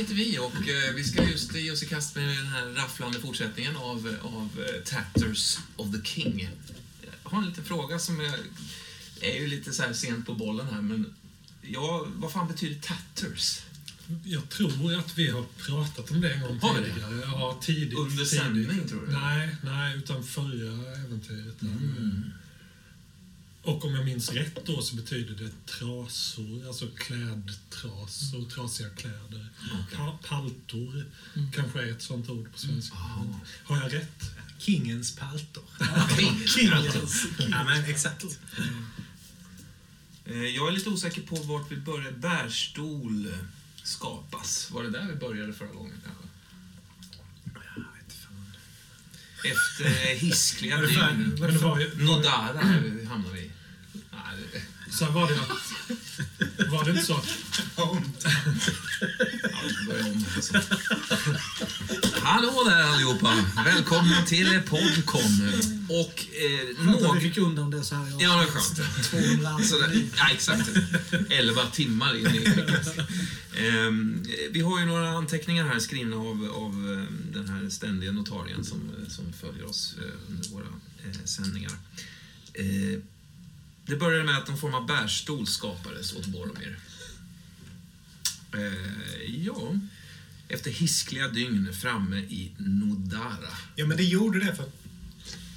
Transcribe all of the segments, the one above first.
sitter vi och eh, vi ska just ge oss i kast med den här rafflande fortsättningen av, av eh, Tatters of the King. Jag har en liten fråga som är, är ju lite så här sent på bollen här, men ja, vad fan betyder tatters? Jag tror att vi har pratat om det en gång Har vi det? tidigare. Ja, tidigt. Under sändning, tror du? Nej, nej, utan förra äventyret. Mm. Och om jag minns rätt då så betyder det trasor, alltså klädtrasor, trasiga kläder. Pa paltor kanske är ett sånt ord på svenska. Har jag rätt? Kingens paltor. Kingens. Ja, men exakt. Eh, Jag är lite osäker på vart vi började. Bärstol skapas. Var det där vi började förra gången kanske? Jag vet fan. Efter hiskliga Var det fan- dygn. Nodara hamnar vi i. Här var det att, var det inte så. Hallå där allihopa! Välkomna till Podcon. Och eh, att vi fick undan det så här. Ja, det är skönt. 200 Sådär. Ja, exakt. 11 timmar in i Ehm, Vi har ju några anteckningar här skrivna av, av eh, den här ständiga notarien som, som följer oss eh, under våra eh, sändningar. Eh, Det började med att en form av bärstol skapades åt Boromir. Eh, ja, efter hiskliga dygn framme i Nodara. Ja, men det gjorde det för att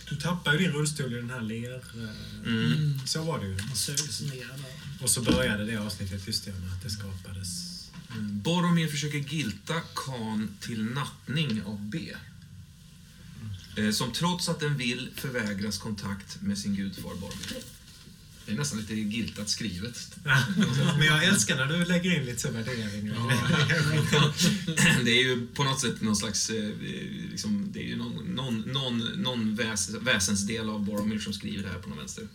du tappade ju din rullstol i den här ler... eh, Mm. Så var det ju. Man sögs ner där. Och så började det avsnittet just det med att det skapades... Boromir försöker gilta Khan till nattning av B. Eh, Som trots att den vill förvägras kontakt med sin gudfar Boromir. Det är nästan lite giltat skrivet. Men jag älskar när du lägger in lite så värderingar. Det är ju på något sätt någon slags, eh, liksom, det är ju någon, någon, någon, någon väs, väsensdel av Boromir som skriver det här på någon vänster.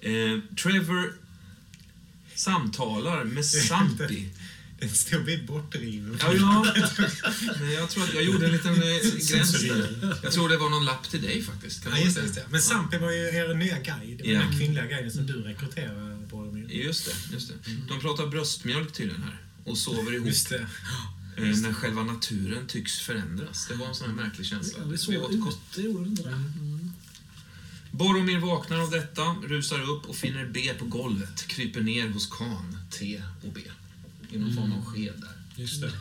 Eh, Trevor samtalar med Sampi. Det en stor bit bortriven. Ja, ja. Men jag tror att jag gjorde en liten eh, gräns där. Jag tror det var någon lapp till dig faktiskt. Kan Ja, det just det, just det. Men Sampi var ju er nya guide. Det var Ja. den här kvinnliga guiden som du rekryterade på. Just det, just det. De pratar bröstmjölk tydligen här och sover ihop Just det. eh, när själva naturen tycks förändras. Det var en sån här märklig känsla. Ja, vi Vi såg ute, gjorde det? Boromir vaknar av detta, rusar upp och finner B på golvet, kryper ner hos Khan, T och B. I någon form av sked där. Just det.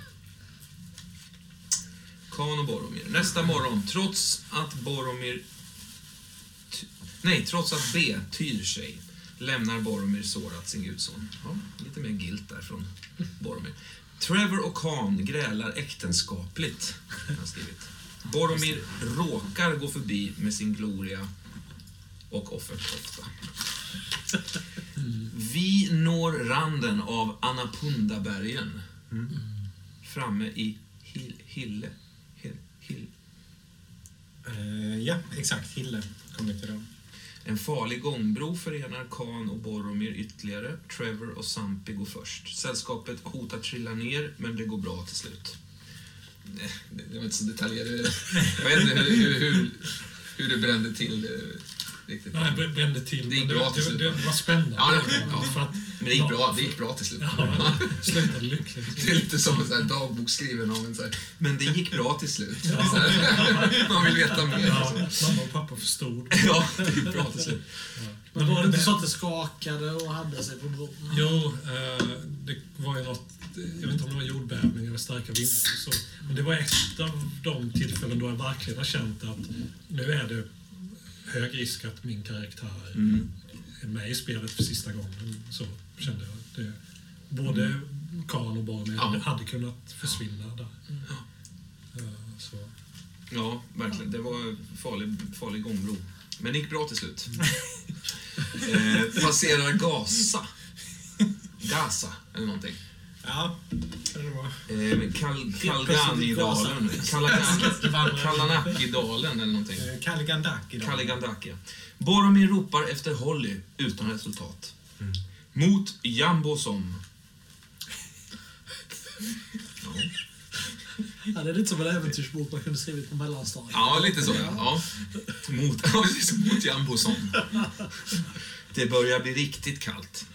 Khan och Boromir. Nästa morgon, trots att Boromir... Nej, trots att B tyr sig, lämnar Boromir sårat sin gudson. Ja, lite mer gilt där från Boromir. Trevor och Khan grälar äktenskapligt, han skrivit. Boromir råkar gå förbi med sin gloria och offerkofta. Vi når randen av Anapundabergen. Framme i Hill, Hille. Hill, Hill. Eh, ja, exakt. Hille kom vi till då. En farlig gångbro förenar Khan och Boromir ytterligare. Trevor och Sampi går först. Sällskapet hotar trilla ner, men det går bra till slut. Nej, det var inte så detaljerat. Jag vet inte hur, hur, hur, hur det brände till det riktigt. Nej, det brände till. Det gick bra till slut, det, va? det var spännande. Ja, det- ja. För att, Men det gick bra, det gick bra till slut. Ja, slutade lyckligt. Det är lite som en sån här dagbok skriven av en så här, men det gick bra till slut. Så här, Man vill veta mer. Ja, mamma och pappa förstod. Ja, det gick bra till slut. Men var det inte så att det skakade och hade sig på bron? Jo, eh, det var ju något, jag vet inte om det var jordbävning eller starka vindar så. Men det var ett av de tillfällen då jag verkligen har känt att nu är det hög risk att min karaktär Mm. är med i spelet för sista gången. Så kände jag. Det, både Karl och Barney Ja. hade, hade kunnat försvinna där. Eh, så. Ja, verkligen. Det var farlig, farlig gångbro. Men det gick bra till slut. eh, passerar Gaza. Gaza, eller någonting. Ja. Eh, Kal Kalganidalen. Kalanakidalen eller någonting. Eh, Kalligandaki då. Kaligandaki. Boromir ropar efter Holly utan resultat. Mm. Mot Jambosom. Ja. Ja, det är lite som en äventyrsbok man kunde skrivit på mellanstadiet. Ja, lite så. Ja. Mot, ja, precis, mot Jambosom. Det börjar bli riktigt kallt.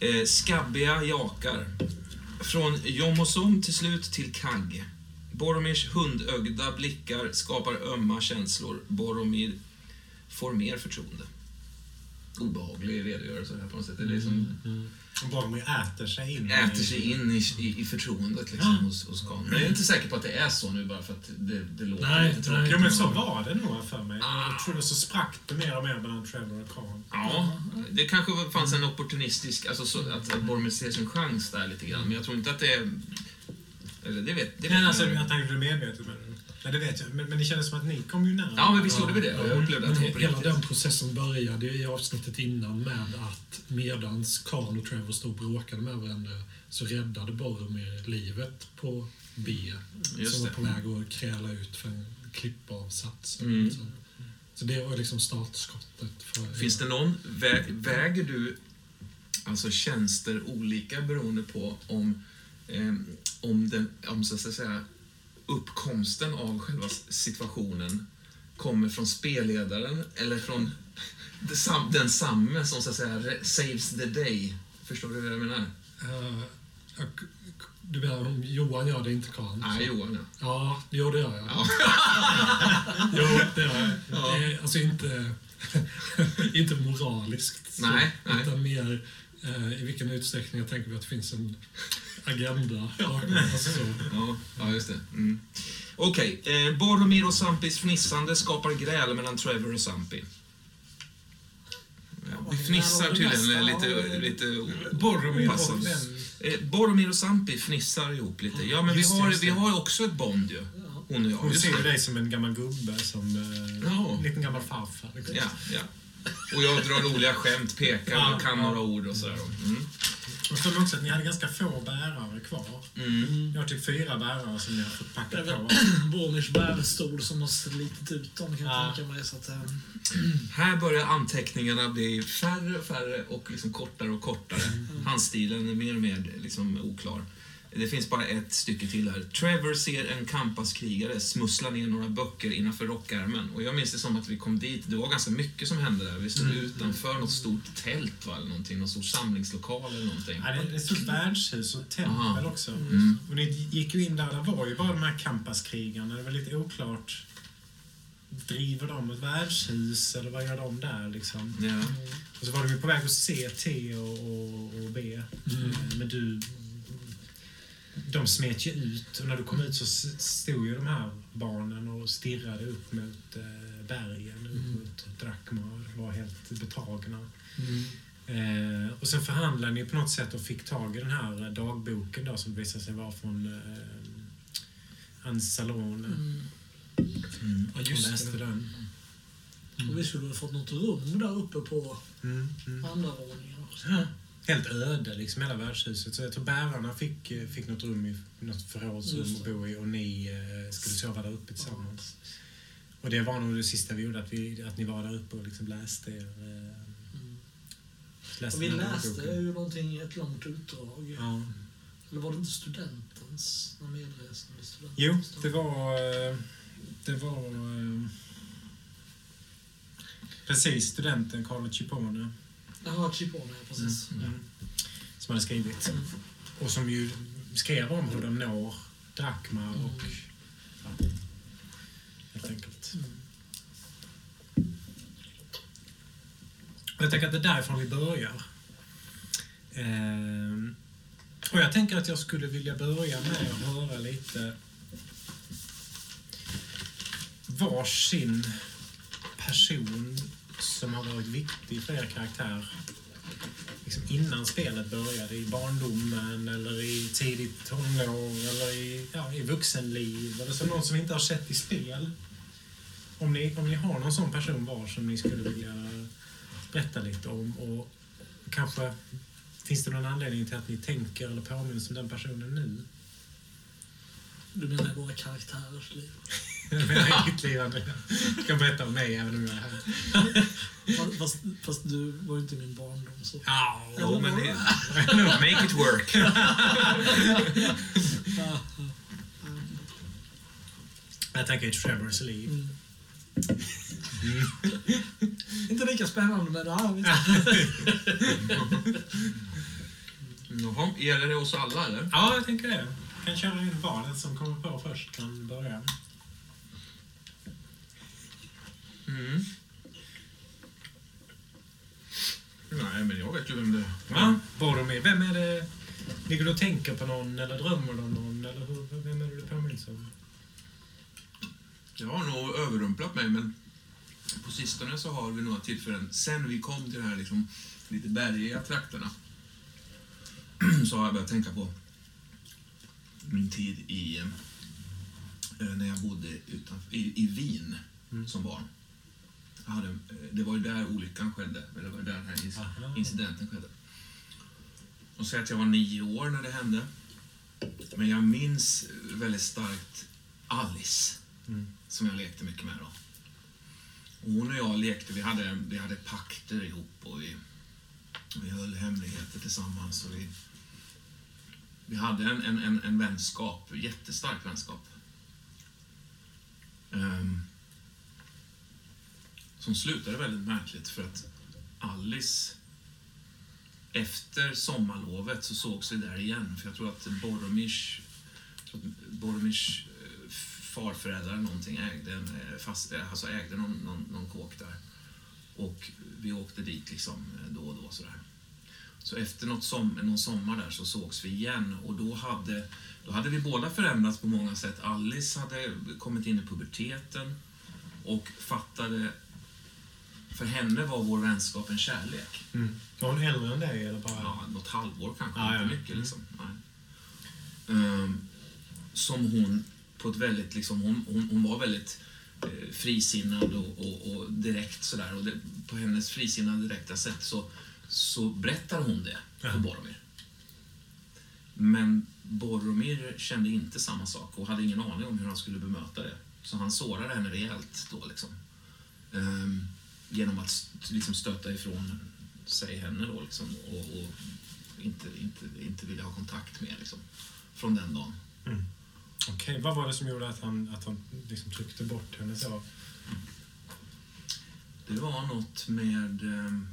Eh, skabbiga jakar. Från Jomosom till slut till Kagg. Boromirs hundögda blickar skapar ömma känslor. Boromir får mer förtroende. Obehaglig redogörelse här på något sätt. Det är liksom Och Boromir äter sig in. äter sig in i, i, i förtroendet liksom, hos, hos Khan. Men jag är inte säker på att det är så nu bara för att det, det låter Nej, lite tråkigt. Jo, men så var det nog för mig. Ah. Jag trodde så sprack det mer och mer mellan Trevor och Khan. Ja, det kanske fanns en opportunistisk, alltså så, att, att Boromir ser sin chans där lite grann. Men jag tror inte att det är... Eller det vet, det vet Men alltså, jag. gjorde det medvetet med det. Nej, det vet jag. Men, men det kändes som att ni kom ju nära. Ja, men visst gjorde vi det. Och jag upplevde att det var hela den processen började i avsnittet innan med att medans Khan och Trevor stod och bråkade med varandra så räddade Boromir livet på B Just som var det. på väg att kräla ut för en klippavsats. Mm. Så, så det var liksom startskottet. För Finns det någon, vä, väger du alltså tjänster olika beroende på om, eh, om, den, om så att säga, uppkomsten av själva situationen kommer från spelledaren eller från desam- densamme som så att säga saves the day? Förstår du vad jag menar? Och- du menar om Johan gör det, inte Khan? Nej, Johan ja. Ja, jo det gör jag. Ja. Jo, det gör jag. Är, alltså inte, inte moraliskt. så, Nej, nej. Utan mer eh, i vilken utsträckning jag tänker mig att det finns en agenda. Alltså så. Ja, ja just det. Mm. Okej, eh, Boromir och Sampis fnissande skapar gräl mellan Trevor och Sampi. Ja, vi fnissar tydligen lite, lite Boromir och. Eh, Boromir och Sampi fnissar ihop lite. Ja, men vi har, vi har också ett bond ju. Hon och jag. Hon ser dig som en gammal gubbe, som eh, Ja. en liten gammal farfar. liksom. Ja, ja. Och jag drar roliga skämt, pekar Ja, och kan ja. några ord och sådär. Mm. Och så också att ni hade ganska få bärare kvar. Mm. Jag har typ fyra bärare som ni har fått packa på. Bormirs bärstol som har slitit ut dem kan jag Ja. tänka mig. Så att, eh, Här börjar anteckningarna bli färre och färre och liksom kortare och kortare. Handstilen är mer och mer liksom oklar. Det finns bara ett stycke till här. Trevor ser en Kampas-krigare smussla ner några böcker innanför rockärmen. Och jag minns det som att vi kom dit, det var ganska mycket som hände där. Vi stod utanför något stort tält va, eller någonting, någon stor samlingslokal eller någonting. Ja, det är ett stort värdshus och tempel Aha. också. Mm. Och ni gick ju in där, det var ju bara de här Kampaskrigarna. Det var lite oklart. Driver de ett värdshus eller vad gör de där liksom? Ja. Och så var de ju på väg att se T och, och, och B. Mm. Eh, Men du... De smet ju ut och när du kom ut så stod ju de här barnen och stirrade upp mot eh, bergen, upp Mm. mot Drakmar. Var helt betagna. Mm. Eh, och sen förhandlade ni på något sätt och fick tag i den här dagboken då, som visade sig vara från eh, Ansalone. mm. Mm. Ja, Och just läste det. den. Och vi skulle ha fått något rum där uppe på Mm, mm. andra våningen också. Ja. Helt öde, liksom hela värdshuset. Så jag tror bärarna fick, fick något rum i något förrådsrum att bo i och ni eh, skulle sova där uppe tillsammans. Och det var nog det sista vi gjorde, att, vi, att ni var där uppe och liksom läste er. Eh, Mm. läste Och vi läste ju någonting, ett långt utdrag. Ja. Eller var det inte studentens? Någon medresande student? Jo, det var... eh, Det var... eh, Precis, studenten Carlo Cippone. Jaha, Chipone, precis. Mm. Mm. Som hade skrivit. Mm. Och som ju skrev om hur de når Drakmar och... Ja, helt enkelt. Mm. Jag tänker att det är därifrån vi börjar. Ehm, och jag tänker att jag skulle vilja börja med att höra lite varsin person som har varit viktig för er karaktär liksom innan spelet började, i barndomen eller i tidigt tonår eller i, ja, i vuxenliv eller som någon som vi inte har sett i spel. Om ni, om ni har någon sån person var som ni skulle vilja berätta lite om och kanske Finns det någon anledning till att ni tänker eller påminns om den personen nu? Du menar våra karaktärers liv? Jag menar liv, Andrea. Du kan berätta om mig även om jag är här. Fast, fast, du var ju inte min barndom så... Ja, men det... Make it work. Jag tänker Trevors liv. Mm. inte lika spännande men ja, jag. Jaha, gäller det oss alla eller? Ja, jag tänker det. Kan köra in valet som kommer på först kan börja. Mm. Nej, men jag vet ju vem det är. Ja, Boromir. Vem är det? Ligger du och tänker på någon eller drömmer du om någon? Eller hur, vem är det du påminns om? Jag har nog överrumplat mig, men på sistone så har vi några tillfällen, sen vi kom till de här liksom, lite bergiga trakterna, så har jag börjat tänka på min tid i, eh, när jag bodde utanför, i, i Wien som barn. Hade, eh, det var ju där olyckan skedde, eller det var där den här incidenten skedde. Och säg att jag var nio år när det hände. Men jag minns väldigt starkt Alice Mm. som jag lekte mycket med då. Och hon och jag lekte, vi hade, vi hade pakter ihop och vi, vi höll hemligheter tillsammans. Och vi, vi hade en, en, en, en vänskap, jättestark vänskap. Ehm, som slutade väldigt märkligt för att Alice efter sommarlovet så sågs vi där igen. För jag tror att Boromirs, Boromirs farföräldrar eller någonting ägde, en, eh, fast, eh, alltså ägde någon, någon, någon kåk där. Och vi åkte dit liksom då och då sådär. Så efter något som, någon sommar där så sågs vi igen och då hade, då hade vi båda förändrats på många sätt. Alice hade kommit in i puberteten och fattade, för henne var vår vänskap en kärlek. Mm. Var hon äldre än dig eller bara? Ja, något halvår kanske, Ja, inte ja. mycket liksom. Ehm, som hon på ett väldigt, liksom, hon, hon, hon var väldigt eh, frisinnad och, och, och direkt sådär. Och det, på hennes frisinnade direkta sätt så, så berättar hon det för Ja. Boromir. Men Boromir kände inte samma sak och hade ingen aning om hur han skulle bemöta det. Så han sårade henne rejält då liksom. Ehm, genom att liksom stöta ifrån sig henne då liksom och, och inte, inte, inte vilja ha kontakt med liksom. Från den dagen. Okej, vad var det som gjorde att han, att han liksom tryckte bort henne så? Det var något med... ehm,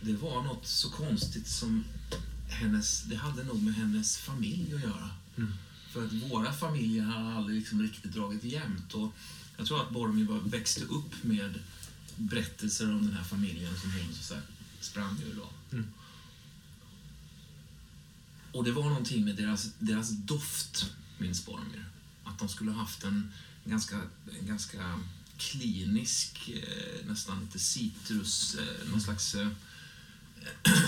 Det var något så konstigt som hennes... Det hade nog med hennes familj att göra. Mm. För att våra familjer har aldrig liksom riktigt dragit jämnt. Och jag tror att Boromir bara växte upp med berättelser om den här familjen som hon så här, sprang ur. Då. Mm. Och det var någonting med deras, deras doft, minns Boromir. Att de skulle ha haft en ganska, en ganska klinisk, eh, nästan lite citrus, eh, någon slags eh,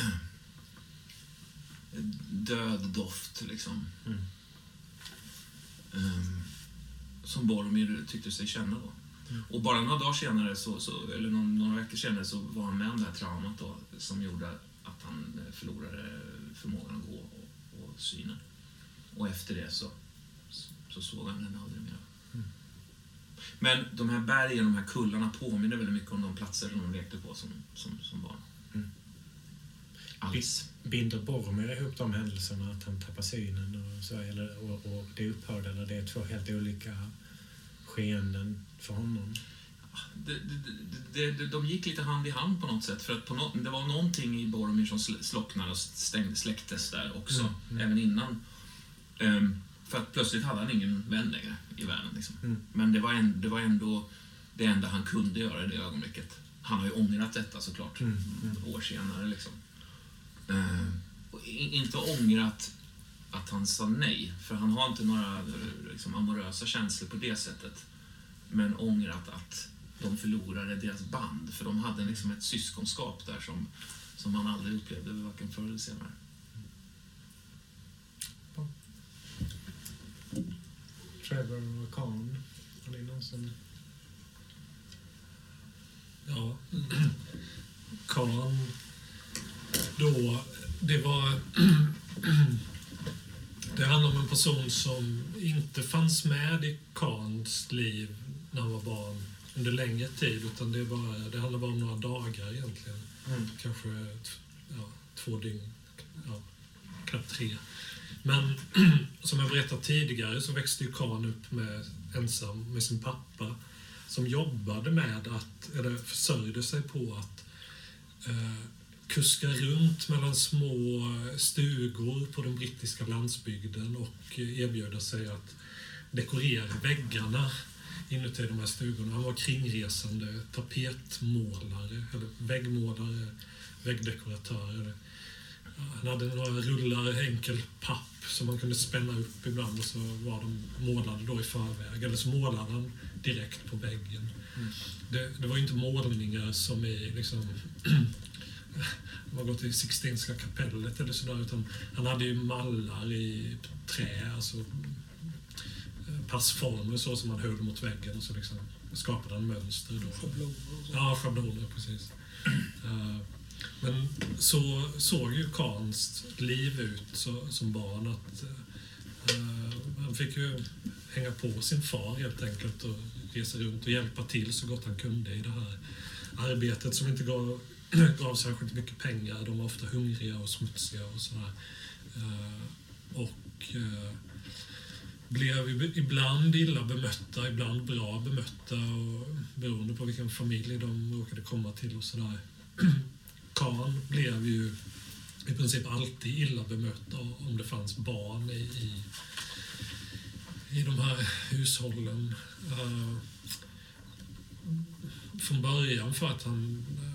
död doft liksom. Mm. Ehm, som Boromir tyckte sig känna då. Mm. Och bara några dagar senare, så, så, eller någon, några veckor senare, så var han med om det här traumat då, som gjorde att han eh, förlorade förmågan att gå och, och synen. Och efter det så, så såg han henne aldrig mer. Mm. Men de här bergen, de här kullarna påminner väldigt mycket om de platser de lekte på som, som, som barn. Mm. Alice. Binder Boromir ihop de händelserna, att han tappar synen och så, eller, och, och det upphörde, eller det är två helt olika skeenden för honom? det, det, det, de gick lite hand i hand på något sätt. För att på no, det var någonting i Boromir som sl- slocknade och stängde, släcktes där också, Mm, mm. även innan. Ehm, för att plötsligt hade han ingen vän längre i världen. Liksom. Mm. Men det var, en, det var ändå det enda han kunde göra i det ögonblicket. Han har ju ångrat detta såklart, Mm, mm. år senare. Liksom. Och i- inte ångrat att han sa nej, för han har inte några eh, liksom, amorösa känslor på det sättet. Men ångrat att de förlorade deras band, för de hade liksom ett syskonskap där som, som han aldrig upplevde, varken förr eller senare. Trevor och Khan, har ni någon som... Ja. Karl, då det var... det handlar om en person som inte fanns med i Kans liv när han var barn under längre tid, utan det, bara, det handlar bara om några dagar egentligen. Mm. Kanske ja, två dygn, ja, knappt tre. Men som jag berättat tidigare så växte ju Kan upp med, ensam med sin pappa som jobbade med att, eller försörjde sig på att eh, kuska runt mellan små stugor på den brittiska landsbygden och erbjuda sig att dekorera väggarna inuti de här stugorna. Han var kringresande tapetmålare, eller väggmålare, väggdekoratör. Han hade några rullar enkel papp som man kunde spänna upp ibland och så var de målade då i förväg. Eller så målade han direkt på väggen. Det, det var inte målningar som i liksom man går till Sixtinska kapellet eller sådär, utan han hade ju mallar i trä, alltså eh, passformer så som han höll mot väggen och så liksom skapade han mönster. Då. Schabloner. Ja, schabloner, precis. Eh, Men så såg ju Kans liv ut så, som barn att eh, han fick ju hänga på sin far helt enkelt och resa runt och hjälpa till så gott han kunde i det här arbetet som inte gav, gav särskilt mycket pengar. De var ofta hungriga och smutsiga och sådär. Eh, och eh, blev ibland illa bemötta, ibland bra bemötta och beroende på vilken familj de råkade komma till och sådär. Kan blev ju i princip alltid illa bemött om det fanns barn i, i, i de här hushållen. Eh, från början för att han, eh,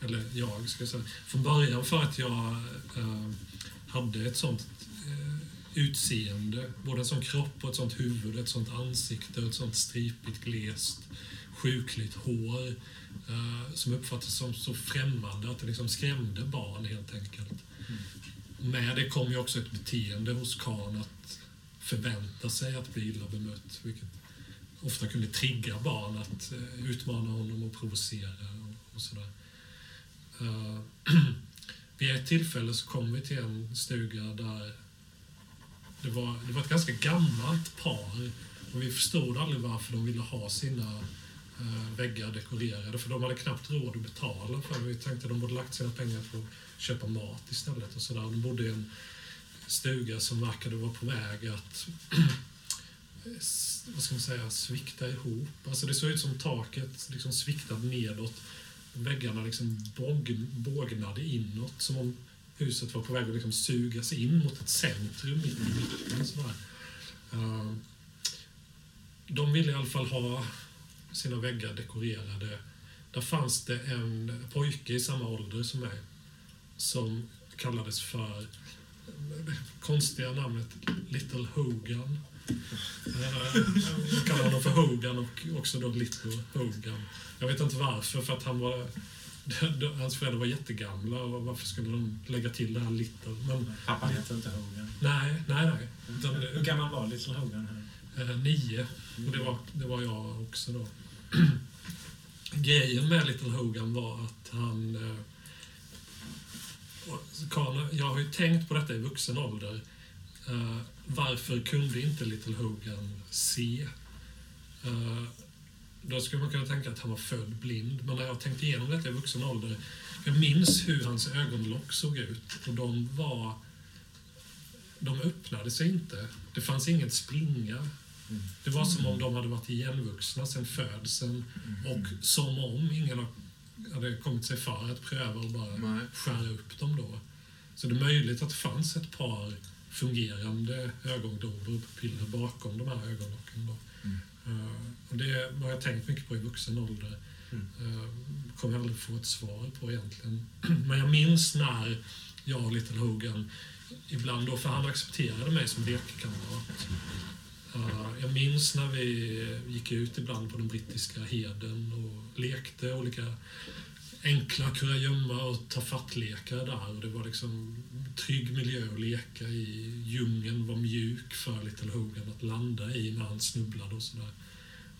eller jag ska jag säga, från början för att jag eh, hade ett sånt eh, utseende, både en sån kropp och ett sånt huvud, ett sånt ansikte och ett sånt stripigt, glest, sjukligt hår eh, som uppfattades som så främmande att det liksom skrämde barn helt enkelt. Med det kom ju också ett beteende hos Kan att förvänta sig att bli illa bemött, vilket ofta kunde trigga barn att eh, utmana honom och provocera och, och sådär. Uh, vid ett tillfälle så kom vi till en stuga där det var, det var ett ganska gammalt par och vi förstod aldrig varför de ville ha sina uh, väggar dekorerade för de hade knappt råd att betala för det. Vi tänkte att de borde lagt sina pengar på att köpa mat istället och sådär. De bodde i en stuga som verkade vara på väg att vad ska man säga, svikta ihop. Alltså det såg ut som taket liksom sviktade nedåt. Väggarna liksom båg, bågnade inåt som om huset var på väg att liksom sugas in mot ett centrum mitt i mitten. Sådär. Eh, de ville i alla fall ha sina väggar dekorerade. Där fanns det en pojke i samma ålder som mig som kallades för eh, konstiga namnet Little Hogan. Jag kallar honom för Hogan och också då Little Hogan. Jag vet inte varför, för att han var... Hans föräldrar var jättegamla och varför skulle de lägga till det här Little? Men Pappa hette inte Hogan. nej, nej, nej. Utan, Hur gammal var Little Hogan? Här? Eh, nio. Och det var, det var jag också då. Grejen med Little Hogan var att han... Eh, jag har ju tänkt på detta i vuxen ålder. Eh, varför kunde inte Little Hogan se? Eh, då skulle man kunna tänka att han var född blind. Men när jag tänkte igenom detta i vuxen ålder, jag minns hur hans ögonlock såg ut. Och de var... De öppnade sig inte. Det fanns inget springa. Det var som om de hade varit igenvuxna sedan födseln och som om ingen hade kommit sig för att pröva och bara skära upp dem då. Så det är möjligt att det fanns ett par fungerande ögondobbar och pupiller bakom de här ögonlocken. Då. Eh, och det har jag tänkt mycket på i vuxen ålder. Uh, kommer jag aldrig få ett svar på egentligen. Men jag minns när jag och Little Hogan ibland då, för han accepterade mig som lekkamrat. Uh, jag minns när vi gick ut ibland på den brittiska heden och lekte olika enkla kurragömma och tafattlekar där. Det var liksom trygg miljö att leka i. Djungeln var mjuk för Little Hogan att landa i när han snubblade och sådär.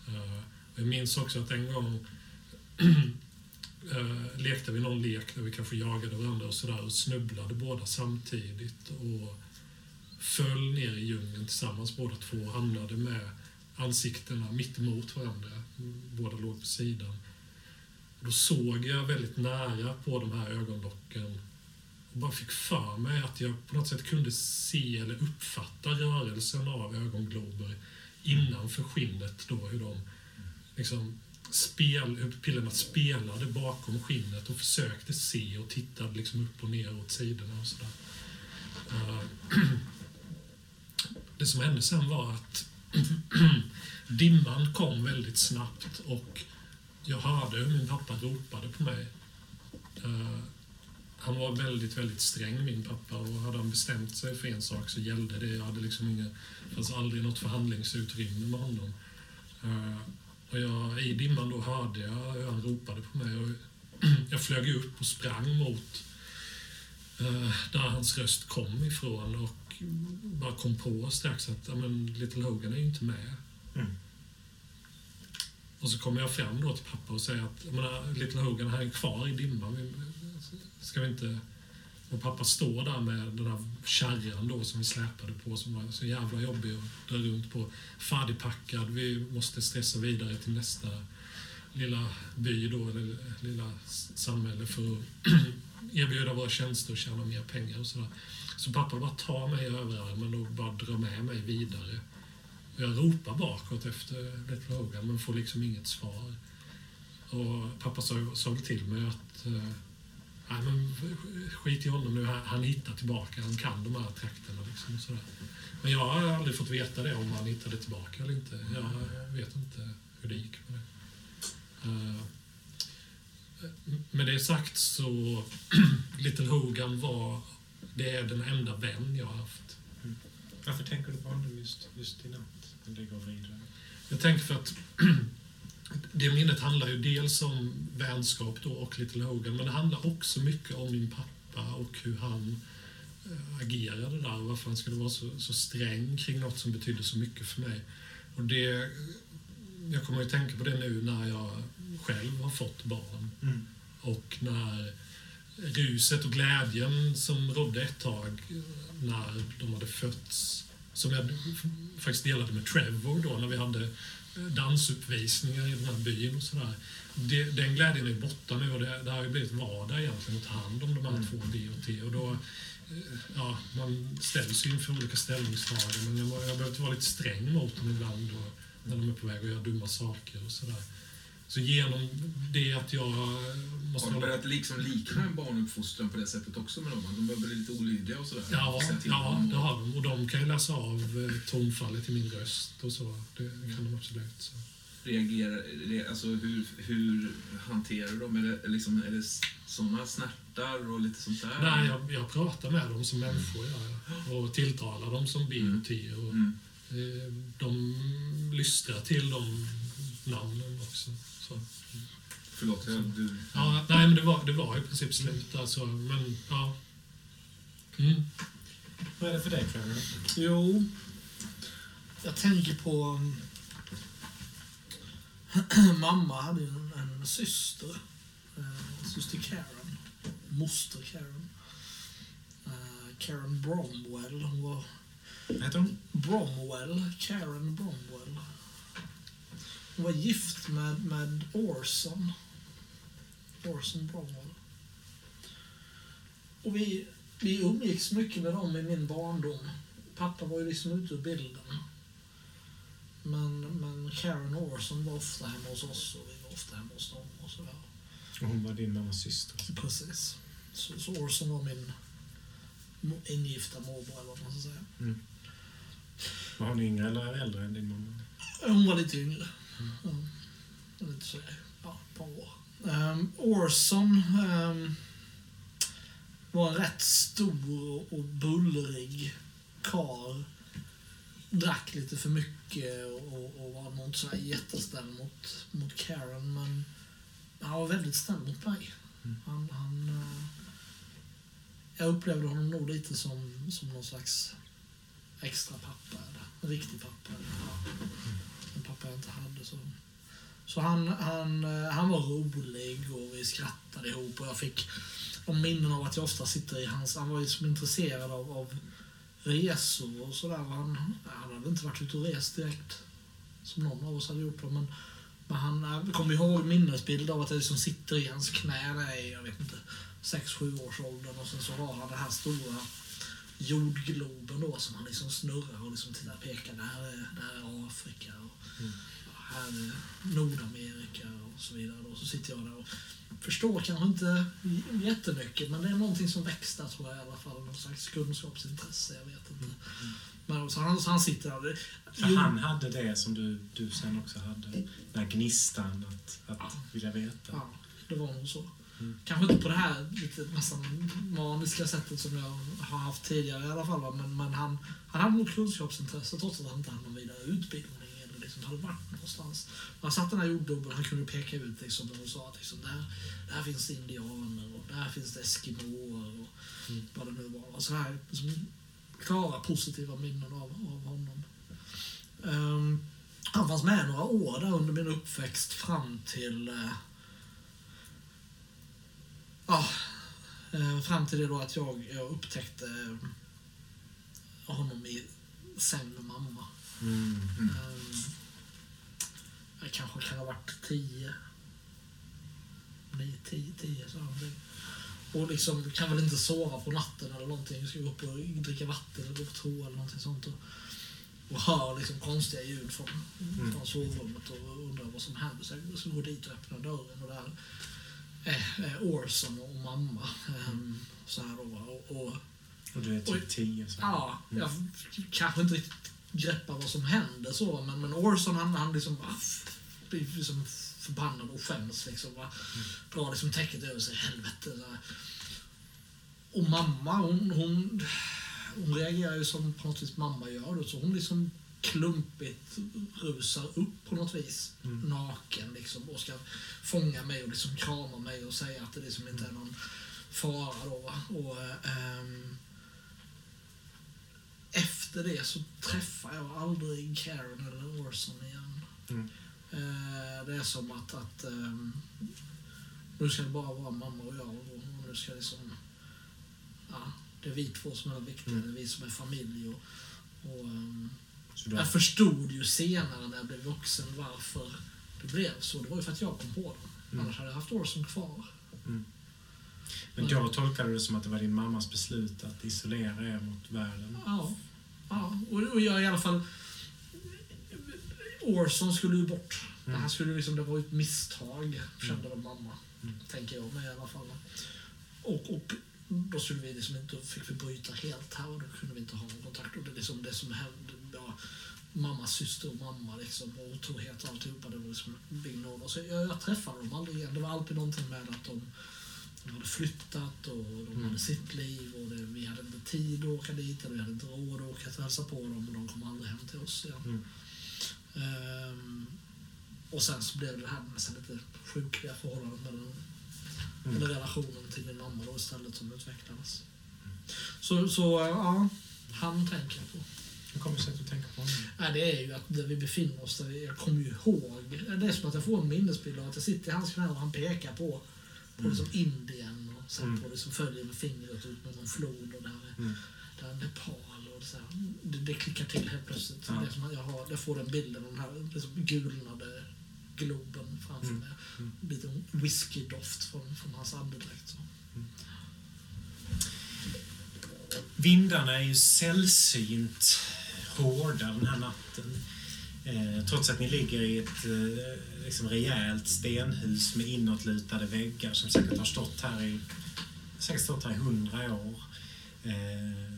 Eh, jag minns också att en gång eh, lekte vi någon lek där vi kanske jagade varandra och sådär och snubblade båda samtidigt och föll ner i djungeln tillsammans båda två och hamnade med ansiktena mitt emot varandra. Båda låg på sidan. Då såg jag väldigt nära på de här ögonlocken och bara fick för mig att jag på något sätt kunde se eller uppfatta rörelsen av ögonglober innanför skinnet då, hur de liksom spel, hur pillerna spelade bakom skinnet och försökte se och tittade liksom upp och ner åt sidorna och sådär. Eh, det som hände sen var att dimman kom väldigt snabbt och jag hörde hur min pappa ropade på mig. Uh, han var väldigt, väldigt sträng, min pappa, och hade han bestämt sig för en sak så gällde det. Jag hade liksom inga, det fanns aldrig något förhandlingsutrymme med honom. Uh, och jag, I dimman då hörde jag hur han ropade på mig. Och jag flög upp och sprang mot uh, där hans röst kom ifrån och bara kom på strax att men, Little Hogan är ju inte med. Mm. Och så kommer jag fram då till pappa och säger att menar, Little Hogan här är kvar i dimman. Alltså, ska vi inte... Och pappa står där med den här kärran då som vi släpade på som var så jävla jobbig att dra runt på. Färdigpackad. Vi måste stressa vidare till nästa lilla by då, eller lilla samhälle för att erbjuda våra tjänster och tjäna mer pengar och sådär. Så pappa bara tar mig i överarmen och bara drar med mig vidare. Jag ropar bakåt efter Little Hogan men får liksom inget svar. Och pappa sa, sa till mig att eh, Nej, men skit i honom nu, han hittar tillbaka, han kan de här trakterna. Liksom, sådär. Men jag har aldrig fått veta det, om han hittade tillbaka eller inte. Jag vet inte hur det gick med det. Uh, med det sagt så, Little Hogan var, det är den enda vän jag har haft. Mm. Varför tänker du på honom just, just i natt? Jag tänker för att det minnet handlar ju dels om vänskap då och Little Hogan, men det handlar också mycket om min pappa och hur han äh, agerade där och varför han skulle vara så, så sträng kring något som betydde så mycket för mig. Och det, jag kommer att tänka på det nu när jag själv har fått barn. Mm. Och när ruset och glädjen som rådde ett tag när de hade fötts, som jag faktiskt delade med Trevor då när vi hade dansuppvisningar i den här byn och sådär. Den glädjen är borta nu och det, det har ju blivit vardag egentligen att ta hand om de här mm. två B och T. Och då, eh, ja, man ställs ju inför olika ställningstaganden. Men jag, jag behöver vara lite sträng mot dem ibland då, när de är på väg att göra dumma saker och sådär. Så genom det att jag måste... Har du börjat liksom likna en barnuppfostran på det sättet också med dem? De börjar bli lite olydiga och sådär? Ja, ja det har de. Och de kan ju läsa av eh, tonfallet i min röst och så. Det kan de absolut. Så. Reagerar, alltså hur, hur hanterar du dem? Är det, liksom, är det sådana snärtar och lite sånt där? Nej, jag, jag pratar med dem som människor ja, och tilltalar dem som B och T. Och, mm. Eh, de lystrar till de namnen också. Så. Förlåt, jag, du... Ja, nej, men det var, det var i princip slut. Alltså, men, ja. Mm. Vad är det för dig, Trevor? Jo, jag tänker på... Mamma hade ju en, en syster. Eh, syster Karen. Moster Karen. Eh, Karen Bromwell. Hon var... Vad heter hon? Bromwell. Karen Bromwell. Hon var gift med, med Orson. Orson Bromwell. Och vi, vi umgicks mycket med dem i min barndom. Pappa var ju liksom ute ur bilden. Men, men Karen Orson var ofta hemma hos oss och vi var ofta hemma hos dem och sådär. Och hon var din mammas syster? Precis. Så, så Orson var min ingifta morbror eller vad man ska säga. Mm. Var hon yngre eller äldre än din mamma? Hon var lite yngre. Mm. Lite så, ja, ett par år. Um, Orson um, var en rätt stor och bullrig kar. Drack lite för mycket och, och var nog inte så jättesnäll mot, mot Karen, men han var väldigt snäll mot mig. Mm. Han, han, uh, jag upplevde honom nog lite som, som någon slags extra pappa, eller en riktig pappa. Eller, ja. En pappa jag inte hade. Så så han, han, eh, han var rolig och vi skrattade ihop och jag fick de minnen av att jag ofta sitter i hans... Han var ju som intresserad av, av resor och sådär. Han, han hade inte varit ute och rest direkt som någon av oss hade gjort. Men, men han eh, kom kommer ihåg minnesbilder av att jag liksom sitter i hans knä där i, jag vet inte, 6-7 års åldern och sen så har han den här stora jordgloben då som han liksom snurrar och liksom tittar och pekar. Det här är, det här är Afrika och mm här är Nordamerika och så vidare. Och så sitter jag där och förstår kanske inte jättemycket men det är någonting som växte tror jag i alla fall. Någon slags kunskapsintresse, jag vet inte. Men, så, han, så han sitter där. För han hade det som du, du sen också hade. Den här gnistan att, att vilja veta. Ja, det var nog så. Mm. Kanske inte på det här lite nästan maniska sättet som jag har haft tidigare i alla fall. Men, men han, han hade nog kunskapsintresse trots att han inte hade någon vidare utbildning liksom hade varit någonstans. Han satt den här jordgubben han kunde peka ut liksom, och sa att liksom, där, där finns det indianer och där finns det eskimåer och Mm. vad det nu var. Och så här, liksom, klara positiva minnen av, av honom. Ehm, han fanns med några år där under min uppväxt fram till Ja, eh, fram till det då att jag, jag upptäckte eh, honom i säng med mamma. Mm. Eh, Jag kanske kan ha varit tio. Nio, tio, tio så någonting. Och liksom kan väl inte sova på natten eller någonting. Jag ska gå upp och dricka vatten eller gå på toa eller någonting sånt. Och, och hör liksom konstiga ljud från, Mm. från sovrummet och undrar vad som händer. Så jag ska gå dit och öppna dörren och där är, är Orson och mamma. ehm, så här då. Och, och Och du är typ tio. Så. Ja, jag kanske inte riktigt greppar vad som händer så, men, men Orson han, han liksom bara blir liksom förbannad och skäms liksom. Va? Drar liksom täcket över sig, helvete. Och mamma, hon, hon, hon reagerar ju som på något vis mamma gör. Då, så hon liksom klumpigt rusar upp på något vis, Mm. naken liksom, och ska fånga mig och liksom krama mig och säga att det liksom inte är någon fara. Då, va? Och, ehm, efter det så träffar jag aldrig Karen eller Orson igen. Mm. Eh, det är som att, att ehm, nu ska det bara vara mamma och jag och, nu ska liksom, ja, det är vi två som är viktiga, Mm. det är vi som är familj. Och, och, du jag förstod ju senare när jag blev vuxen varför det blev så. Det var ju för att jag kom på det. Mm. Annars hade jag haft Orson kvar. men då tolkade det som att det var din mammas beslut att isolera er mot världen. Ja, ja. Och, och jag i alla fall... Orson skulle ju bort. Det här skulle liksom, det var ett misstag, kände väl mamma. Mm. Tänker jag mig i alla fall. Och, och då skulle vi liksom inte, fick vi bryta helt här och då kunde vi inte ha någon kontakt. Och det, liksom det som hände, ja, mammas syster och mamma liksom, och otrohet och alltihopa, det var liksom no Så jag, jag träffade dem aldrig igen. Det var alltid någonting med att de, de hade flyttat och de Mm. hade sitt liv och det, vi hade inte tid att åka dit eller vi hade inte råd att åka och hälsa på dem och de kom aldrig hem till oss igen. Mm. Ehm, och sen så blev det här nästan lite sjukliga förhållandet mellan Mm. eller relationen till min mamma då istället som utvecklades. Så, så ja, han tänker jag på. Hur kommer det sig att du tänker på honom? Nej, det är ju att där vi befinner oss, där vi, jag kommer ju ihåg, det är som att jag får en minnesbild av att jag sitter i hans knä och han pekar på, på liksom Indien och sen Mm. på liksom följer med fingret ut mot någon flod och där är, Mm. där är Nepal och så här. Det, det klickar till helt plötsligt. Ja. Det som jag, har, jag får den bilden av den här liksom gulnade globen framför Mm. mig. Mm. Lite whiskydoft från, från hans andedräkt. Så. Vindarna är ju sällsynt hårda den här natten. Eh, trots att ni ligger i ett eh, liksom rejält stenhus med inåtlutade väggar som säkert har stått här i, säkert stått här i hundra år. Eh,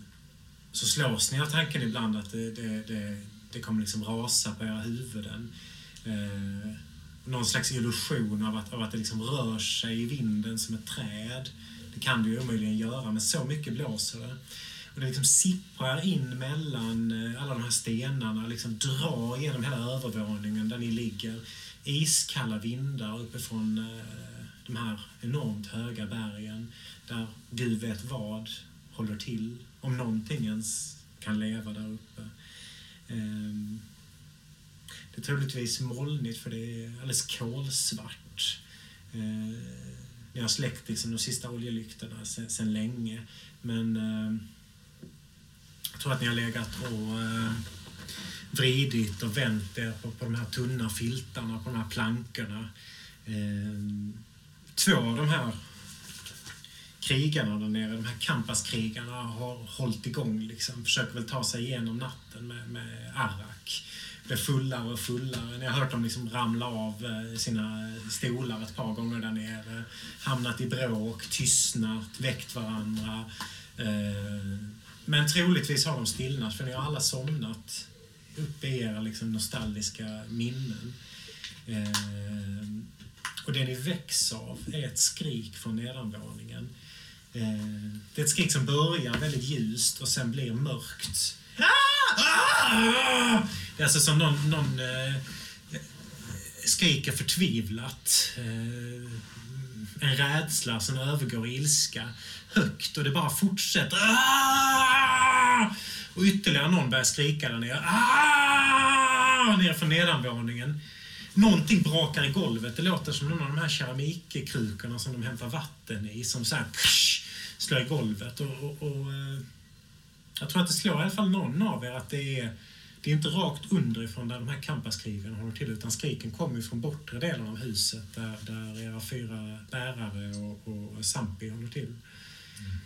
så slås ni av tanken ibland att det, det, det, det kommer liksom rasa på era huvuden. Eh, någon slags illusion av att, av att det liksom rör sig i vinden som ett träd. Det kan det ju omöjligen göra, men så mycket blåser det. Och det liksom sipprar in mellan eh, alla de här stenarna, liksom drar genom hela övervåningen där ni ligger. Iskalla vindar uppifrån eh, de här enormt höga bergen där Gud vet vad håller till, om någonting ens kan leva där uppe. Ehm, det är troligtvis molnigt för det är alldeles kolsvart. Eh, ni har släckt liksom de sista oljelyktorna sen, sen länge. Men ehm, jag tror att ni har legat och eh, vridit och vänt er på, på de här tunna filtarna, på de här plankorna. Eh, två av de här krigarna där nere, de här Kampaskrigarna, har hållit igång liksom. Försöker väl ta sig igenom natten med, med arrak. Blir fullare och fullare. Ni har hört dem liksom ramla av eh, sina stolar ett par gånger där nere. Hamnat i bråk, tystnat, väckt varandra. Eh, Men troligtvis har de stillnat för ni har alla somnat uppe i era liksom nostalgiska minnen. Eh, och det ni väcks av är ett skrik från nedanvåningen. Eh, det är ett skrik som börjar väldigt ljust och sen blir mörkt. Ah! Ah! Det är alltså som någon, någon eh, skriker förtvivlat. Eh, en rädsla som övergår i ilska. Högt och det bara fortsätter. Ah! Och ytterligare någon börjar skrika där nere. Ah! Ner från nedanvåningen. Någonting brakar i golvet. Det låter som någon av de här keramikkrukorna som de hämtar vatten i som så här ksh, slår i golvet. Och, och, och, eh, jag tror att det slår i alla fall någon av er att det är det är inte rakt underifrån där de här kampaskrivarna håller till utan skriken kommer från bortre delen av huset där, där era fyra bärare och, och Sampi håller till.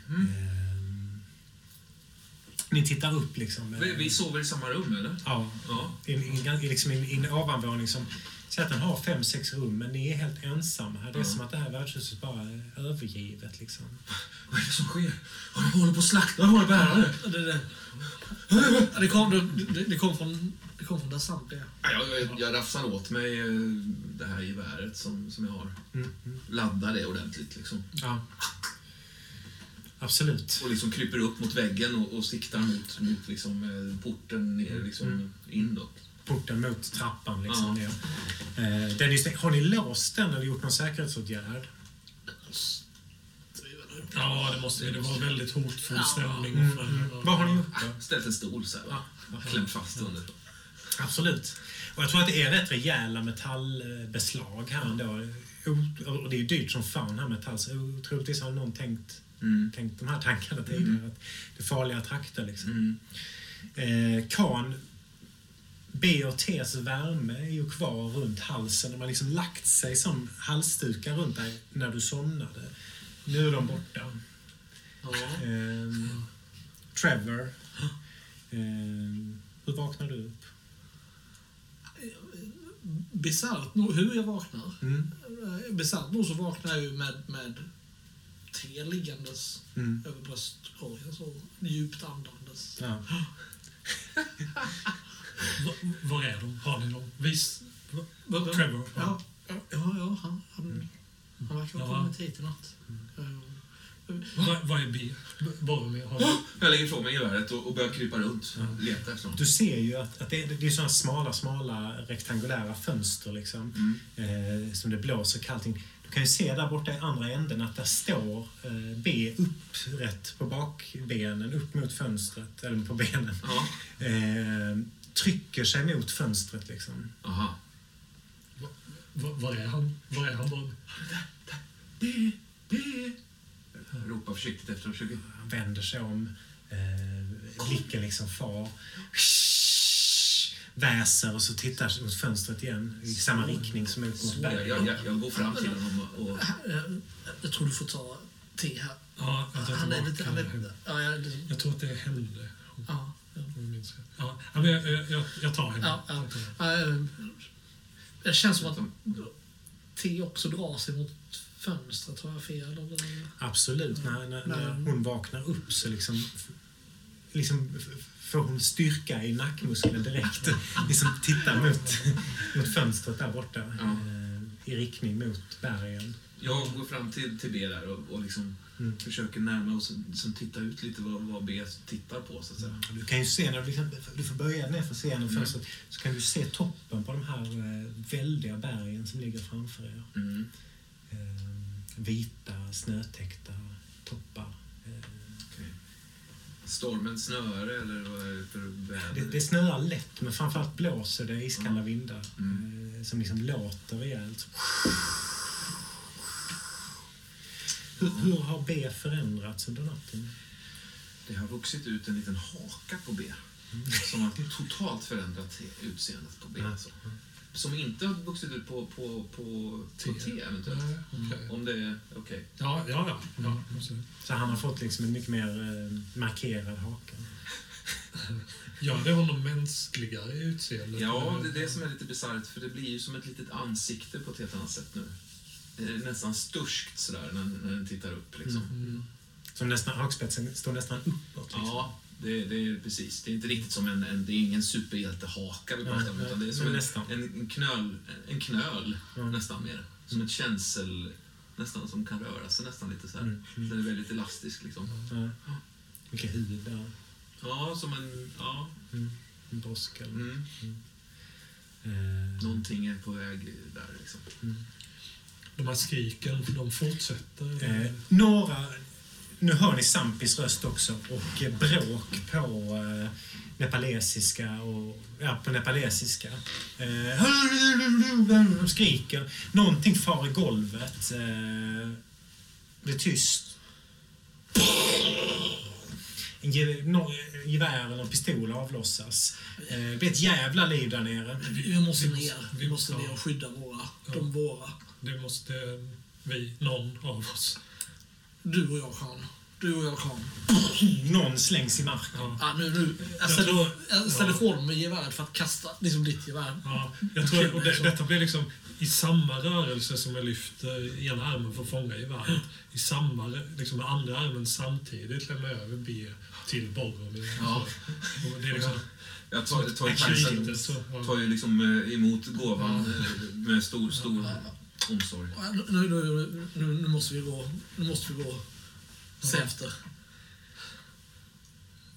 Ehm, ni tittar upp liksom. eh, Vi, vi sover i samma rum, eller? Ja, Ja. i, en- i, en- i, liksom en- ovanvåning som Säg att den har fem, sex rum, men ni är helt ensamma här. Det är Ja. som att det här värdshuset bara är övergivet. Liksom. Vad är det som sker? De håller på att slakta våra bärare. Det, det, Ja, det, kom, det, det kom från, det kom från där samtliga. Ja, Jag, jag, jag rafsar åt mig eh, det här geväret som, som jag har. Mm, mm. Laddar det ordentligt liksom. Ja. Absolut. Och liksom kryper upp mot väggen och, och siktar mot, mot liksom, eh, porten ner liksom, Mm. inåt. Porten mot trappan. Liksom, Ja. ner. Eh, den är har ni låst den eller gjort någon säkerhetsåtgärd? Ja, det måste det var väldigt hotfull Ja. stämning. Mm, för- mm. Vad har ni gjort då? Ställt en stol så här, va? Ja. Klämt fast under. Absolut. Och jag tror att det är rätt rejäla metallbeslag här ändå. Och det är ju dyrt som fan här metall. Så troligtvis har någon tänkt, Mm. tänkt de här tankarna tidigare. Att det är farliga trakter liksom. Mm. Eh, kan B och T's värme är ju kvar runt halsen. De har liksom lagt sig som halsdukar runt dig när du somnade. Nu är de borta. Ja. Ehm, Trevor. Ehm, hur vaknar du upp? Bisarrt nog hur jag vaknar. Mm. Bisarrt nog så vaknar jag ju med, med te liggandes Mm. över bröstkorgen. Så djupt andandes. Ja. Va- Var är de? Har ni dem? Vis... Va- va- Trevor? Ja, ja, ja, ja han, han, han verkar ha Ja. kommit hit i natt. Eh, Vad vad är B? Boromir? Jag lägger ifrån mig geväret och, och börjar krypa runt. Leta efter dem. Du ser ju att, att det, det är sådana smala, smala rektangulära fönster liksom. Mm. Eh, som det blåser kallt in. Kan ju se där borta i andra änden att där står eh, B upprätt på bakbenen, upp mot fönstret, eller på benen. Ja. Eh, trycker sig mot fönstret liksom. Aha. Va- Var är han? Var är han? Boromir? Det, det. Jag ropar försiktigt efter försöker... Han vänder sig om, eh, blicken liksom far. Väser och så tittar mot fönstret igen i samma riktning som ut mot Jag, berget. jag, jag, jag går fram till honom och... och eh, Jag tror du får ta te här. Ja, jag tar Han är lite... Han är, ja, ja, det, Jag tror att det är Helle. Ja, ja. jag men jag, jag, jag, jag tar henne. Ja, ja. Jag Det känns som att te också drar sig mot fönstret. Har jag fel? Eller? Absolut. När, när, när hon vaknar upp så liksom, liksom får hon styrka i nackmuskeln direkt. liksom tittar mot, mot fönstret där borta. Ja. Eh, I riktning mot bergen. jag går fram till, till B där och, och liksom Mm. försöker närma oss och liksom titta ut lite vad, vad B tittar på, så att säga. Du kan ju se, när du, liksom, du får böja ner för genom Mm. fönstret, så kan du se toppen på de här eh, väldiga bergen som ligger framför er. Mm. Eh, vita, snötäckta toppar. Stormen snöre eller vad är det för väder? Det, det snöar lätt, men framförallt blåser det iskalla vindar Mm. eh, som liksom låter rejält. Hur, hur har B förändrats under natten? Det har vuxit ut en liten haka på B. Som har totalt förändrat utseendet på B. Mm. Alltså. Som inte har vuxit ut på, på, på, på T eventuellt. Nej, okej. Om det är okej. Ja, ja, ja. ja absolut. Så han har fått liksom en mycket mer eh, markerad haka. Ja, det har någon mänskligare utseende. Ja, det är det som är lite bisarrt för det blir ju som ett litet ansikte på ett helt annat sätt nu. Det är nästan sturskt sådär när, när den tittar upp liksom. Mm. Som nästan, hakspetsen står nästan uppåt. Liksom. Ja, det, det är precis. Det är inte riktigt som en, en det är ingen superhjältehaka vi pratar om, utan det är som en, nästan. en, en knöl, en knöl Ja. nästan mer. Som ett känsel, nästan som kan röra sig nästan lite så här. Mm, mm. Den är väldigt elastisk liksom. Ja. Mycket hud där. Ja, som en, ja, Mm. En brosk eller... mm. Eh, Någonting är på väg där liksom. De här skriken, de fortsätter. Eh, några... Nu hör ni Sampis röst också och eh, bråk på eh, nepalesiska och... Ja, på nepalesiska. Eh, skriker. Någonting far i golvet. Eh, det är tyst. En gevär eller en pistol avlossas. Eh, det blir ett jävla liv där nere. Vi, måste ner. vi måste- ner och skydda våra. Ja. De våra. Det måste vi, någon av oss. Du och jag kan. Du och jag kan. Någon slängs i marken. Ja. Ja, nu, nu. Jag Jag ställer, tror- jag ställer ja. ifrån mig geväret för att kasta liksom ditt gevär. Ja, jag tror, och det, detta blir liksom i samma rörelse som jag lyfter ena armen för att fånga geväret. I samma, liksom med andra armen samtidigt lämnar jag över B till Boromir. Ja. Och det är liksom, Jag tar, tar ja. tar ju liksom eh, emot gåvan eh, med stor, stor omsorg. Nu, nu, nu, nu, måste vi gå. Nu måste vi gå. Se Ja. efter.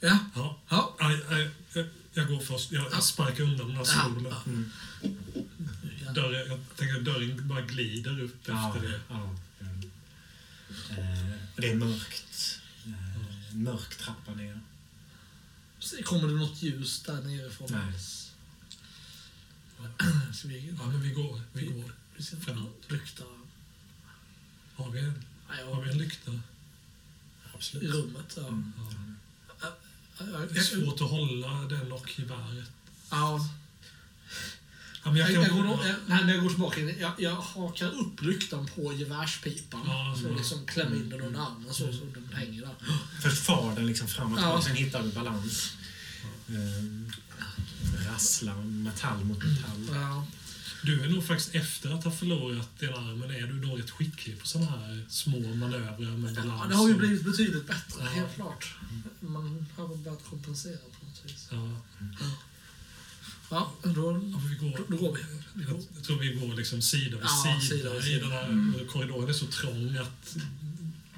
Ja. Ja. Ja. Aj, jag- jag går först. Jag, jag sparkar undan den här stolen. Ja. Mm. Dörren, jag tänker att dörren bara glider upp Ja, efter det. ja. Mm. Eh, det är mörkt. Eh, en mörk trappa ner. Kommer det något ljus där nerifrån? Nej. Så vi, Ja, men vi går. Vi går. Ska framåt. lukta Har vi en, nej, har vi ja, en lykta? i Absolut. rummet. Ja. Mm. Ja. Ja, Det är svårt att hålla den och geväret. Ja, Ja, men jag kan, jag, går, jag, när jag går tillbaka, in, jag, jag hakar upp lyktan på gevärspipan. Ja, så ja. liksom klämmer in den under armen så, så den hänger där. Först far den liksom fram och Ja. tillbaka, sen hittar du balans. Eh, rasslar metall mot metall. Ja. Du är nog faktiskt efter att ha förlorat den armen är du nog rätt skicklig på sådana här små manövrer med balans. Ja, det har ju blivit betydligt bättre, Ja. helt klart. Man har börjat kompensera på något vis. Ja, Ja, då, ja, vi går, då, då går vi. vi går. jag, jag tror vi går liksom sida vid Ja, sida, sida vid i sida. den här Mm. korridoren är så trång att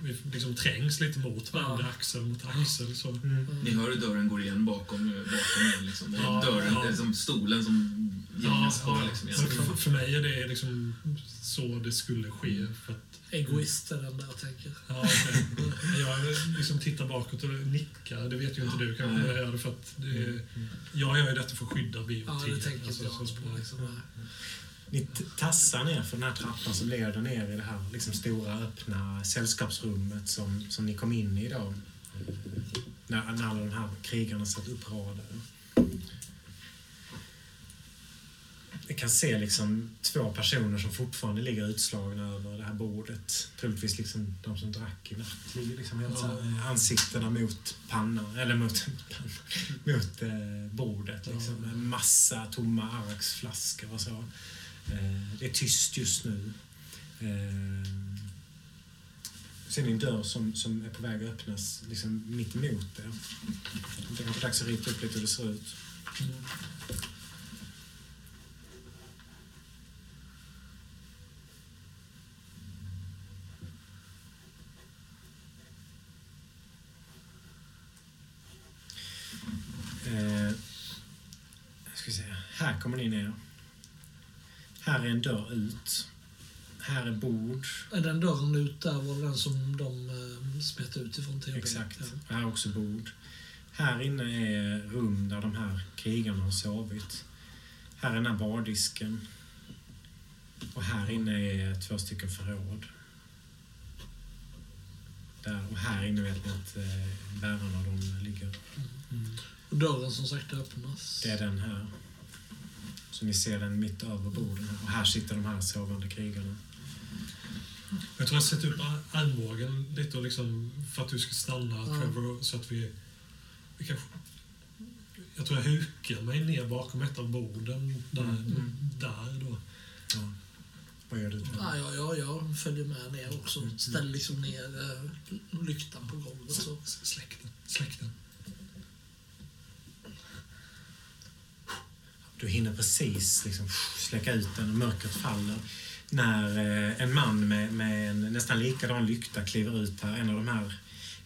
vi liksom trängs lite mot varandra, Ja. axel mot axel. Så. Mm. Ni hör hur dörren går igen bakom, bakom er. Liksom. Ja, dörren, ja. det är som stolen som gängas kvar. Liksom, så igen. för, för mig är det liksom så det skulle ske. För att, Egoist är den där, jag tänker. ja, okej. Jag liksom tittar bakåt och nickar. Det vet ju inte du kanske. Jag gör det för att det är, jag gör ju detta för att skydda bio Ja, det tänker inte jag på. Liksom. Ni tassar ner för den här trappan som leder ner i det här liksom stora öppna sällskapsrummet som, som ni kom in i då. När, när alla de här krigarna satt uppradade. Jag kan se liksom två personer som fortfarande ligger utslagna över det här bordet. Troligtvis liksom de som drack i natt. Ligger liksom helt så här, ansiktena mot pannan, eller mot, pannan, mot eh, bordet. Liksom, med massa tomma arksflaskor och så. Eh, det är tyst just nu. Eh, ser ni en dörr som, som är på väg att öppnas liksom mitt emot er. Det är kanske dags att rita upp lite hur det ser ut. Eh, ska vi se. Här kommer ni ner. Här är en dörr ut. Här är bord. Är den dörren ut där var den som de eh, smet ut ifrån TB? Exakt. Ja. Här är också bord. Här inne är rum där de här krigarna har sovit. Här är den här bardisken. Och här inne är två stycken förråd. Där. Och här inne vet ni att eh, bärarna de ligger. Och dörren som sagt öppnas. Det är den här. Så ni ser den mitt över borden. Och här sitter de här sovande krigarna. Jag tror jag sätter upp ar- armbågen lite och liksom för att du ska stanna Ja. Trevor så att vi, vi kanske... Jag tror jag hukar mig ner bakom ett av borden där, Mm. där då. Ja. Vad gör du? Ja, ja, ja, jag följer med ner också. Ställer liksom ner eh, lyktan på golvet. Så. Släck den. Släck den. Du hinner precis liksom släcka ut den och mörkret faller. När eh, en man med, med en nästan likadan lykta kliver ut här, en av de här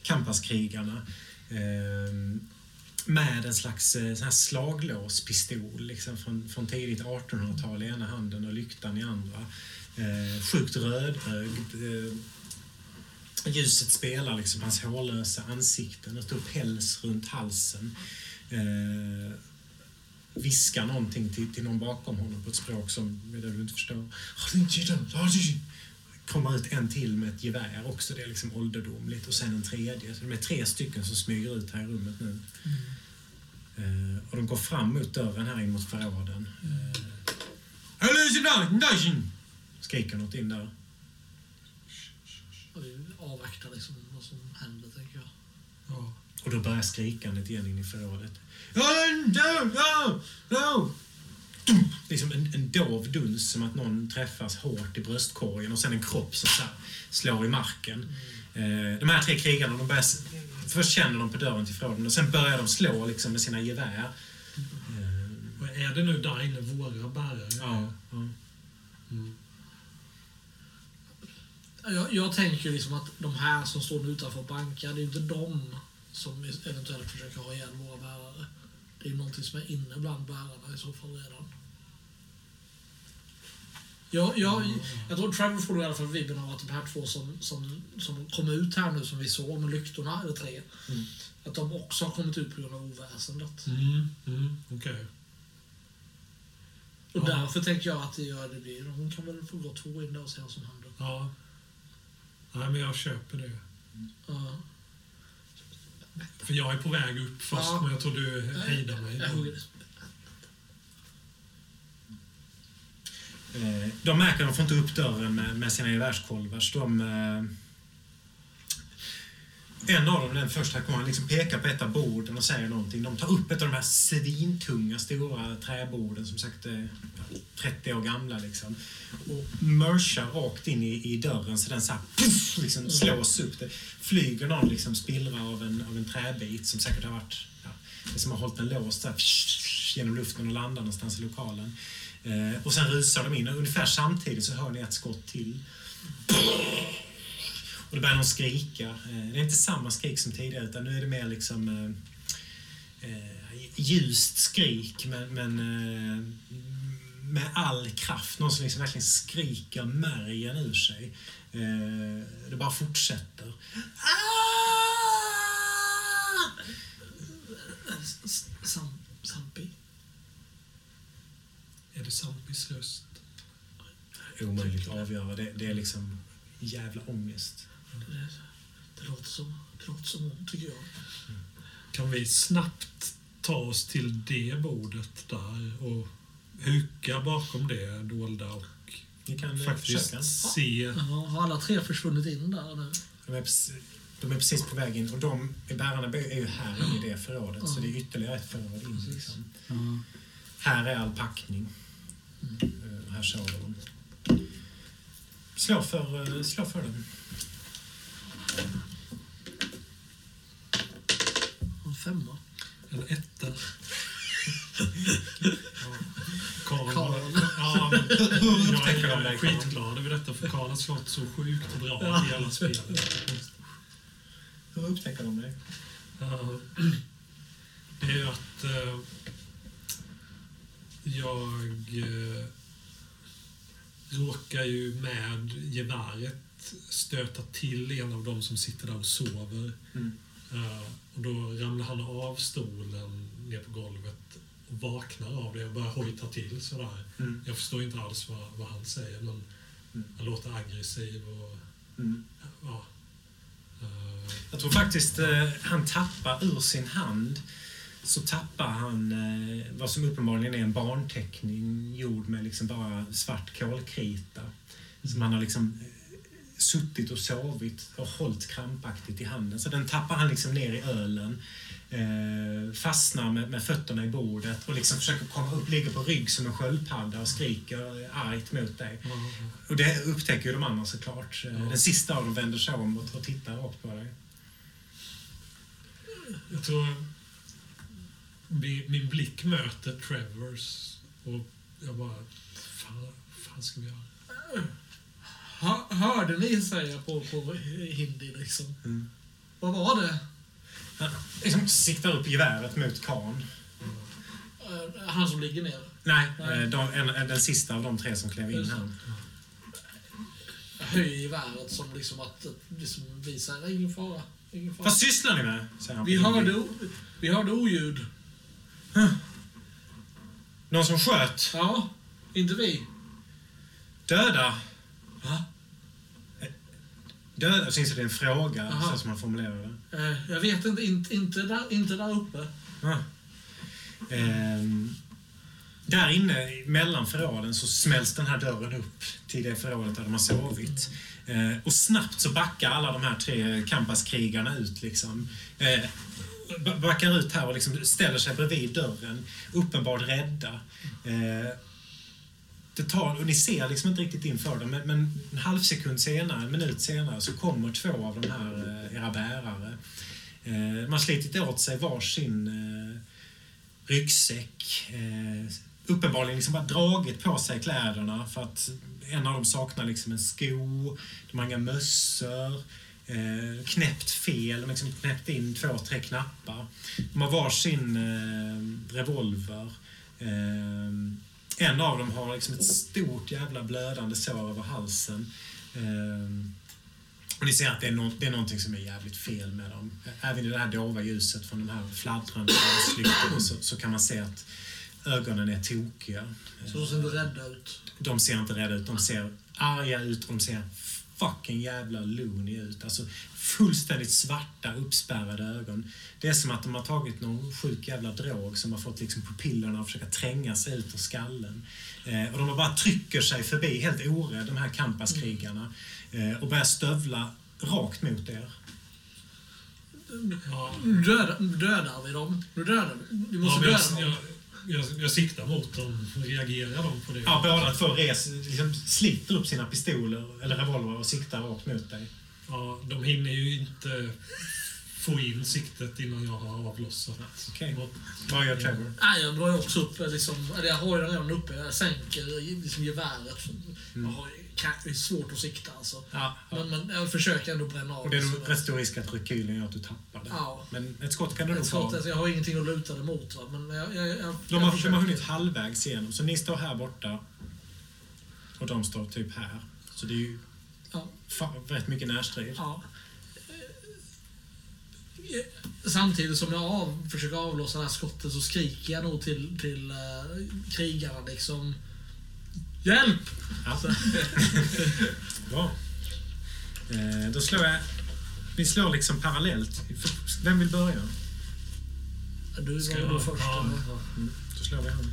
kampaskrigarna. Ehm, med en slags eh, sån här slaglåspistol liksom, från, från tidigt 1800-tal i ena handen och lyktan i andra. Eh, sjukt rödögd. Eh, ljuset spelar liksom hans hårlösa ansikten. och stor päls runt halsen. Eh, viskar någonting till, till någon bakom honom på ett språk som du inte förstår. Kommer ut en till med ett gevär också, det är liksom ålderdomligt. Och sen en tredje. Så de är tre stycken som smyger ut här i rummet nu. Eh, och de går fram mot dörren här in mot förråden. Eh, skriker något in där. Och vi avvaktar liksom vad som händer, tänker jag. Ja. Och då börjar skrikandet igen in i förrådet. Liksom en, en dov duns som att någon träffas hårt i bröstkorgen och sen en kropp som så slår i marken. Eh, de här tre krigarna, de börjar, först känner de på dörren till förråden och sen börjar de slå liksom med sina gevär. Och är det nu där inne våra bärare? ja, ja. Mm. jag. Jag tänker liksom att de här som står utanför och bankar, det är inte de som eventuellt försöker ha ihjäl våra bärare. Det är någonting som är inne bland bärarna i så fall redan. Jag, jag, jag tror Trevor får i alla fall vibben av att de här två som, som, som kom ut här nu, som vi såg med lyktorna, eller tre, Mm. att de också har kommit ut på grund av oväsendet. Mm, mm, okej. Och Ja. därför tänker jag att det gör det blir, hon kan väl få gå två in där och se vad som händer. Ja. Nej, men jag köper det. Ja. För jag är på väg upp först, Ja. men jag tror du hejdar mig. Eh, De märker att de får inte upp dörren med, sina gevärskolvar. De, eh, en av dem, den första, kommer han liksom pekar på ett av borden och säger någonting. De tar upp ett av de här svintunga stora träborden som sagt är 30 år gamla. Liksom, och merchar rakt in i, i dörren så den så här, puff, liksom slås upp. Det flyger någon liksom spillra av en, av en träbit som säkert har varit ja, det som har hållit den låst där, genom luften och landar någonstans i lokalen. Eh, och sen rusar de in och ungefär samtidigt så hör ni ett skott till. Och då börjar någon skrika. Eh, det är inte samma skrik som tidigare utan nu är det mer liksom eh, eh, ljust skrik men, men eh, med all kraft. Någon som liksom verkligen skriker märgen ur sig. Eh, det bara fortsätter. Ah! Sam, Sampi. Är det Sampis röst? Omöjligt att avgöra. Det, det är liksom jävla ångest. Det, det, låter som, det låter som hon, tycker jag. Kan vi snabbt ta oss till det bordet där och huka bakom det dolda och Ni kan eh, faktiskt försöka. se... Jaha, har alla tre försvunnit in där nu? De är, precis, de är precis på väg in och de bärarna är ju här inne i det förrådet så det är ytterligare ett förråd in. Liksom. Här är all packning. Eh, och här sover de. Slå för, eh, slå för dem. En femma. En etta. Karl. Karl. Ja, men jag är skitglad över detta för Karl har slått så sjukt bra i alla spel. Hur upptäcker de dig? Ja, Det är att eh, jag... Eh, råkar ju med geväret stöta till en av dem som sitter där och sover. Mm. Eh, och då ramlar han av stolen ner på golvet vaknar av det och börjar hojta till sådär. Mm. Jag förstår inte alls vad, vad han säger, men Mm. han låter aggressiv och... Mm. Ja. Eh, Jag tror faktiskt eh, han tappar ur sin hand så tappar han eh, vad som uppenbarligen är en barnteckning gjord med liksom bara svart kolkrita. Som han har liksom eh, suttit och sovit och hållit krampaktigt i handen. Så den tappar han liksom ner i ölen. Eh, fastnar med, med fötterna i bordet och liksom försöker komma upp, ligger på rygg som en sköldpadda och skriker argt mot dig. Och det upptäcker ju de andra såklart. Eh, Ja. Den sista av dem vänder sig om och, och tittar rakt på dig. Jag tror min, min blick möter Trevors och jag bara, fan, fan ska vi göra? Hör, hörde ni säga på, på hindi liksom? Mm. Vad var det? Liksom siktar upp geväret mot Khan. Eh, Han som ligger ner. Nej, Nej. eh, De, en, den sista av de tre som klev in här. Höjer geväret som liksom att liksom visa ingen fara. Ingen fara. Vad sysslar ni med? Vi hörde, o- vi hörde oljud. Någon som sköt? Ja, inte vi. Döda? Va? Döda? Så inser det är en fråga, Aha. så som han formulerar det. Eh, jag vet inte, inte, inte, där, inte där uppe. Ah. Um, där inne mellan förråden så smälls den här dörren upp till det förrådet där de har sovit. Eh, och snabbt så backar alla de här tre kampaskrigarna ut. Liksom. Eh, backar ut här och liksom ställer sig bredvid dörren, uppenbart rädda. Eh, det tar, och ni ser liksom inte riktigt inför dem, men, men en halv sekund senare, en minut senare, så kommer två av de här eh, era bärare. Eh, man har slitit åt sig varsin eh, ryggsäck. Eh, uppenbarligen liksom bara dragit på sig kläderna för att en av dem saknar liksom en sko, de har inga mössor, eh, knäppt fel, de har liksom knäppt in två, tre knappar. De har varsin eh, revolver. Eh, en av dem har liksom ett stort jävla blödande sår över halsen. Eh, och ni ser att det är, no det är någonting som är jävligt fel med dem. Även i det här dova ljuset från de här fladdrande ljuslyktorna så, så kan man se att ögonen är tokiga. Så de ser inte rädda ut. De ser inte rädda ut, de ser arga ut och de ser fucking jävla loony ut. Alltså fullständigt svarta, uppspärrade ögon. Det är som att de har tagit någon sjuk jävla drog som har fått liksom pupillerna att försöka tränga sig ut ur skallen. Eh, och de har bara trycker sig förbi helt orädd, de här campaskrigarna. Eh, och börjar stövla rakt mot er. Ja, Nu dödar, vi dem. Nu dödar vi. Vi ja, måste men döda dem. Jag, jag, siktar mot dem. Reagerar de på det? Ja, båda två res, liksom sliter upp sina pistoler eller revolver och siktar rakt mot dig. Ja, de hinner ju inte få in siktet innan jag har avlossat. Okej. Och- Vad gör Trevor? Nej, jag drar ju också upp, liksom, eller jag har ju den redan uppe. Jag sänker liksom geväret. Jag har det är svårt att sikta alltså. Ja, ja. Men, men jag försöker ändå bränna av. Och det är nog sådär. rätt stor risk att rekylen gör att du tappar det. Ja. Men ett skott kan du nog ta. alltså, jag har ingenting att luta det mot. Va? Men jag, jag, jag, De har, de har hunnit halvvägs igenom, så ni står här borta och de står typ här. Så det är ju Ja. fa- rätt mycket närstrid. Ja. Eh, Samtidigt som jag av, försöker avlossa det här skottet så skriker jag nog till, till uh, krigarna liksom Hjälp! Ja. Bra. Eh, då slår jag... Vi slår liksom parallellt. Vem vill börja? Du Ska då först. ja, ja. Mm, då slår vi han.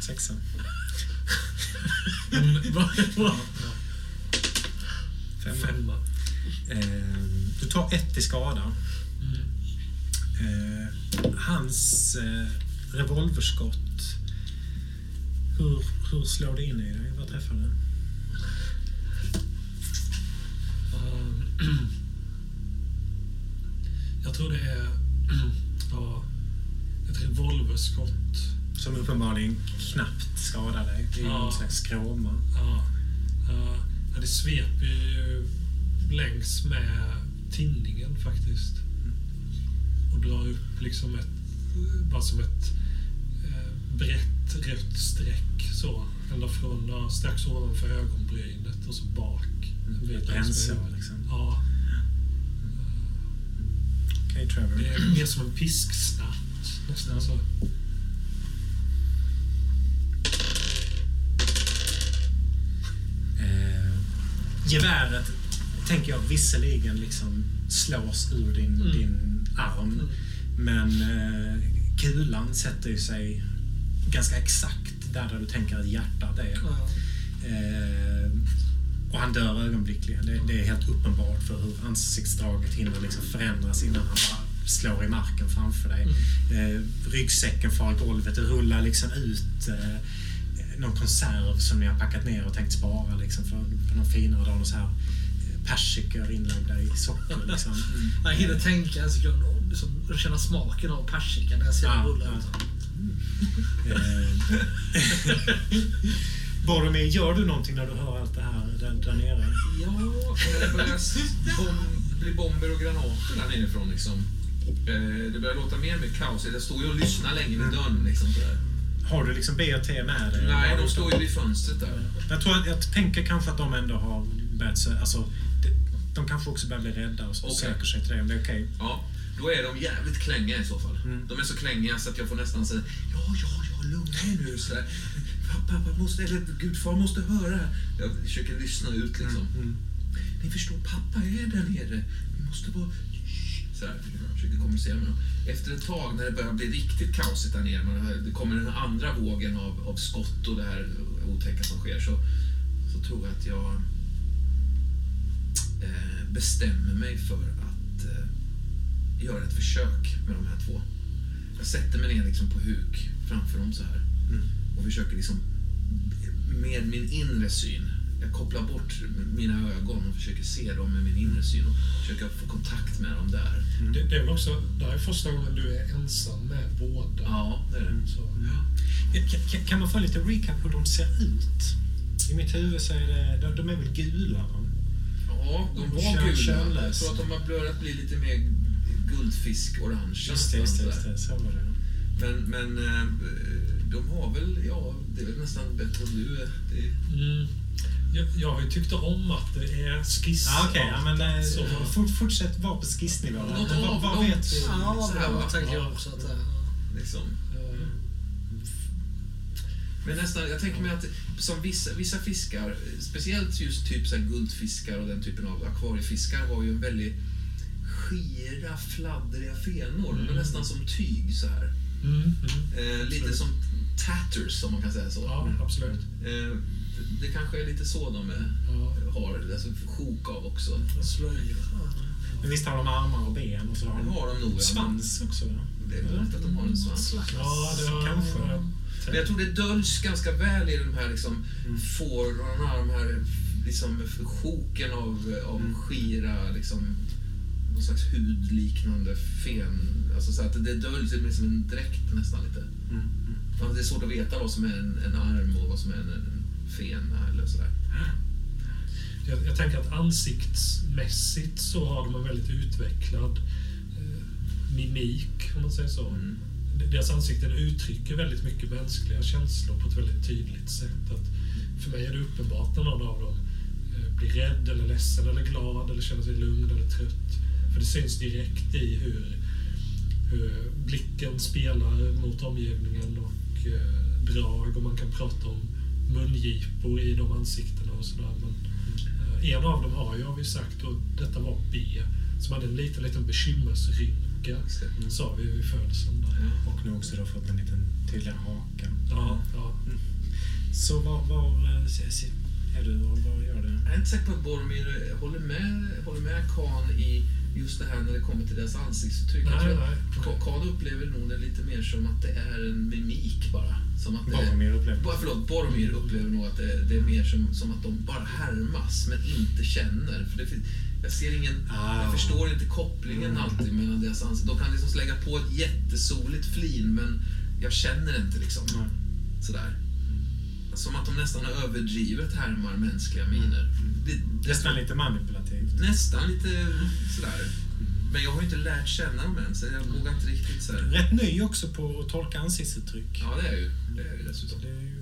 Sexan. Mm, Bra, bra. Femma. Femma. Eh, du tar ett i skada. Mm. Eh, hans eh, revolverskott. Hur, hur slår det in i dig? Vad träffar det? Ehm, Jag tror det är ja, ett revolverskott. Som uppenbarligen knappt skadar dig. Det är Ja. någon slags skråma. Ja, ja, ja, det sveper ju längs med tinningen faktiskt. Och drar upp liksom ett, bara som ett eh, rött streck så. Ända från strax ovanför ögonbrynet och så bak. Bränsle rosböj. liksom. Ja. Okej, Trevor. Det är mer som en pisksnatt. Nästan så. Eh, geväret tänker jag visserligen liksom slås ur din, Mm. din arm. Men eh, kulan sätter ju sig ganska exakt där, där du tänker att hjärtat är. Eh, och han dör ögonblickligen. Det, det är helt uppenbart för hur ansiktsdraget hinner liksom förändras innan han bara slår i marken framför dig. Eh, ryggsäcken far i golvet. Det rullar liksom ut eh, någon konserv som ni har packat ner och tänkt spara liksom, för, för någon finare dag. Så här, eh, persikor inlagda i socker. Liksom. Jag hinner tänka en sekund och liksom, känna smaken av persika när jag ser Ja, den rulla ja. Eh, Boromir, gör du någonting när du hör allt det här där, där nere? Ja, när det börjar s- bom, bli bomber och granater där nerifrån liksom. Eh, det börjar låta mer och mer kaos. Jag står ju och lyssnar länge vid dörren liksom. Har du liksom B och T med dig? Nej, de du- står ju vid fönstret där. Jag, tror att, jag tänker kanske att de ändå har börjat alltså, de, de kanske också börjar bli rädda och Okej. söker sig till dig om det är okej. Ja, då är de jävligt klängiga i så fall. Mm. De är så klängiga så att jag får nästan säga ja, ja, ja, lugna er nu. Så. Pappa, pappa måste, eller gudfar måste höra. Jag försöker lyssna ut liksom. Mm. Ni förstår, pappa är där nere. Vi måste vara... Så här, jag försöker kommunicera med dem. Efter ett tag när det börjar bli riktigt kaosigt där nere, man- det kommer den andra vågen av, av skott och det här otäcka som sker, så, så tror jag att jag eh, bestämmer mig för att eh, göra ett försök med de här två. Jag sätter mig ner liksom på huk framför dem så här Mm. och försöker liksom med min inre syn. Jag kopplar bort mina ögon och försöker se dem med min inre syn och försöker få kontakt med dem där. Det, det är väl också, det här är första gången du är ensam med båda. Ja, det är det. Så. Kan, kan- kan man få lite recap hur de ser ut? I mitt huvud så är det, de, de är väl gula? Ja, de var Kön- gula. Jag tror att de har börjat bli lite mer guldfisk-orange. Just det, just det, just det. Så var det. Men, men eh, de har väl, ja, det är väl nästan bättre än du är. Det, Mm. Jag, jag har ju tyckt om att det är skiss. Ja, Okej, ja, men eh, Så- fort, fortsätt vara på skissnivå. Men vad, av vad vet vi? Ja, Så här, det va? tänkte jag Ja. också. Att, eh, liksom. Eh, Men nästan, jag tänker mig att som vissa, vissa fiskar, speciellt just typ så här guldfiskar och den typen av akvariefiskar har ju en väldigt skira, fladdriga fenor. Är nästan som tyg så här. Mm, mm. Eh, lite som tatters om man kan säga så. Ja, absolut. Eh, det, det kanske är lite så de är, Ja. har alltså, sjok av också. slöja. Ja. Men visst har de armar och ben och så har Det de har de nog. ja. svans också? Det är möjligt att de har en svans. Slags. Ja, det har Kanske. Men jag tror det döljs ganska väl i de här liksom, fårorna, de här liksom, sjoken av, av skira, liksom, någon slags hudliknande fen. Alltså, så att det döljs är som en dräkt nästan lite. Mm. Mm. Det är svårt att veta vad som är en, en arm och vad som är en, en fena eller sådär. Jag, jag tänker att ansiktsmässigt så har de en väldigt utvecklad eh, mimik, om man säger så. Mm. Deras ansikten uttrycker väldigt mycket mänskliga känslor på ett väldigt tydligt sätt. Att för mig är det uppenbart när någon av dem eh, blir rädd, eller ledsen, eller glad, eller känner sig lugn eller trött. För det syns direkt i hur, hur blicken spelar mot omgivningen och eh, drag och man kan prata om mungipor i de ansiktena och sådär. Men eh, en av dem har ju, har vi sagt, och detta var B, som hade en liten, liten bekymmersrynka, sa vi vid födseln. Där. Och nu också då fått en liten tydligare haka. Ja, ja. Så var, var eh, är du och vad gör du? Jag är inte säker på att Boromir håller med, håller med Khan i just det här när det kommer till deras ansiktsuttryck. Jag Nej, tror att nej. Ka- Khan upplever nog det lite mer som att det är en mimik bara. Som att det, Boromir upplever Bara, förlåt, Boromir upplever nog att det, det är mer som, som att de bara härmas men inte känner. För det, fin- jag ser ingen, Ah. jag förstår inte kopplingen Mm. alltid mellan deras ansikten. De kan liksom lägga på ett jättesoligt flin men jag känner inte liksom. Nej. Sådär. Som att de nästan överdrivet härmar mänskliga miner. Det, det, Nästan lite manipulativt. nästan lite sådär. Men jag har ju inte lärt känna dem än, så jag vågar inte riktigt så här. Rätt ny också på att tolka ansiktsuttryck. Ja, det är ju. Det är ju dessutom. Det är ju...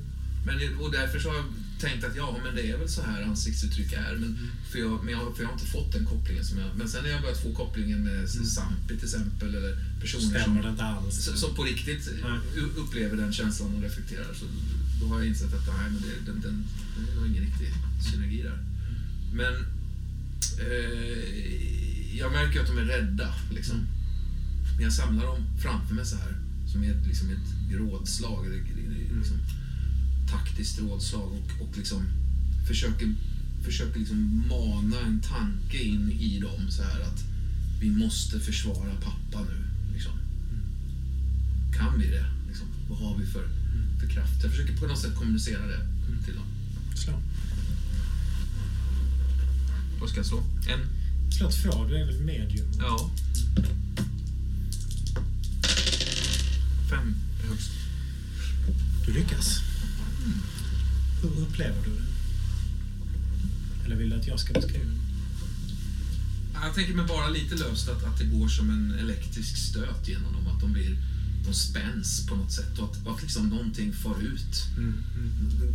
Men, och därför så har jag tänkt att ja, men det är väl så här ansiktsuttryck är. Men, Mm. för, jag, men jag, för jag har inte fått den kopplingen. Som jag, men sen har jag börjat få kopplingen med Zampi till exempel. Eller personer Mm. Stämmer som, inte alls. som, som på riktigt u- upplever den känslan och reflekterar. Så då har jag insett att nej, men det, den, den, det är nog ingen riktig synergi där. Men eh, jag märker ju att de är rädda. Liksom. Mm. Men jag samlar dem framför mig så här. Som ett, liksom ett rådslag. Eller, liksom, taktiskt rådslag. Och, och liksom försöker, försöker liksom mana en tanke in i dem så här att vi måste försvara pappa nu. Liksom. Kan vi det? Liksom? Vad har vi för kraft? Jag försöker på något sätt kommunicera det till dem. Slå. Vad ska jag slå? En? Slå två, du är väl medium? Ja. Fem är högst. Du lyckas. Hur upplever du det? Eller vill du att jag ska beskriva det? Jag tänker mig bara lite löst att, att det går som en elektrisk stöt genom dem. Att de blir de spänns på något sätt och att, och att liksom någonting far ut.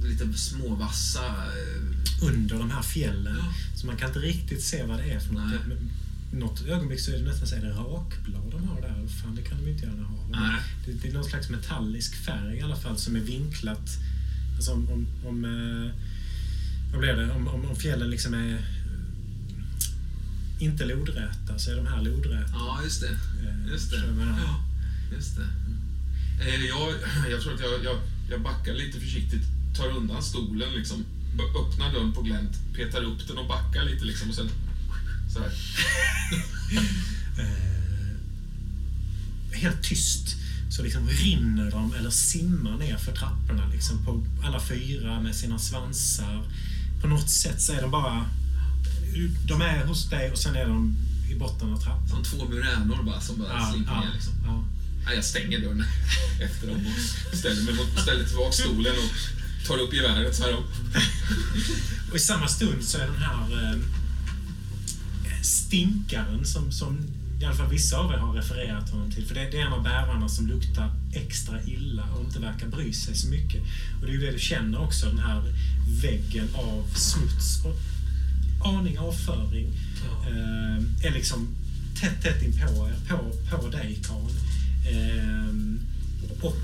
Lite småvassa... eh, Under de här fjällen. Ja. Så man kan inte riktigt se vad det är för något. Nej. Något ögonblick så är det nästan så är det rakblad de har där. Fan, det kan de inte gärna ha. Nej. Det, det är någon slags metallisk färg i alla fall som är vinklat. Alltså om, om, om eh, vad blir det? Om, om, om fjällen liksom är eh, inte lodräta så är de här lodräta. Ja, just det. Just det. Ja, just det. Eh, Jag, jag tror att jag, jag, jag backar lite försiktigt, tar undan stolen, liksom, öppnar dörren på glänt, petar upp den och backar lite liksom, och sen så här. eh, helt tyst så liksom rinner de eller simmar ner för trapporna liksom på alla fyra med sina svansar. På något sätt så är de bara... De är hos dig och sen är de i botten av trappan. Som två muränor bara, som bara slinker ner. Liksom. ja. Ja, jag stänger dörren efter dem och ställer, mig mot, ställer tillbaka stolen och tar upp geväret så här. Och, Och i samma stund så är den här eh, stinkaren som, som i alla fall vissa av er har refererat honom till. För det, det är en av bärarna som luktar extra illa och inte verkar bry sig så mycket. Och det är ju det du känner också, den här väggen av smuts och aning avföring eh, är liksom tätt, tätt inpå er, på, på dig Karin. Eh, och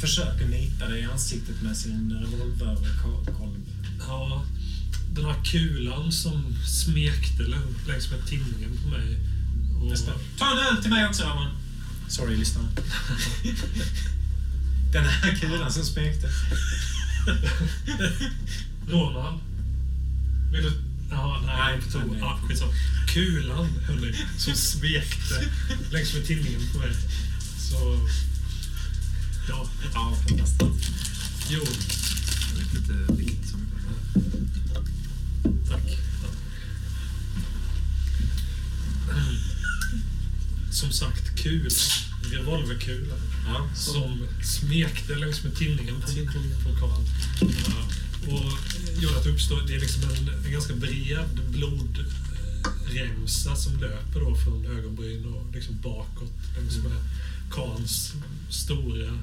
försöker nita dig i ansiktet med sin revolverkolv. Ja, den här kulan som smekte lä- längs med tinningen på mig. Och, Nästa. Ta en öl till mig också, Raman. Sorry, lyssnare. Den här kulan som smekte. Ronald? Vill du... Ja, nej, Nej, tog, nej. ja, skitsamma. Kulan, hörni, som smekte längs med tinningen på mig. Så... Ja, Ja, fantastiskt. jo, jag vet inte vilket som... tack. Som sagt, kulan. Revolverkulan. Ja, som smekte längs med tinningen på, på, på Karl. Ja, och gör att det uppstår, det är liksom en, en ganska bred blodremsa som löper då från ögonbryn och liksom bakåt längs med Karls stora,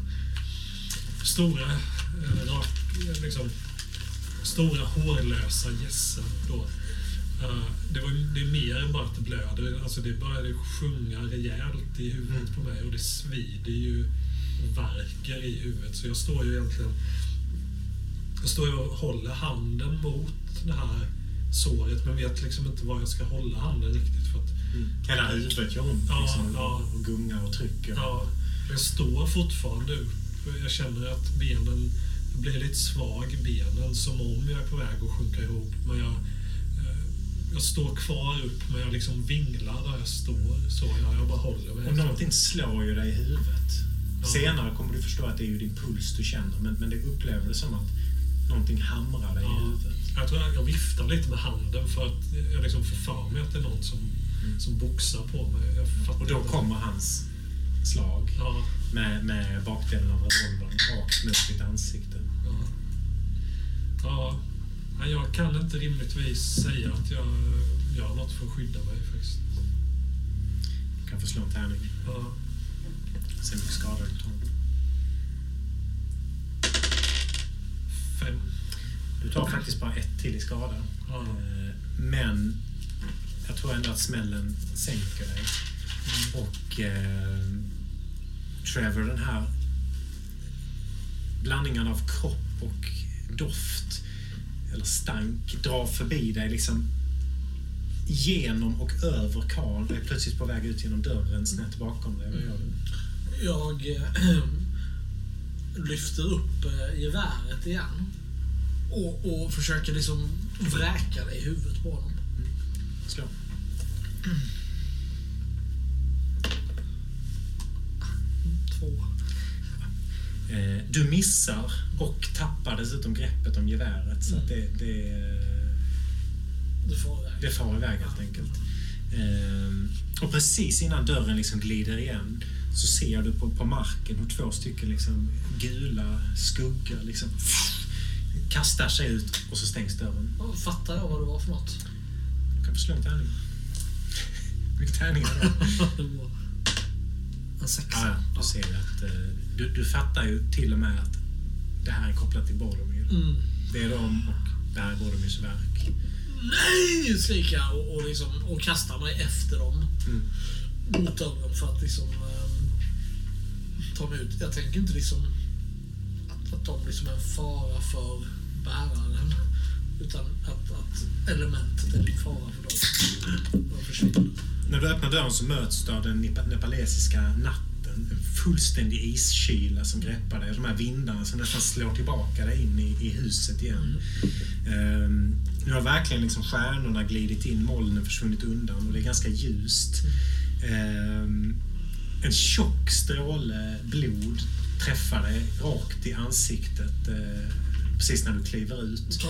stora, eh, rak, liksom, stora hårlösa gässa då. Eh, det, var, det är mer än bara att det blöder. Alltså det började sjunga rejält i huvudet på mig och det svider ju och värker i huvudet. Så jag står ju egentligen jag står ju och håller handen mot det här såret men vet liksom inte var jag ska hålla handen riktigt. För att, Hela huvudet gör ont Ja, liksom, ja. och gungar och trycker. ja, jag står fortfarande upp. Jag känner att benen jag blir lite svag i benen som om jag är på väg att sjunka ihop. Men jag, eh, jag står kvar upp men jag liksom vinglar där jag står. Så jag, jag bara håller mig. Och någonting slår ju dig i huvudet. Ja. Senare kommer du förstå att det är ju din puls du känner, men, men det upplever du som att någonting hamrar dig i Ja. huvudet. Jag tror jag, jag viftar lite med handen för att jag liksom får för mig att det är någon som, som boxar på mig. Fattar Och då kommer hans slag Ja, med, med bakdelen av revolvern rakt mot ditt ansikte. ja. ja. Jag kan inte rimligtvis säga att jag gör något för att skydda mig faktiskt. Du kan få slå en tärning. Ja. Se hur mycket skada du tar. Fem. Du tar faktiskt bara ett till i skada. Ja. Eh, Men jag tror ändå att smällen sänker dig. Och eh, Trevor, den här blandningen av kropp och doft eller stank drar förbi dig liksom genom och över Karl. Du är plötsligt på väg ut genom dörren snett bakom dig. Vad gör du? Jag eh, lyfter upp eh, geväret igen. Och, och försöker liksom vräka det i huvudet på honom. Slå. Två. Eh, du missar och tappar dessutom greppet om geväret. Så att det, det, Du får iväg. det far iväg helt enkelt. Eh, och precis innan dörren liksom glider igen så ser du på, på marken hur två stycken liksom gula skuggor liksom kastar sig ut och så stängs dörren. Ja, Fattar jag vad det var för något? Du kan få slå en tärning. Vilka tärningar då? En sexa. Ja, du ser att eh, du, du fattar ju till och med att det här är kopplat till Boromir. Mm. Det är de och det här är Boromirs verk. Nej! skriker jag och, och, liksom, och kastar mig efter dem. Mm. Mot dörren för att liksom ehm, ta mig ut. Jag tänker inte liksom att, att de liksom är en fara för bäraren. Utan att, att elementet är en fara för dem. De försvinner. När du öppnar dörren så möts du av den nepa- nepalesiska natten. En fullständig iskyla som greppar dig. De här vindarna som nästan slår tillbaka dig in i, i huset igen. Ehm, nu har verkligen liksom stjärnorna glidit in, molnen försvunnit undan och det är ganska ljust. Ehm, en tjock stråle blod träffar dig rakt i ansiktet eh, precis när du kliver ut.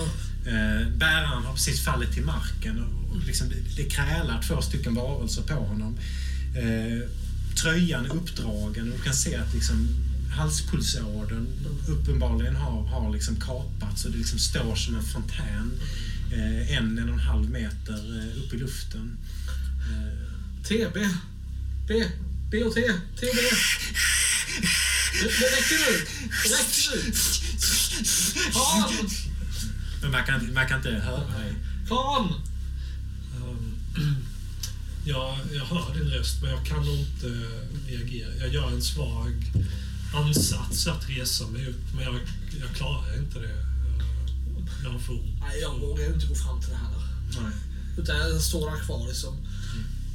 Eh, bäraren har precis fallit till marken och liksom det, det krälar två stycken varelser på honom. Eh, tröjan är uppdragen och du kan se att liksom halspulsådern uppenbarligen har, har liksom kapats och det liksom står som en fontän eh, en, en och en halv meter eh, upp i luften. Eh, TB. B. B och T. TB. Det räcker nu. Det räcker nu. Fan! men man kan, man kan inte höra. Fan! Ehm, Ja, jag hör din röst, men jag kan nog inte reagera. Jag gör en svag ansats att resa mig upp, men jag, jag klarar inte det. Jag, jag för ont. Nej, jag vågar inte gå fram till det här. Nej. Utan jag står där kvar liksom.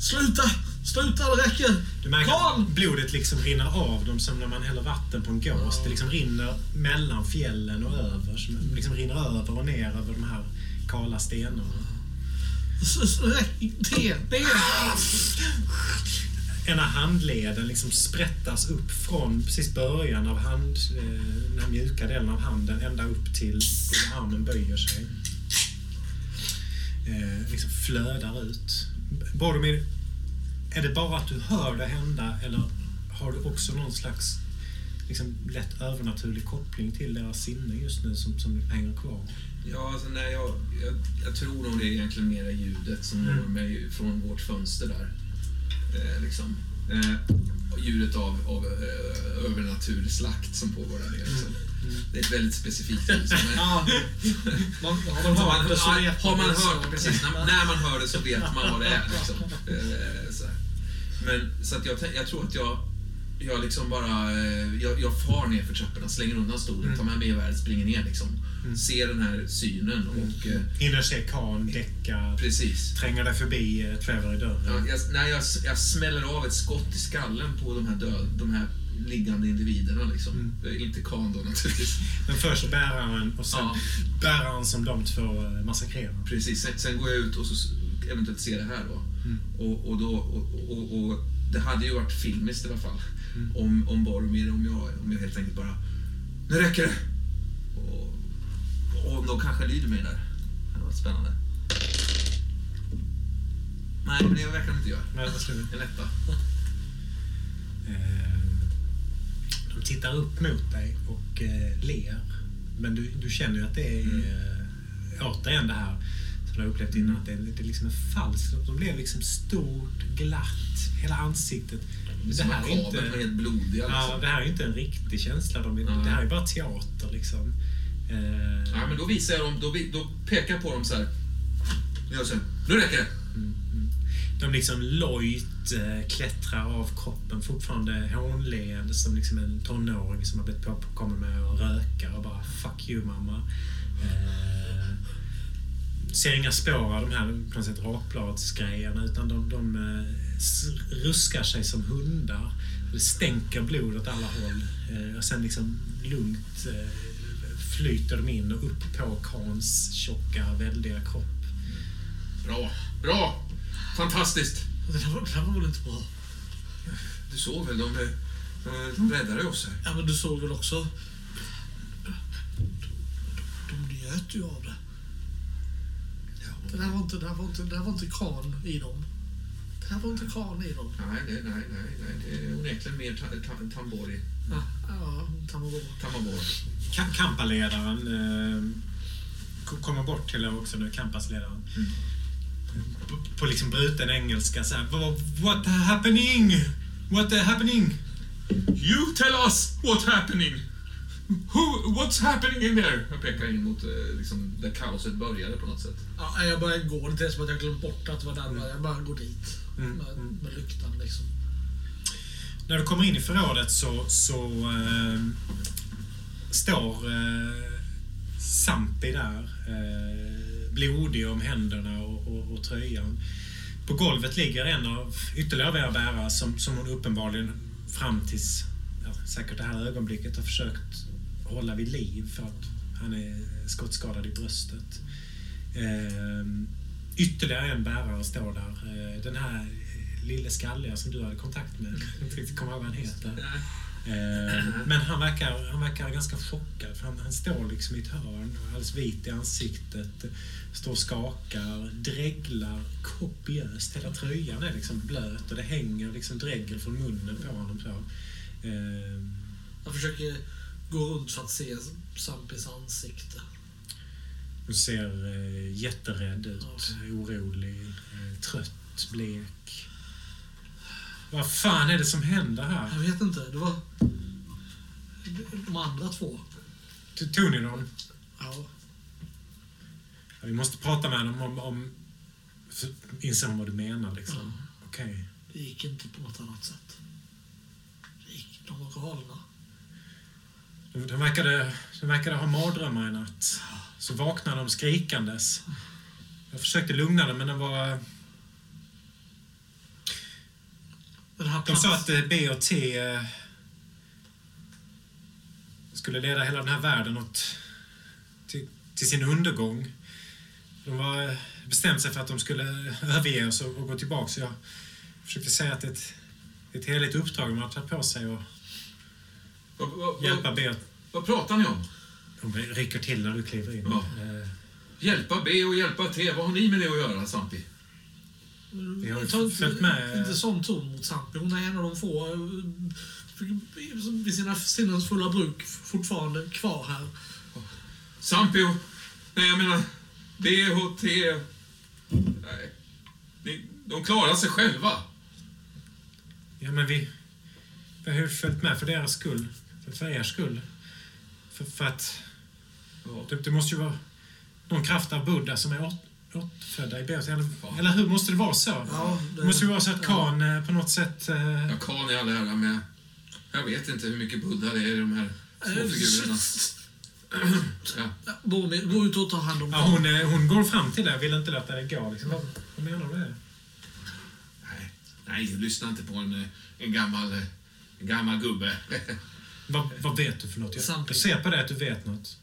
Sluta! Sluta, det räcker! Du märker Karl! att blodet liksom rinner av dem som när man häller vatten på en gås. Det liksom rinner mellan fjällen och över. Som liksom rinner över och ner över de här kala stenarna. S- s- räck- T. B. Ena handleden liksom sprättas upp från precis början av hand, eh, den här mjuka delen av handen ända upp till till armen böjer sig. Eh, liksom flödar ut. Boromir, är det bara att du hör det hända eller har du också någon slags liksom, lätt övernaturlig koppling till deras sinne just nu som, som hänger kvar? Ja, alltså, nej, jag, jag, jag tror nog det är egentligen mera ljudet som når mig från vårt fönster där. Eh, liksom. Eh, ljudet av, av eh, övernaturlig slakt som pågår där nere. Liksom. Det är ett väldigt specifikt ljud. som är- Ja. Man, har man Har hört man, det så vet har man det, så- hört precis, när, när man hör det så vet man vad det är. Liksom. Eh, så. Men så att jag, jag tror att jag, jag liksom bara, eh, jag, jag far ner för trapporna, slänger undan stolen, tar med mig geväret, springer ner liksom. Ser den här synen och eh, Hinner se Khan däcka, precis. tränger dig förbi eh, Trevor i dörren. Ja, jag, nej, jag, jag smäller av ett skott i skallen på de här, död, de här liggande individerna. Liksom. Eh, Inte Khan då naturligtvis. Men först bäraren och sen Ja. bäraren som de två massakrerar. Precis, sen, sen går jag ut och så eventuellt ser det här då. Och, och, då och, och, och det hade ju varit filmiskt i alla fall. Om, om Boromir, om jag, om jag helt enkelt bara Nu räcker det! Och, och om de kanske lyder mig där. Det hade varit spännande. Nej, men det verkar de inte göra. Men vad? En etta. Eh, De tittar upp mot dig och eh, ler. Men du, du känner ju att det är eh, återigen det här som jag har upplevt innan. Att det, det liksom är falskt. De blev liksom stort, glatt, hela ansiktet. Det, här är inte... helt blodiga. Liksom. Ja, det här är inte en riktig känsla. De, det här är bara teater liksom. Eh, ja, men då visar jag dem, då, då pekar jag på dem så här. Jag säger, nu räcker det! Mm, mm. De liksom lojt eh, klättrar av kroppen, fortfarande hånleende som liksom en tonåring som har blivit påkommen med att röka och bara Fuck you mamma. Eh, ser inga spår av de här på något sätt rakbladsgrejerna utan de, de eh, ruskar sig som hundar. Det stänker blod åt alla håll. Eh, och sen liksom lugnt eh, flyter de in och upp på Kans tjocka, väldiga kropp. Bra, bra! Fantastiskt! Det här var, det här var väl inte bra? Du såg väl, de, de räddade oss här. Ja, men du såg väl också... De, de njöt ju av det. Det, här var inte, det, här var inte, det här var inte kran i dem. Det här var inte kran i dem. Nej, det, nej, nej, nej. det är onekligen mer ta, ta, tambori. Ja, ja tamabori. Tamabori. Kampaledaren eh, kommer bort till också nu, Kampasledaren. Mm. På liksom bruten engelska så här, What happening? What happening? You tell us what happening! Who, what's happening in there? Jag pekar in mot eh, liksom, där kaoset började på något sätt. Ja, jag bara går. Det är som att jag glömt bort att det var där. Mm. Jag bara går dit. Mm. Med, mm. med lyktan liksom. När du kommer in i förrådet så, så äh, står äh, Sampi där. Äh, blodig om händerna och, och, och, tröjan. På golvet ligger en av ytterligare bärare som, som hon uppenbarligen fram tills ja, säkert det här ögonblicket har försökt hålla vid liv för att han är skottskadad i bröstet. Eh, ytterligare en bärare står där. Eh, den här lille skalliga som du hade kontakt med. Jag kan inte komma ihåg vad han heter. Eh, men han verkar, han verkar ganska chockad. För han, han står liksom i ett hörn, alldeles vit i ansiktet. Står och skakar, dreglar kopiöst. Hela tröjan är liksom blöt och det hänger liksom dregel från munnen på honom. Så. Eh, jag försöker gå runt för att se Sampis ansikte. Hon ser eh, jätterädd ut, ja. orolig, eh, trött, blek. Vad fan är det som händer här? Jag vet inte. Det var de andra två. Tog ni dem? Ja. ja. Vi måste prata med dem om... om inse vad du menar liksom. Ja. Okej. Okay. Det gick inte på något annat sätt. Det gick, de var galna. De verkade, de verkade ha mardrömmar i natt. Så vaknade de skrikandes. Jag försökte lugna dem, men det var... De sa att eh, B och T eh, skulle leda hela den här världen åt, till, till sin undergång. De var eh, bestämt sig för att de skulle överge oss och, och gå tillbaka. Så jag försökte säga att det är ett, ett heligt uppdrag de har tagit på sig och hjälpa B vad pratar ni om? De rycker till när du kliver in. Ja. Eh. Hjälpa B och hjälpa T. Vad har ni med det att göra, Sampi? Vi har inte följt med. Inte sån ton mot Sampi. Hon är en av de få eh, vid sina sinnens fulla bruk fortfarande kvar här. Sampi och... Nej, jag menar B och T... Nej. De klarar sig själva. Ja, men vi... Vi har följt med för deras skull. För, er skull. För, för att det, det, måste ju vara någon kraft av Buddha som är återfödda i Beos. Eller, eller hur? Måste det vara så? Ja, det, det måste ju vara så att Khan ja. Eh, på något sätt... Eh... Ja, Khan är all ära med... Jag vet inte hur mycket Buddha det är i de här små figurerna. ja. Gå ut och ta hand om ja, hon, hon går fram till det vill inte låta det gå. Liksom. Vad, vad menar du med det? Nej, nej lyssna inte på en, en, gammal, en gammal gubbe. Vad, vad vet du för något? Jag, jag ser på det att du vet något.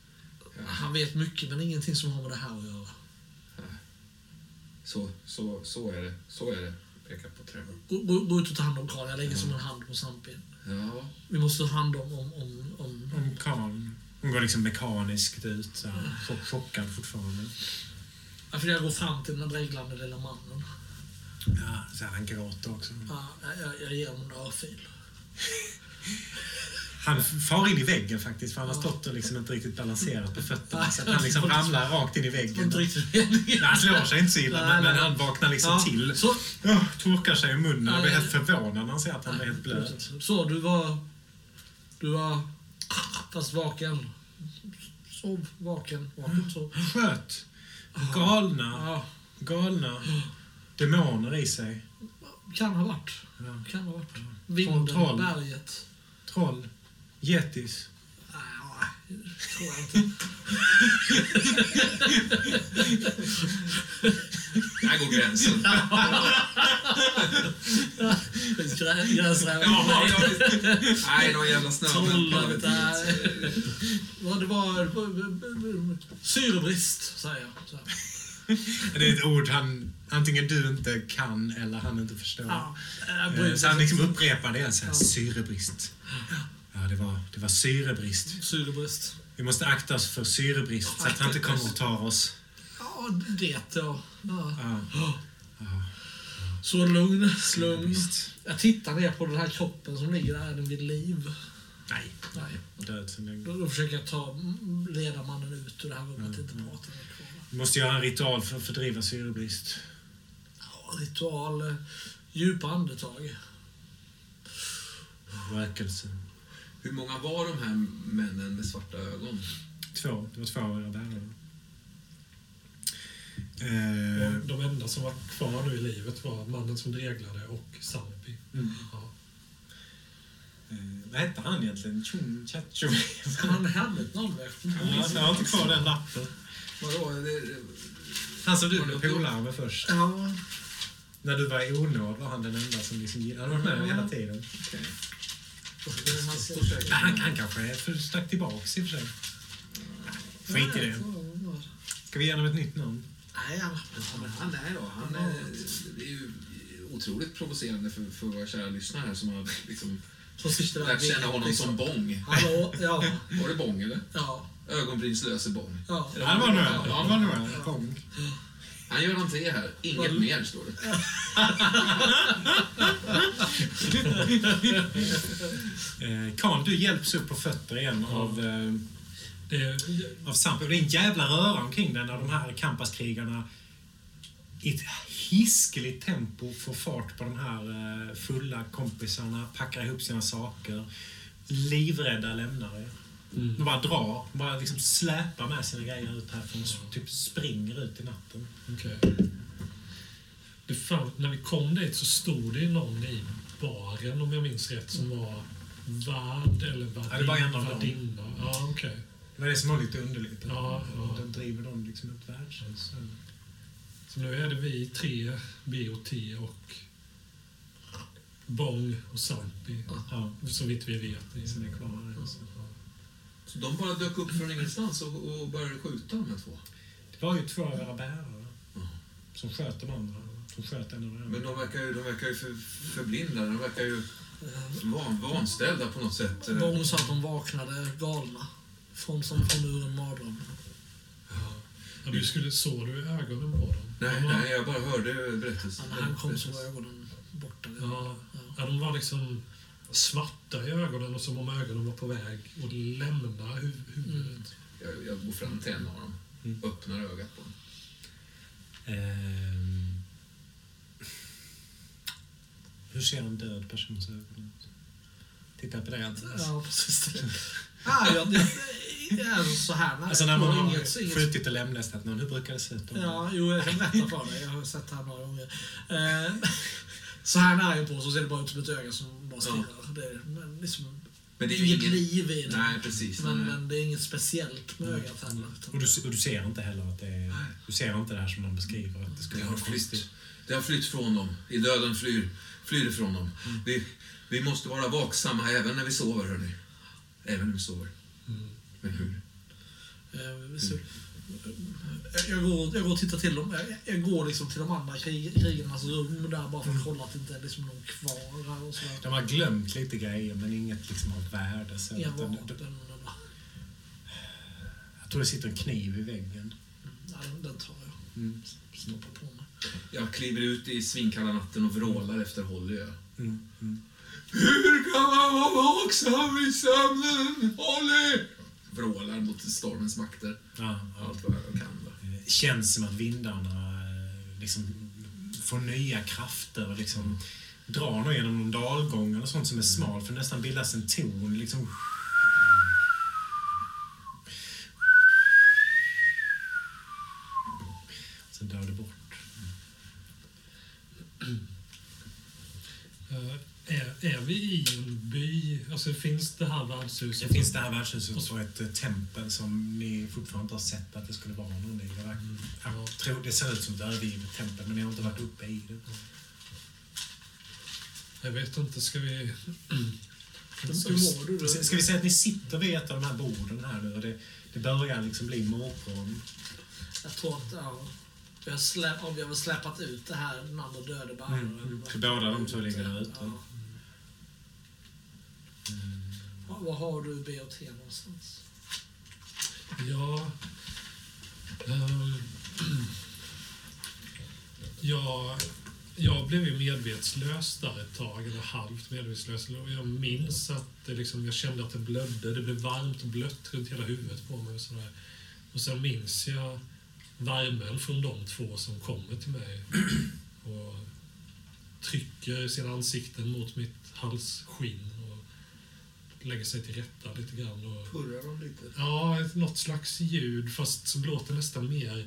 Han vet mycket, men ingenting som har med det här att göra. Så, så, så är det. Så är det. Pekar på Trevor. Gå, gå, gå ut och ta hand om Karl. Jag lägger ja. som en hand på Sampin. Ja. Vi måste ta hand om... Om, om, om... om Karl. Hon går liksom mekaniskt ut, så här, chockad fortfarande. Ja, för jag går fram till den dreglande lilla mannen. Ja, så han gråter också. Ja, jag, jag ger honom en örfil. Han far in i väggen faktiskt, för han har stått och liksom inte riktigt balanserat på fötterna. Så han liksom ramlar rakt in i väggen. Inte riktigt Nej, han slår sig inte så illa, men, men han vaknar liksom Ja, till. Så, Oh, torkar sig i munnen och blir helt förvånad när han ser att han är helt blöt. så du var... Du var... Fast vaken. Sov, vaken, vaken, sov. Sköt. Galna, Ja, galna demoner i sig. kan ha varit. Kan ha varit. Vinden, berget. Troll. Yetis. Nej, tror jag inte. Där går gränsen. Grä- Gräsräv. Ja. Nej, någon jävla snömän. Det var... Syrebrist, säger jag. Det är ett ord han antingen du inte kan eller han inte förstår. Ja, Eh, Så han liksom upprepar det. Så här, Syrebrist. Ja, det var, det var syrebrist. Syrebrist. Vi måste akta oss för syrebrist så att han inte kommer och tar oss. Ja, det ja. ja. Ja, Så lugn, lugn. syrebrist. Jag tittar ner på den här kroppen som ligger där, är den vid liv? Nej, Nej. död sen länge. Då, då försöker jag ta, mm, leda mannen ut ur det här rummet, inte prata med kvar. Vi måste göra en ritual för att fördriva syrebrist. Ja, ritual, eh, djupa andetag. Rökelse. Hur många var de här männen med svarta ögon? Två. Det var två av era bärare. Eh, de enda som var kvar nu i livet var mannen som dreglade och Salpi. Mm. Ja. eh, vad hette han egentligen? Chun Chacho? Han hade ett namn efter Ja, jag har inte kvar den lappen. Vadå? Det, Han som du blev polare med först. Ja, När du var i onåd var han den enda som liksom gillade. Han var med hela tiden. okej. Men han, han kanske är för stack tillbaks i och för sig. Skit i det. Ska vi ge honom ett nytt namn? Nej, han, Ja, men han är då. Han är, det är ju otroligt provocerande för, för våra kära lyssnare här som har liksom lärt känna honom som Bång. Hallå, ja, Var det Bång eller? ja, Ögonbrynslöse Bång. ja. Det var nog en. Ja, det var nog en. Han gör entré här. Inget Vad- mer, står det. Eh, Kan, du hjälps upp på fötter igen av, eh, Det, av Sampo. Det är en jävla röra omkring den när de här Kampaskrigarna i ett hiskeligt tempo får fart på de här eh, fulla kompisarna, packar ihop sina saker. Livrädda lämnar er. Mm. De bara drar, bara liksom släpar med sina grejer ut härifrån och typ springer ut i natten. Okej. Det fan, när vi kom dit så stod det ju någon i baren, om jag minns rätt, som var värd eller Ja, det var en av dem. värdinna. Ja, okej. Det var det som var lite underligt. Ja, ja. De driver dem liksom ett värdshus. Så nu är det vi tre, BOT och Bong och Sampi, Ja, så vitt vi vet. som är kvar här. alltså. Så de bara dök upp från ingenstans och, och började skjuta de här två. Det var ju två av era bärare Ja. som sköt de andra. Som sköt en av Men de verkar ju, de verkar ju för, förblindade. De verkar ju van, vanställda på något sätt. Någon sa att de vaknade galna. Från, som från ur en mardröm. Ja, du skulle, såg du ögonen på dem? Nej, De var- nej, jag bara hörde berättelsen. När han kom så var ögonen borta. Ja, Ja. ja, de var liksom svarta i ögonen och som om ögonen var på väg att lämna hu- huvudet. Jag, jag går fram till en av dem. Mm. Öppnar ögat på honom. Ehm. Hur ser en död persons ögon ut? Titta på det. Andreas. Ja, precis. Det. Ah, jag, det, det är så här. Alltså när man har inget, skjutit och lemlästat någon, hur brukar det se ut? Ja, jo, jag kan berätta för dig. Jag har sett det här några gånger. Eh, så här nära på så ser det bara ut som ett öga som bara stirrar. Det är men liksom, Men det är ju inget ingen... liv i det. Nej, precis. Men, nej. men det är inget speciellt med ögat heller. utan- Och, du, och du ser inte heller att det är... Du ser inte det här som de beskriver, att det skulle Det har vara flytt. Det har flytt från dem. I döden flyr, flyr ifrån dem. Mm. Vi, vi måste vara vaksamma även när vi sover, hörni. Även när vi sover. Mm. Men hur? Eh, jag, går, jag går och tittar till dem. Jag, jag går liksom till de andra krig, krigarnas rum där bara för att kolla att det inte är liksom någon kvar här och sådär. De har glömt lite grejer, men inget liksom av värde. Så Inga utan- eller- jag tror det sitter en kniv i väggen. Ja, den, den tar jag. Mm. Stoppar på mig. Jag kliver ut i svinkalla natten och vrålar efter Holly. Ja. Mm. Mm. Hur kan man vara vaksam i sömnen? Olly! Vrålar mot stormens makter. Ja, ja. Allt vad jag kan. va. Eh, Känns som att vindarna eh, liksom får nya krafter och liksom drar nog genom någon dalgång eller sånt som är smal för det nästan bildas en ton. Liksom. Sen dör det bort. Eh, Är, är vi i en by? Alltså finns det här värdshuset? Det finns det här värdshuset och ett eh, tempel som ni fortfarande inte har sett att det skulle vara någon i. Det, verkar- jag tror, det ser ut som ett övergivet tempel men ni har inte varit uppe i det. Jag vet inte, ska vi... Mår du? Ska ska vi säga att ni sitter vid ett av de här borden här nu och det, det börjar liksom bli morgon. Jag tror att, ja. Vi har, slä, ja, vi har väl släpat ut det här, den andra döde bäraren. Mm, mm. Så båda de två ligger där ute? Ja. Ja, Var har du B och T någonstans? Ja... ehm, ja, jag blev ju medvetslös där ett tag, eller halvt medvetslös. Och jag minns att det liksom, jag kände att det blödde. Det blev varmt och blött runt hela huvudet på mig. Och, sådär. och sen minns jag värmen från de två som kommer till mig och trycker sina ansikten mot mitt halsskinn lägger sig till rätta lite grann. Och, Purrar de lite? Ja, något slags ljud fast som låter nästan mer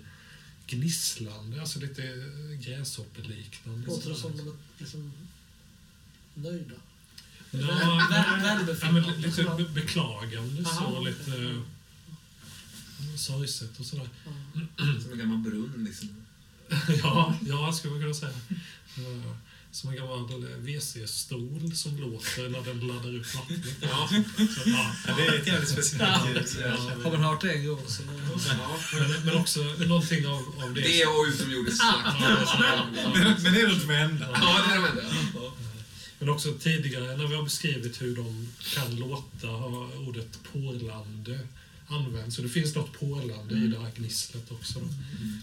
gnisslande, alltså lite gräshoppeliknande. Låter det som de är liksom nöjda? Ja, ja, men lite beklagande Aha, så, lite sorgset och sådär. Som en gammal brunn liksom. ja, ja, skulle man kunna säga. Ja, Som en gammal WC-stol som låter när den laddar upp vattnet. Ja. Så, ja. Ja, det är ett jävligt specifikt ljud. Har man hört det en gång så... ja. Men, men också någonting av, av det. Det och utomjordiskt slakt. Men, men det är något med ända. Ja, det är de enda. Men också tidigare när vi har beskrivit hur de kan låta har ordet porlande använts. Så det finns något porlande i det här gnisslet också. Då. Men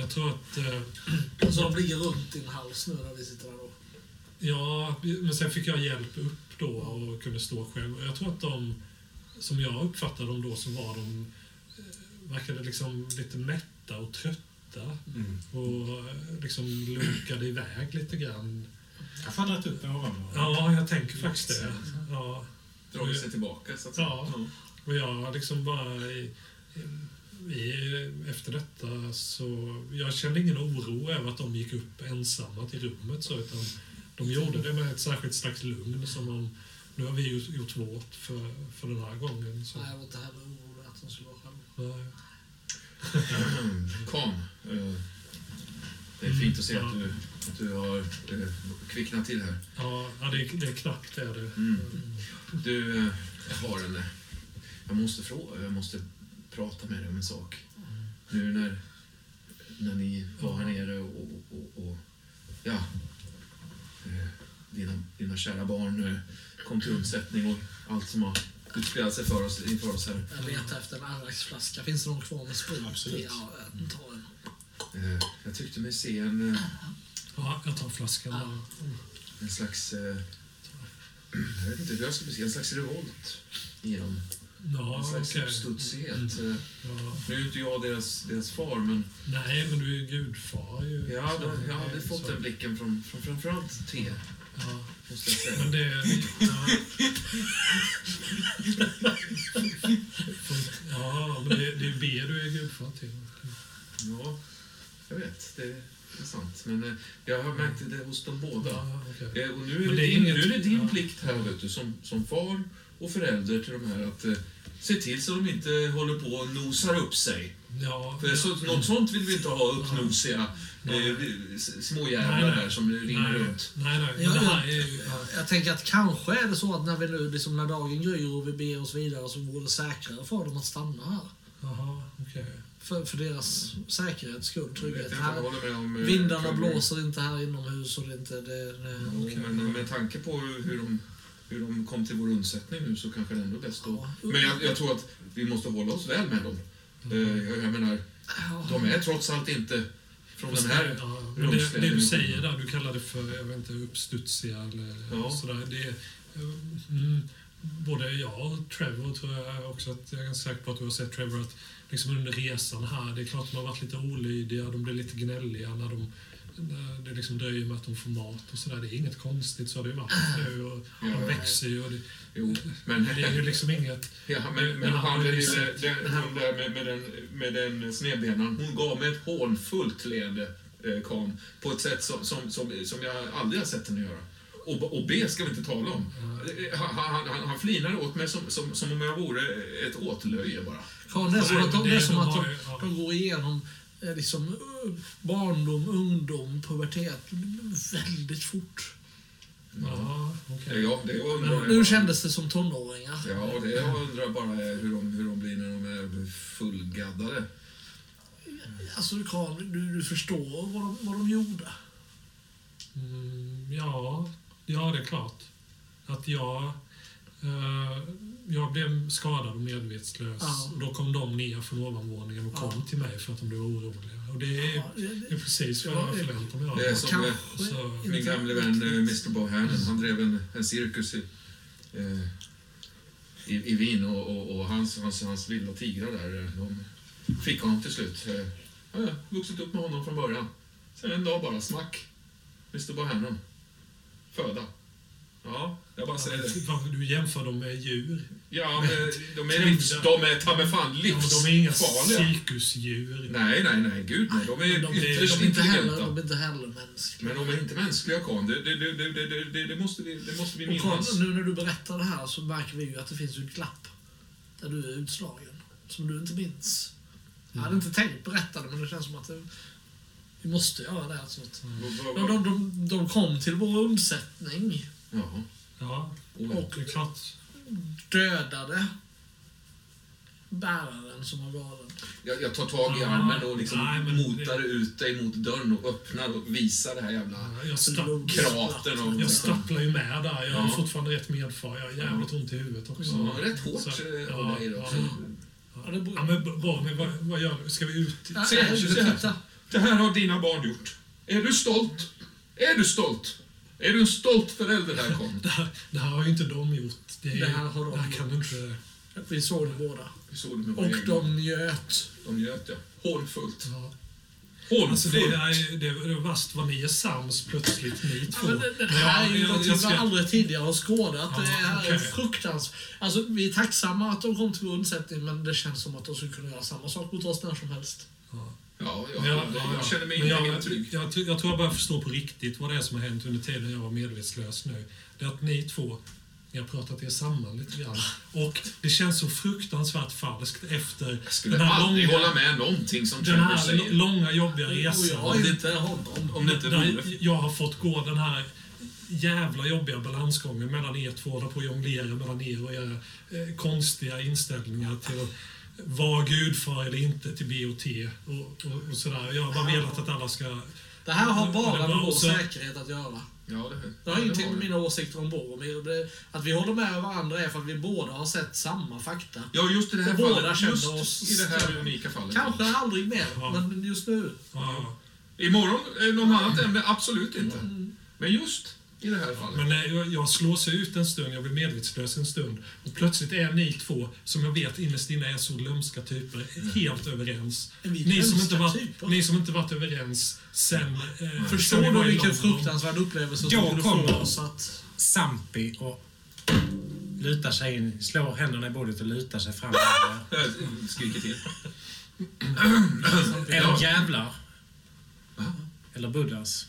Jag tror att... Eh, Så de ligger runt din hals nu när vi sitter där då? ja, men sen fick jag hjälp upp då och kunde stå själv. Och Jag tror att de, som jag uppfattade dem då, så var de... Eh, verkade liksom lite mätta och trötta. Mm. Och eh, liksom lunkade iväg lite grann. Jag har dragit upp ovan. Ja, jag tänker faktiskt det. Ja. Dragit sig tillbaka, så att säga. Ja. Och jag liksom bara... I, i, efter detta så... Jag kände ingen oro över att de gick upp ensamma till rummet så, utan de gjorde det med ett särskilt slags lugn som om... Nu har vi ju gjort vårt för, för den här gången. Så, Nej, jag var inte heller orolig att de skulle vara själva. eh, Det är fint att se att du, att du har eh, kvicknat till här. Ja, det, är, det är knappt det. Är det. Mm. Du, eh, jag har en... eh, Jag måste fråga, jag måste prata med dig om en sak. Nu när, när ni var här nere och... och, och, och ja, eh, dina, dina kära barn eh, kom till undsättning och allt som har utspelat sig för oss, inför oss här. Jag letar efter en arraksflaska. Finns det någon kvar med sprit? Absolut. Ja, jag tar en. Eh, Jag tyckte mig se en, Ja, jag tar flaskan en slags... Jag vet inte hur jag ska beskriva En slags revolt i dem. En Ja, slags okej. uppstudsighet. Eh, Ja. Nu är inte jag deras, deras far, men Nej, men du är ju gudfar ju. hade, Så- jag hade fått så- den blicken från, från framförallt te, Ja. måste jag säga. Men det... Ja, ja men det, det är B du är gudfar till. Ja, jag vet. Det är sant. Men eh, jag har märkt det hos de båda. Ja, okej. Eh, Och nu är det, det är din, inget- nu är det din ja. plikt här, vet du, som, som far och förälder till de här att eh, se till så de inte håller på och nosar upp sig. Ja, För så, något sånt vill vi inte ha uppnosiga eh, s- små jävlar Nej, nej. där som ringer nej, runt. nej, nej. Men Ja, det ja. här är ju... Ja, Jag tänker att kanske är det så att när vi nu, liksom när dagen gryr och vi beger oss vidare så vore det säkrare för dem att stanna här. Jaha, okej. För, för deras säkerhets skull, Jag trygghet. jag Här, om... eh, vindarna blåser inte här inomhus och det är inte... Det, det, Jo, men med tanke på hur de, hur de kom till vår undsättning nu så kanske det är ändå bäst. Ja. Men jag, jag tror att vi måste hålla oss väl med dem. Eh, jag, jag menar, Ja. de är trots allt inte från den här Ja, Men det, det du säger där, du kallar det för jag vet inte, uppstudsiga eller Ja. sådär. Det, är, mm, både jag och Trevor tror jag också att jag är ganska säker på att du har sett Trevor att liksom under resan här, det är klart de har varit lite olydiga, de blir lite gnälliga när de när det liksom dröjer med att de får mat och sådär. Det är inget konstigt, så har det ju varit nu och de Ja. växer ju. Och det, Jo, men... det är ju liksom inget... Ja, men, men Ja, han, den, lille- den, hon där med, med den, med den snedbenan, hon gav mig ett hånfullt leende, eh, Kan, på ett sätt som, som, som, som jag aldrig har sett henne göra. Och, och B ska vi inte tala om. Eh, Han, han, han, flinade åt mig som, som, som om jag vore ett åtlöje bara. Karin, det är som Nej, att de, men det är som de att de, ja. de går igenom liksom, eh, barndom, ungdom, pubertet väldigt fort. Ja, okej. Ja, det undrar nu kändes det som tonåringar. Ja, det jag undrar bara är hur de, hur de blir när de är fullgaddade. Alltså, Karin, du, du förstår vad de, vad de gjorde. Mm, ja, ja, det är klart. Att jag, eh, jag blev skadad och medvetslös. Ja. Och då kom de ner från ovanvåningen och kom Ja. till mig för att de blev oroliga. Och det är, Ja, det- är precis vad Ja, jag förväntar mig av Det är som Kanske min gamle vän. Mr Bohannon. Han drev en, en cirkus i, eh, i, i Wien och, och, och hans, hans, hans vilda tigrar där, eh, de fick honom till slut. Eh, Jag har vuxit upp med honom från början. Sen en dag bara smack. Mr Bohannon. Föda. Ja, jag bara säger det. Du jämför dem med djur? Ja, men de är, livs, de är ta mig fan Ja, men de är inga livsfarliga. cirkusdjur. Nej, nej, nej, gud nej. De är Men de, de, ytterst är inte heller, intelligenta. de är inte heller mänskliga. Men de är inte mänskliga, Karl. Det, det, det, det, det, det, det, måste vi, det måste vi Och Karin, minnas. nu när du berättar det här så märker vi ju att det finns ett glapp. Där du är utslagen. Som du inte minns. Jag hade inte tänkt berätta det, men det känns som att det, vi måste göra det. Att, Vad- de, de, de, kom till vår undsättning Ja. Ja, Oh, och det är klart. Dödade bäraren som var galen. Jag, jag tar tag i Ja, armen och liksom nej, men motar det- ut dig mot dörren och öppnar och visar det här jävla Jag, kratern. Och, jag stapplar ju med där. Jag har Ja. fortfarande rätt medfar. Jag har jävligt ont i huvudet också. Ja, rätt hårt Så, eh, ja, av dig då. ja. Ja, det Ja, men bra, men vad, vad gör vi? Ska vi ut? Ja, Se, äh, titta. Det här har dina barn gjort. Är du stolt? Är du stolt? Är du en stolt förälder här, Con? Det här, det här har ju inte de gjort. Det, är, Det här har de det här kan du inte... Vi såg det båda. Vi såg det med Och de njöt. De njöt, ja. Hånfullt. Ja. Hånfullt. Alltså det, är, det, är värst vad ni är sams plötsligt, ni Ja, två. men det, det här jag- är ju jag- något jag vi aldrig tidigare har skådat. Ja, det här är okej. fruktansvärt. Alltså, vi är tacksamma att de kom till vår undsättning, men det känns som att de skulle kunna göra samma sak mot oss när som helst. Ja. Ja, jag, jag, jag känner mig inte jag, trygg. jag, jag, jag tror jag börjar förstå på riktigt vad det är som har hänt under tiden jag var medvetslös nu. Det är att ni två, ni har pratat er samman lite grann. Och det känns så fruktansvärt falskt efter Jag skulle den här aldrig långa, hålla med någonting som den här säger. långa jobbiga resan. jag Om det- inte honom. Om det inte där jag har fått gå den här jävla jobbiga balansgången mellan er två, hålla på och jonglera mellan er och era eh, konstiga inställningar till att vara gudfar eller inte till BOT och, och, och sådär. Jag har bara velat att alla ska... Det här har bara med vår säkerhet att göra. Ja, det, Det har ingenting med mina åsikter om Boromir. Det- Att vi håller med varandra är för att vi båda har sett samma fakta. Ja, just i det här Och båda fallet. känner Just oss- i det här unika fallet. Kanske aldrig mer, Ja. men just nu. Ja, Imorgon är någon annat ämne, absolut inte. Men just i det här fallet. men eh, jag, jag slås ut en stund, jag blir medvetslös en stund. Och plötsligt är ni två, som jag vet innerst inne är så lömska typer, helt överens. Ni som, inte varit, ni som inte varit överens sen... Eh, sen Förstår du vilken fruktansvärd upplevelse som Jag kommer. oss att... Sampi och lutar sig in, slår händerna i bordet och lutar sig fram. Skriker till. Eller jävlar. Eller buddhas.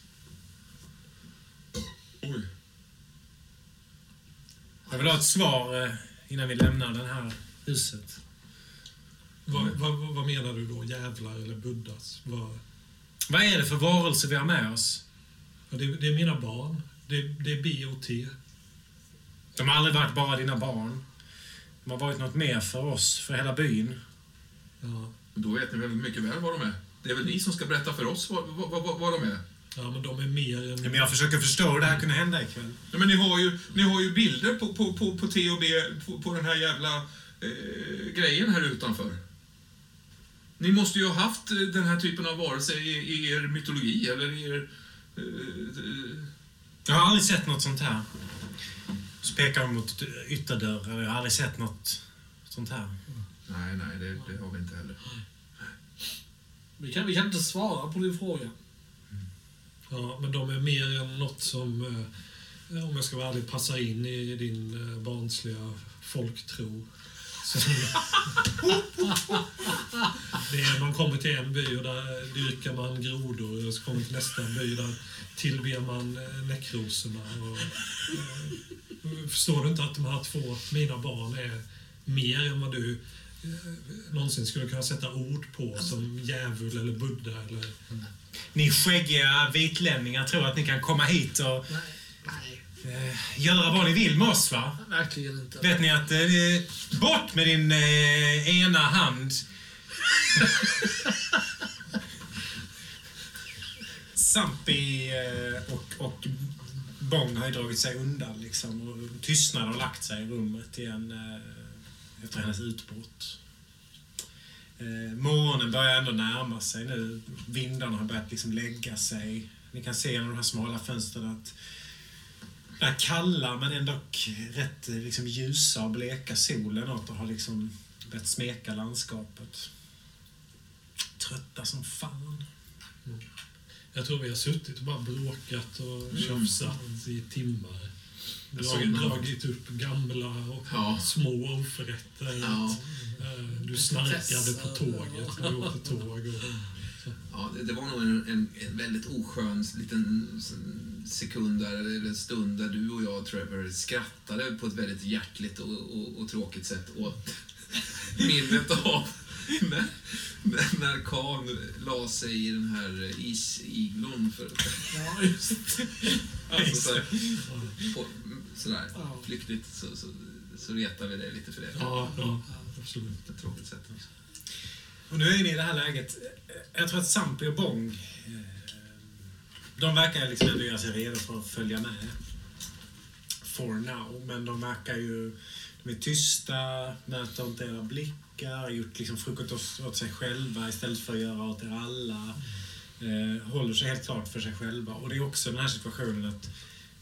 Oj. Jag vill ha ett svar eh, innan vi lämnar det här huset. Vad, vad, vad- menar du då? Jävlar eller buddhas? Vad, Vad är det för varelse vi har med oss? ja, det, det är mina barn. Det, det är BOT. De har aldrig varit bara dina barn. De har varit något mer för oss, för hela byn. Ja. Då vet ni väl mycket väl vad de är. Det är väl ni som ska berätta för oss vad, vad, vad, vad de är. Ja, men de är mer än... Men jag försöker förstå hur det här kunde hända ikväll. Nej, men ni har ju, ni har ju bilder på, på, på, på T och B på, på den här jävla eh, grejen här utanför. Ni måste ju ha haft eh, den här typen av varelse i, i er mytologi, eller i er... eh, Jag har aldrig sett något sånt här. Så pekar de mot ytterdörrar. Jag har aldrig sett något sånt här. nej, nej, det, det har vi inte heller. Vi kan, vi kan inte svara på din fråga. Ja, men de är mer än något som, eh, om jag ska vara ärlig, passar in i din eh, barnsliga folktro. Det är, man kommer till en by och där dyrkar man grodor och så kommer till nästa by där tillber man eh, näckrosorna. Och, eh, förstår du inte att de här två, mina barn, är mer än vad du eh, någonsin skulle kunna sätta ord på som djävul eller buddha eller Ni skäggiga vitlänningar tror att ni kan komma hit och Nej, nej, eh, göra vad ni vill med oss, va? verkligen inte. Vet ni att... Eh, bort med din eh, ena hand. Sampi eh, och, och Bong har ju dragit sig undan liksom och tystnad har lagt sig i rummet igen eh, efter hennes utbrott. Eh, morgonen börjar ändå närma sig nu. Vindarna har börjat liksom lägga sig. Ni kan se genom de här smala fönstren att den här kalla men ändå rätt eh, liksom, ljusa och bleka solen åter har liksom börjat smeka landskapet. Trötta som fan. Jag tror vi har suttit och bara bråkat och tjafsat i timmar. Jag somnar. dragit upp gamla och Ja. små oförrätter. Ja. Eh, Du snarkade på tåget när vi åkte tåg. Och, Ja, det, det var nog en, en, en väldigt oskön liten sekund där, eller stund där du och jag, Trevor, skrattade på ett väldigt hjärtligt och, och, och tråkigt sätt åt minnet av när, när, när Khan la sig i den här isiglon för, Ja, just det. alltså, på, sådär Ja. flyktigt så, så, så retar vi dig lite för det. ja, ja, absolut. På ett tråkigt sätt. Och nu är ni i det här läget. Jag tror att Sampi och Bong, eh, de verkar liksom ändå göra sig redo för att följa med. For now. Men de verkar ju... De är tysta, möter inte era blickar, gjort liksom frukost åt- åt sig själva istället för att göra åt er alla. Eh, håller sig helt klart för sig själva. Och det är också den här situationen att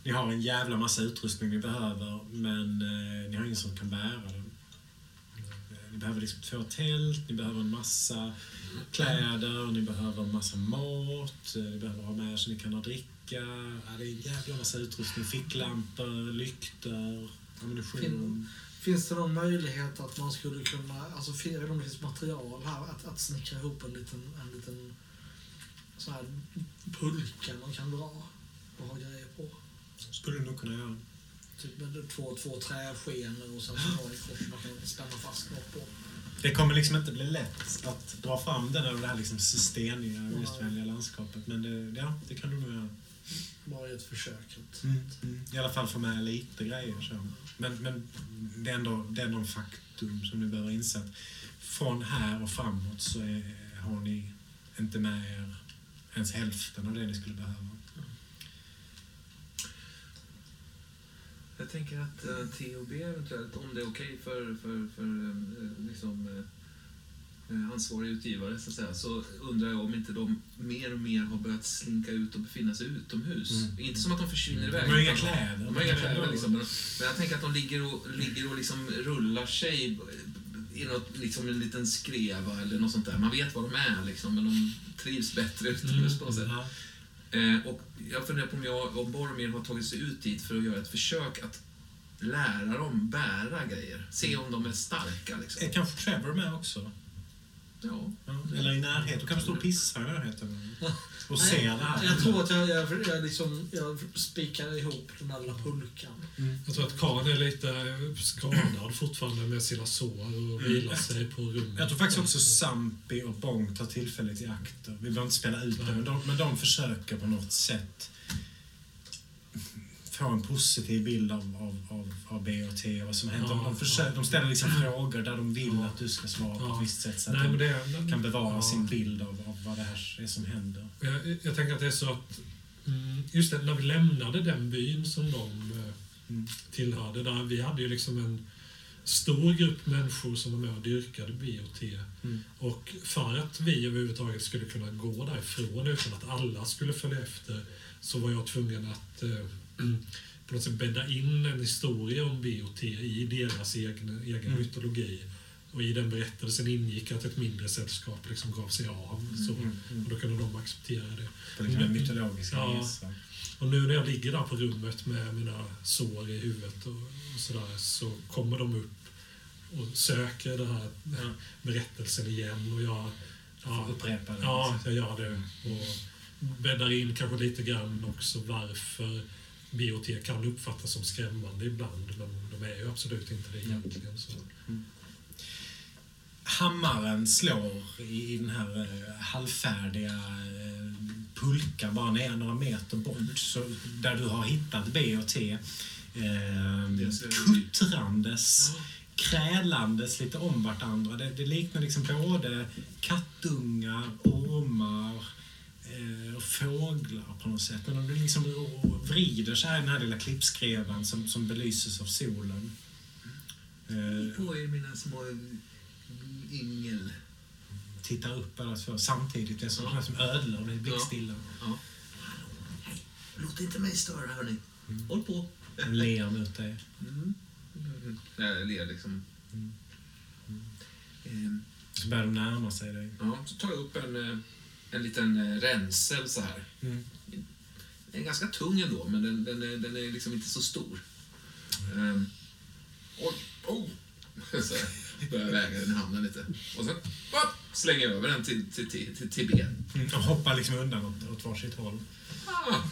ni har en jävla massa utrustning ni behöver, men eh, ni har ingen som kan bära den. Eh, ni behöver liksom två tält, ni behöver en massa kläder, ni behöver en massa mat, eh, ni behöver ha med er så ni kan ha dricka. Ja, det är en jävla massa utrustning. Ficklampor, lyktor, ammunition. Fin- Finns det någon möjlighet att man skulle kunna, alltså jag vet om det finns material här, att, att snickra ihop en liten, en liten så här pulka man kan dra och ha grejer? Skulle du nog kunna göra. Typ med två, två träskenor och sen så har i kors man kan spänna fast något på. Det kommer liksom inte bli lätt att dra fram den över det här liksom steniga och gästvänliga landskapet. Men det, ja, det kan du nog göra. Bara ett försök. Mm, mm. I alla fall få med lite grejer. Så. Men, men det, är ändå, det är ändå en faktum som ni behöver inse att från här och framåt så är, har ni inte med er ens hälften av det ni skulle behöva. Jag tänker att uh, TOB eventuellt, om det är okej för, för, för eh, liksom, eh, eh, ansvarig utgivare, så, att säga, så undrar jag om inte de mer och mer har börjat slinka ut och befinna sig utomhus. Mm. Inte som att de försvinner De iväg. har inga kläder. De har inga kläder liksom. Men, men jag tänker att de ligger och, ligger och liksom rullar sig i något, liksom en liten skreva eller något sånt där. Man vet vad de är liksom, men de trivs bättre utomhus på något sätt. Ja. Eh, och jag funderar på om, jag, och Boromir har tagit sig ut dit för att göra ett försök att lära dem bära grejer. Se om de är starka. Liksom. Är kanske Trevor med också? Ja. Eller i närheten. Du kan stå och pissa i närheten. Och se det här. jag tror att jag, jag, jag, liksom, jag spikar ihop den där lilla pulkan. Jag tror att Khan är lite skadad fortfarande med sina sår och vilar sig på rummet. Jag tror faktiskt också Sampi och Bong tar tillfället i akt. Vi behöver inte spela ut det, men de, men de försöker på något sätt få en positiv bild av, av, av, av BOT och vad som händer. Ja, de, försöker, ja. de ställer liksom frågor där de vill Ja. att du ska svara på ett visst sätt så att Nej, de det, kan bevara sin bild av, av vad det här är som händer. Jag, jag tänker att det är så att mm, just det, när vi lämnade den byn som de eh, Mm. tillhörde, där vi hade ju liksom en stor grupp människor som var med och dyrkade BOT. Mm. Och för att vi överhuvudtaget skulle kunna gå därifrån utan att alla skulle följa efter så var jag tvungen att eh, på något sätt bädda in en historia om BOT i deras egen, egen Mm. mytologi. Och i den berättelsen ingick att ett mindre sällskap liksom gav sig av. Så, Mm, mm. Och då kunde de acceptera det. På liksom en mytologisk Ja. Och nu när jag ligger där på rummet med mina sår i huvudet och, och sådär så kommer de upp och söker den här Ja. berättelsen igen och jag... Ja, Upprepa det. ja, jag gör det. Och bäddar in kanske lite grann också varför BOT kan uppfattas som skrämmande ibland men de är ju absolut inte det egentligen. Så. hammaren slår i den här eh, halvfärdiga eh, pulkan bara ner några meter bort. Så där du har hittat B och T. Eh, kuttrandes, krälandes lite om vartandra. Det, det liknar liksom både kattungar, ormar eh, och fåglar på något sätt. Men om du liksom vrider så här i den här lilla klippskrevan som, som belyses av solen. Eh, På er mina små yngel. tittar upp alla två samtidigt. Det är som, Ja. som ödlor, det är blickstilla. Ja. Låt inte mig störa, hörni. Håll på. De ler mot dig. Mm. Jag ler liksom. Mm. Ehm, Så börjar de närma sig dig. Ja, så tar jag upp en, eh, en liten eh, ränsel så här. Mm. Den är ganska tung ändå, men den, den, är, den är liksom inte så stor. Um, oj, oh. Så börjar väga den i handen lite. Och sen upp, slänger jag över den till, till, till, till, till ben. Mm. De hoppar liksom undan åt, åt varsitt håll. Ah,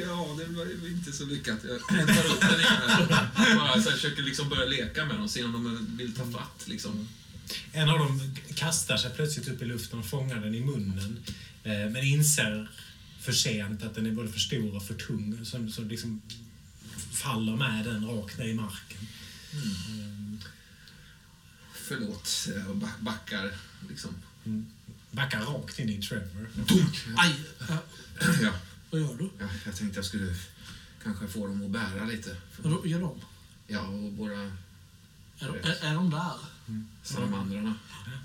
ja, det var ju inte så lyckat. Jag tar upp den igen. Bara så här, försöker liksom börja leka med dem, se om de vill ta fatt. Liksom. En av dem kastar sig plötsligt upp i luften och fångar den i munnen. Eh, men inser för sent att den är både för stor och för tung. Så, så liksom faller med den rakt ner i marken. Mm. Förlåt, jag ba- backar. Liksom. Mm. Backar rakt in i Trevor. Aj! Ja, Ja, vad gör du? ja, jag tänkte jag skulle kanske få dem att bära lite. Vad gör de? Ja, och våra Är, de- är, är de där? Salamandrarna.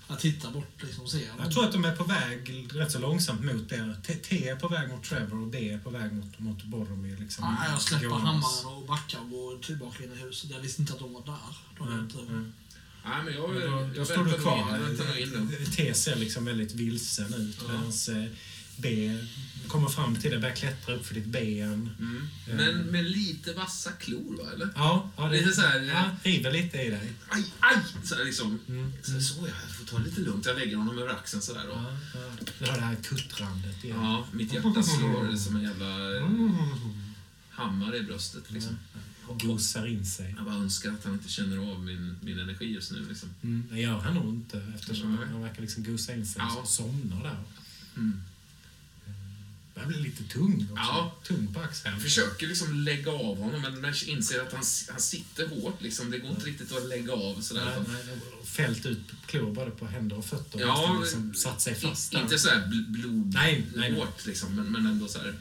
Jag tittar bort liksom och ser dem. Jag tror att de är på väg rätt så långsamt mot er. T, T är på väg mot Trevor och B är på väg mot, mot Boromir. Liksom. Ja, jag släpper Gåendes. hammaren och backar och går tillbaka in i huset. Jag visste inte att de var där. Jag Mm, inte... mm. Nej, men jag, Då, jag, då jag står du kvar. T ser liksom väldigt vilsen ut Ja. medan eh, B kommer fram till dig, börjar klättra upp för ditt ben. Mm. Men med lite vassa klor, va? Eller? Ja, ja det Lite så här, ja, river lite i dig. Aj, aj! Så här liksom. Mm. Så, så ja, jag får ta det lite lugnt. Jag lägger honom över axeln sådär. Och, Ja, ja. Du har det här kuttrandet igen. ja, mitt hjärta slår som en jävla eh, Mm. hammare i bröstet. Liksom. Gosar in sig. Jag bara önskar att han inte känner av min, min energi just nu. Liksom. Mm, det gör han nog inte eftersom Nej. han verkar liksom gosa in sig Ja. och somnar där. Mm. Börjar bli lite tung också. Ja. Tung på axeln. Jag försöker liksom lägga av honom, men jag inser att han, han sitter hårt. Liksom. Det går inte riktigt att lägga av. Sådär. Nej, nej, fällt ut klor både på händer och fötter. Ja, liksom satt sig fast. Inte så här bl- blod Nej, nej, nej. hårt liksom, men, men ändå så här.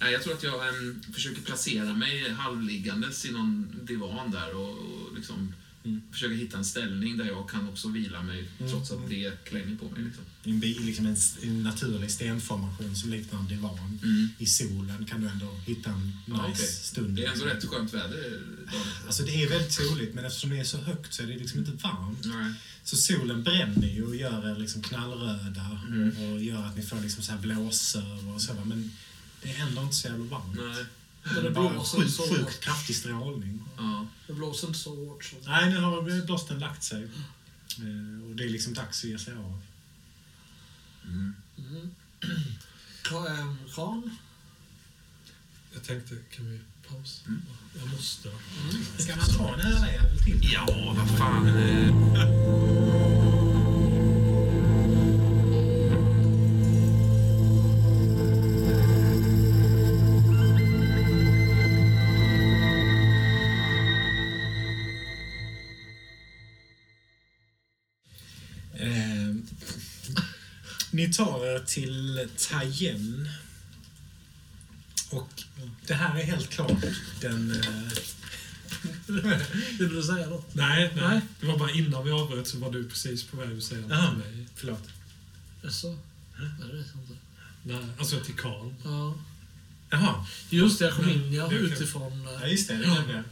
Nej, Jag tror att jag em, försöker placera mig halvliggandes i någon divan där och, och liksom Mm. försöka hitta en ställning där jag kan också vila mig Mm. trots att det klänger på mig. Liksom. En, liksom en, en naturlig stenformation som liknar en divan. Mm. I solen kan du ändå hitta en nice Ja, okej. stund. Det är ändå rätt skönt väder. Alltså det är väldigt soligt, men eftersom det är så högt så är det liksom inte varmt. Nej. Så solen bränner ju och gör er liksom knallröda Mm. och gör att ni får liksom så här blåsor och så. Men det är ändå inte så jävla varmt. Nej. Men Det det är bara blåser sjukt, så sjukt hårt. kraftig strålning. Ja. Det blåser inte så hårt som... Nej, nu har blåsten lagt sig. Eh, Och det är liksom dags att ge sig av. Mm. Mm. Ehm, Kran? Jag tänkte, kan vi pausa? Mm. Jag måste. Ska man ta en öljävel till? Ja, vad fan. tar er till Tayen. Och det här är helt klart den... Eh, Vill du säga något? Nej, nej, Nej. Det var bara innan vi avbröt så var du precis på väg att säga något till mig. Förlåt. Jaså? Det vet jag inte. Nej, alltså till Karl. Ja. Jaha. Just det, jag kom in ja, utifrån. Ja, eh, just det.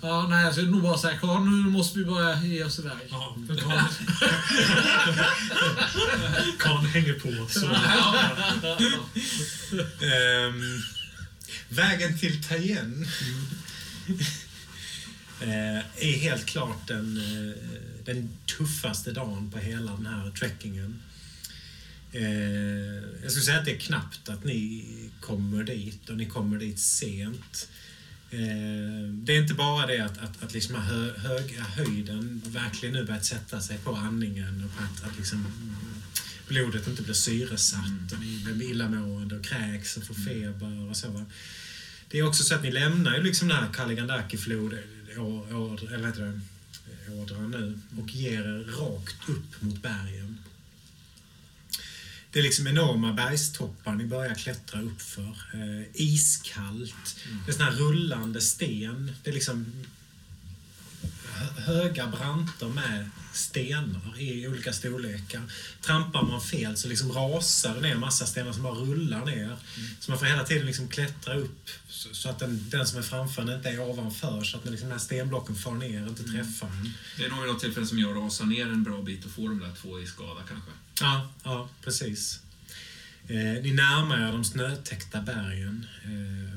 Ja, nej, jag skulle nog bara säga Karl, nu måste vi börja ge oss iväg. Ja, Karl, hänger på. Så. Ehm, vägen till Tayen eh, är helt klart den, eh, den tuffaste dagen på hela den här trekkingen. Eh, jag skulle säga att det är knappt att ni kommer dit och ni kommer dit sent. Eh, det är inte bara det att, att, att liksom hö, höga höjden verkligen nu börjat sätta sig på andningen och att, att liksom blodet inte blir syresatt och ni blir illamående och kräks och får feber och så. Det är också så att ni lämnar ju liksom den här Kaligandaki-floden, å- å- eller vad heter det, ådran nu, och ger er rakt upp mot bergen. Det är liksom enorma bergstoppar ni börjar klättra uppför. Eh, iskallt. Det är sån här rullande sten. Det är liksom höga branter med stenar i olika storlekar. Trampar man fel så liksom rasar det ner massa stenar som bara rullar ner. Så man får hela tiden liksom klättra upp så, så att den, den som är framför inte är ovanför så att liksom den här stenblocken far ner inte träffar en. Det är nog vid något tillfälle som jag rasar ner en bra bit och får de där två i skada kanske. Ja, ja precis. Eh, ni närmar er de snötäckta bergen. Eh,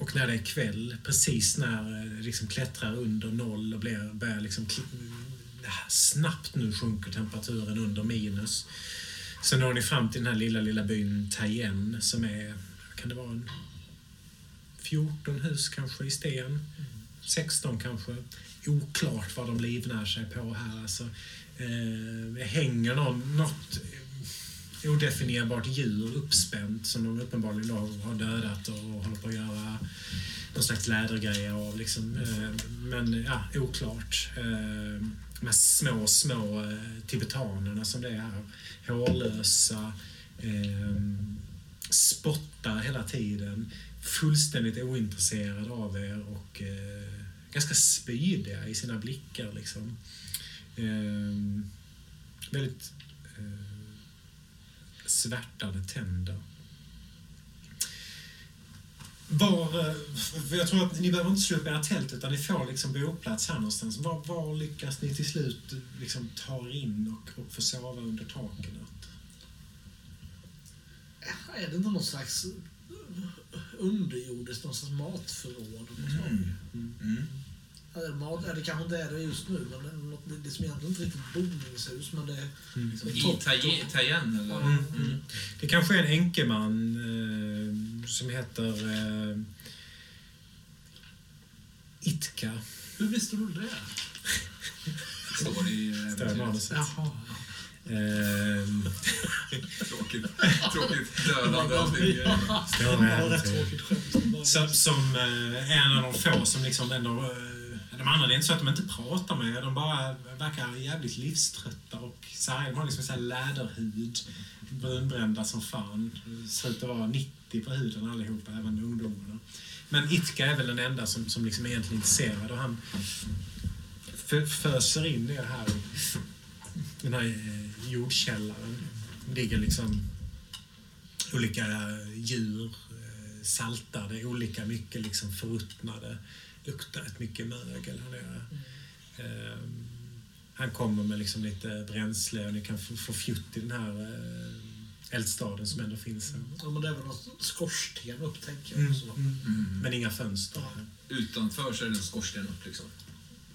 och när det är kväll, precis när det liksom klättrar under noll och blir, börjar liksom snabbt nu sjunker temperaturen under minus. Så når ni fram till den här lilla, lilla byn Tayen som är, kan det vara en 14 hus kanske i sten? 16 kanske? Oklart vad de livnär sig på här alltså. Eh, hänger någon, något odefinierbart djur uppspänt som de uppenbarligen har dödat och håller på att göra någon slags lädergrejer av. Liksom. Eh, men ja, oklart. Eh, de här små, små eh, tibetanerna som det är här. Hårlösa. Spottar hela tiden. Fullständigt ointresserade av er och ganska spydiga i sina blickar. Liksom. Väldigt svärtade tänder. Var, eh, jag tror att ni behöver inte slå upp era tält utan ni får liksom boplats här någonstans. Var, var lyckas ni till slut liksom ta er in och, och få sova under taken? Är det inte någon slags underjordiskt, någon slags matförråd? sånt? Mm. Eller mat, ja, det kanske inte är det just nu, men det är, något, det är som egentligen inte riktigt boningshus, men det är... det är I Tayen eller? Mm, mm. Det kanske är en enkeman eh, som heter eh, Itka. Hur visste du det? Står det i Står i äventyret. manuset. Jaha. Eh, Tråkigt. Tråkigt dödande. Som, eh, en av de få som liksom ändå... De andra, det är inte så att de inte pratar med er, de bara verkar jävligt livströtta och sargade. De har liksom så här läderhud, brunbrända som fan. Det ser ut att vara 90 på huden allihopa, även ungdomarna. Men Itka är väl den enda som, som liksom är egentligen intresserad och han föser in er här i den här eh, jordkällaren. Det ligger liksom olika djur eh, saltade, olika mycket liksom förruttnade. Luktar rätt mycket mögel här nere. Ehm, han kommer med liksom lite bränsle och ni kan få, få fjutt i den här eh, eldstaden som ändå finns här. Ja, men det är väl något skorsten upp, tänker jag. Mm, Så. mm. Mm. Men inga fönster. Utanför så är det en skorsten upp liksom.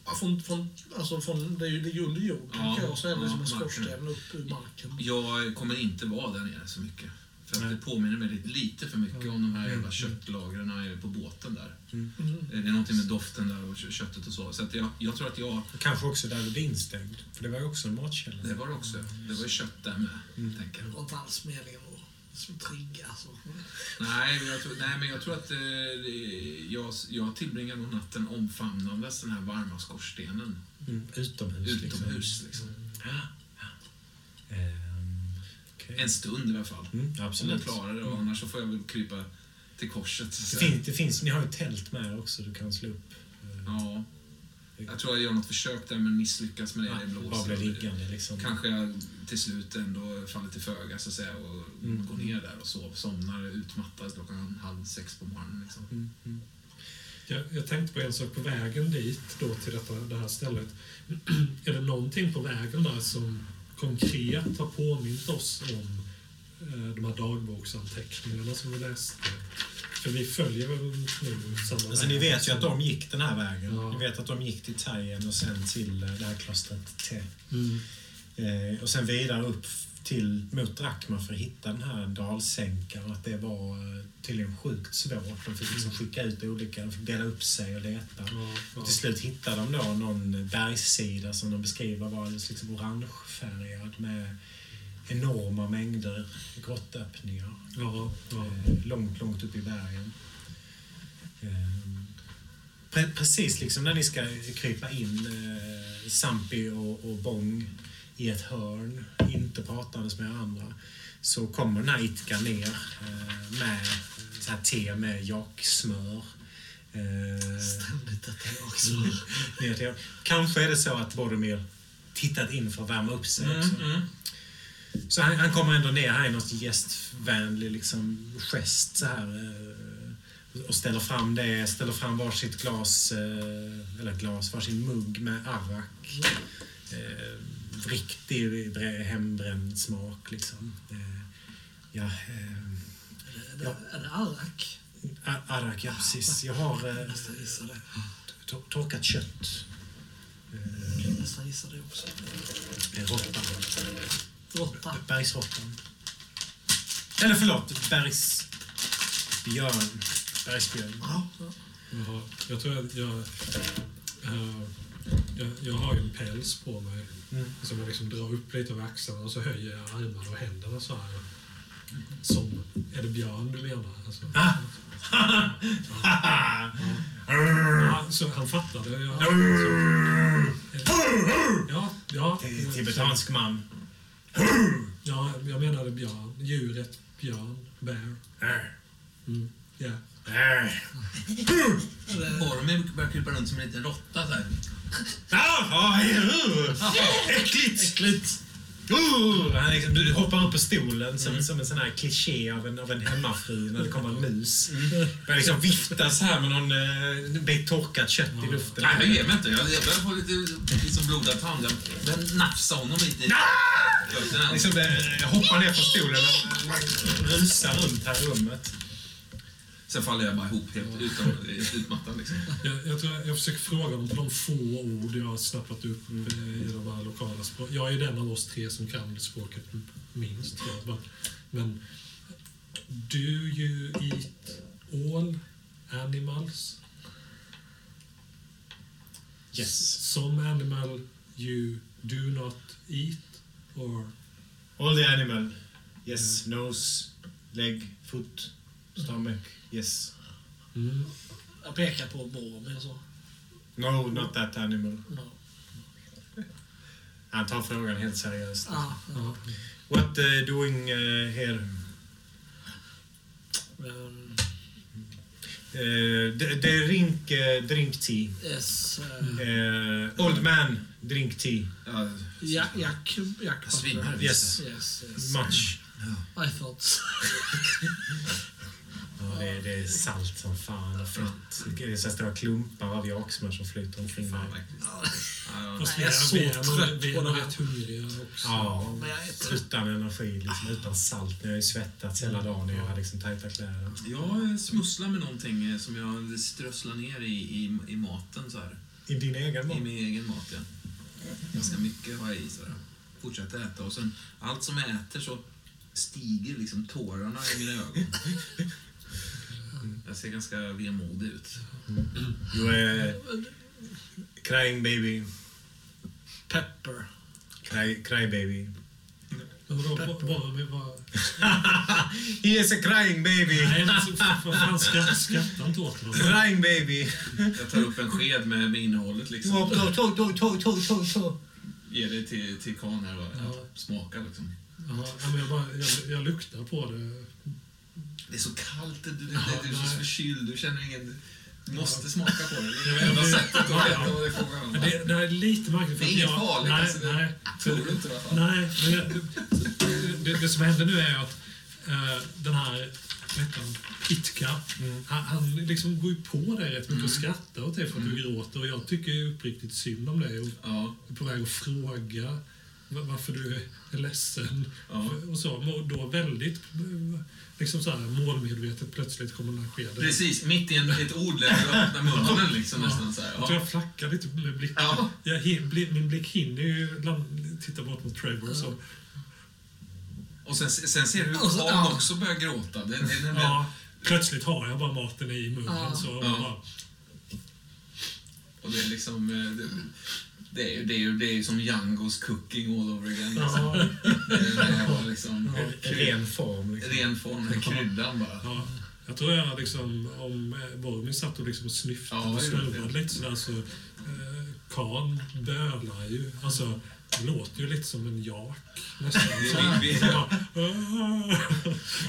Ja, från, från, alltså från, det är ju det är ju under jord, Ja, tänker jag, så är det ja, som en skorsten upp ur marken. Jag kommer inte vara där nere så mycket. För att det påminner mig lite, för mycket om de här Mm. jävla köttlagren på båten där. Mm. Det är någonting med doften där och kö- köttet och så. Så att jag, jag tror att jag... Kanske också där du är instängd, för det var ju också en matkälla. Det var det också. Det var ju kött där med, Mm. tänker Det jag. var inte alls meningen att så trigga. Så. Nej, men jag tror, nej, men jag tror att eh, det- jag, jag tillbringar nog natten omfamnandes den här varma skorstenen. Mm, utomhus. Utomhus, liksom. Ehm, okej. En stund i alla fall. Mm, Om jag absolut. klarar det. Och annars så får jag väl krypa till korset. Det finns, det finns, ni har ju tält med er också du kan slå upp. Eh, Ja. Jag tror jag gör något försök där men misslyckas med det. det blåser. Bara blir liggande liksom. Kanske jag till slut ändå faller till föga så att säga och Mm. går ner där och sov, somnar utmattad klockan halv sex på morgonen. Liksom. Mm, mm. Jag, jag tänkte på en sak på vägen dit, då till detta, det här stället. är det någonting på vägen där som konkret har påmint oss om eh, de här dagboksanteckningarna som vi läste? För vi följer väl nu samma Alltså, väg ni vet ju att de gick den här vägen. Ja. Ni vet att de gick till Tajen och sen till eh, det här klostret Te. Mm. Eh, och sen vidare upp till, mot Drakma för att hitta den här dalsänkan. Att det var eh, tydligen sjukt svårt. De fick liksom skicka ut olika, de fick dela upp sig och leta. Ja, ja. Och till slut hittade de då någon bergssida som de beskriver var liksom orangefärgad med enorma mängder grottöppningar. Ja, ja. Eh, långt, långt upp i bergen. Pre- precis liksom när ni ska krypa in, eh, Sampi och, och Bong, i ett hörn, inte pratandes med andra, så kommer den här Itka ner eh, med så här te med jaksmör. Eh, Ständigt detta också. ner till- Kanske är det så att Boromir tittat in för att värma upp sig också. Så han, han kommer ändå ner här i något gästvänlig liksom, gest så här. eh, Och ställer fram det, ställer fram varsitt glas, eller glas, varsin mugg med arrak. Eh, Riktig hembränd smak liksom. Eh, Ja, eh, Är det, är det arrak? ar- arrak, ja precis. Jag har eh, torkat kött. Eh, Nästan gissade också. Råtta. Råtta. Bergsråttan. Eller förlåt, bergsbjörn. Bergsbjörn. Ja, ja. Jaha, jag tror att jag, eh, jag... Jag har ju en päls på mig Mm. som jag liksom drar upp lite över axlarna och så höjer jag armarna och händerna så här. Som, är det björn du menar? Alltså, Ah! ja, så han fattade. Ja, så, ja, ja, Ti- Tibetansk man. ja, jag menade björn. Djuret björn, bear. Mm, ja. Boromir börjar krypa runt som en liten råtta så här. Ah, Äckligt! Äckligt! Uh, han liksom, du hoppar upp på stolen som, som en sån här kliché av en, av en hemmafru när det kommer en mus. Börjar liksom vifta så här med någon eh, bit torkat kött i luften. Nej, jag mig inte. Jag, jag börjar få lite liksom blodad tand. Jag börjar nafsa honom lite fötterna. Liksom, eh, hoppar ner från stolen och rusar runt här i rummet. Sen faller jag bara ihop helt utan utmattad. Liksom. Jag, jag, tror jag försöker fråga dem på de få ord jag har snappat upp eh, i de här lokala språk. Jag är den av oss tre som kan språket minst. tror jag. Men, men do you eat all animals? Yes. Some animal you do not eat? Or All the animal. Yes. Nose, leg, foot, stomach. Yes. mm, Jag pekar på Boromir så. No, not that animal. No. Han tar frågan helt seriöst. Ah, ja. What uh, doing uh, here? um, Uh, d- drink, uh, drink tea. yes. Uh, Uh, old man, drink tea. Ja, Jack, Jack, Butler. Yes. Yes, yes. Much. I thought so. Ja, det, är, det är salt som fan och fett. Det är så här stora klumpar av jaksmör som flyter omkring vi jag är så trött på är det här. hungriga också. Ja, jag utan energi, liksom, utan salt. Ni har ju svettats hela dagen och jag har liksom tajta kläder. Jag smusslar med någonting eh, som jag strösslar ner i, i, i maten så här. I din egen I mat? min egen mat, ja. Ganska mycket har jag i sådär. Fortsätter äta och sen allt som jag äter så stiger liksom tårarna i mina ögon. Jag ser ganska vemodig ut. You are crying baby. Pepper. Cry, cry baby. Vadå, vad... He is a crying baby. Nej, vad fan skratt- skrattar inte åt honom. Crying baby. Jag tar upp en sked med, med innehållet liksom. To, to, to, to, to, to, to. Ger det till, till Kan här och Ja. smakar liksom. Ja, men jag, bara, jag, jag luktar på det. Det är så kallt, du, du, Ja, du är så förkyld, du känner ingen... Måste smaka på det. Det är det enda sättet att veta vad det är frågan om. Det, det är lite märkligt. för Det är inget farligt, Nej, alltså, det- nej. Tror du inte i alla fall? Nej, men det, det, det som händer nu är att eh, den här han, Itka, han, han liksom går ju på det rätt mycket och skrattar åt det för att du gråter. Och jag tycker uppriktigt synd om dig och Ja. är på väg att fråga varför du är ledsen. Ja. Och så, och då väldigt liksom så här, målmedvetet plötsligt kommer den här skedet. Precis, mitt i en, ett ord lät du öppna munnen liksom nästan så här. Jag tror Ja. jag flackar lite med blicken. Ja. Jag, min blick hinner ju titta bort mot Trevor. Så. Och sen, sen ser du hur Och Karl ja. också börjar gråta. Det, det, är nämligen- Ja, plötsligt har jag bara maten i munnen. Ja. Så Ja. bara, Och det är liksom... eh, Det, det, är, ju- det, är, ju- det är ju som Django's cooking all over again. Liksom. ja, liksom, Ren form. Liksom. ren form, den kryddan bara. ja. Jag tror jag liksom, om eh, Boromir satt och liksom snyftade Ja, och snurrade lite sådär så eh, Khan bölar ju. Alltså, det låter ju lite som en jak nästan. Vi- vi- bara, "Ah."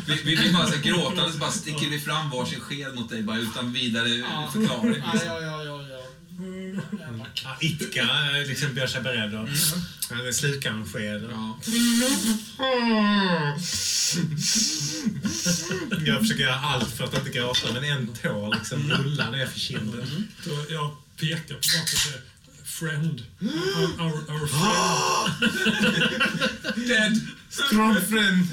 Vi, vi, vi bara så gråtande så bara sticker vi fram varsin sked mot dig bara utan vidare förklaring. Ja, Liksom. ja, ja, ja, ja. Jävla Ja, Itka liksom gör sig beredd och mm. slukar en sked. Ja. Jag försöker göra allt för att inte gråta, men en tår liksom rullar ner för kinden. Så jag pekar på säger Friend. Our, our, our friend. Dead! Strong friend!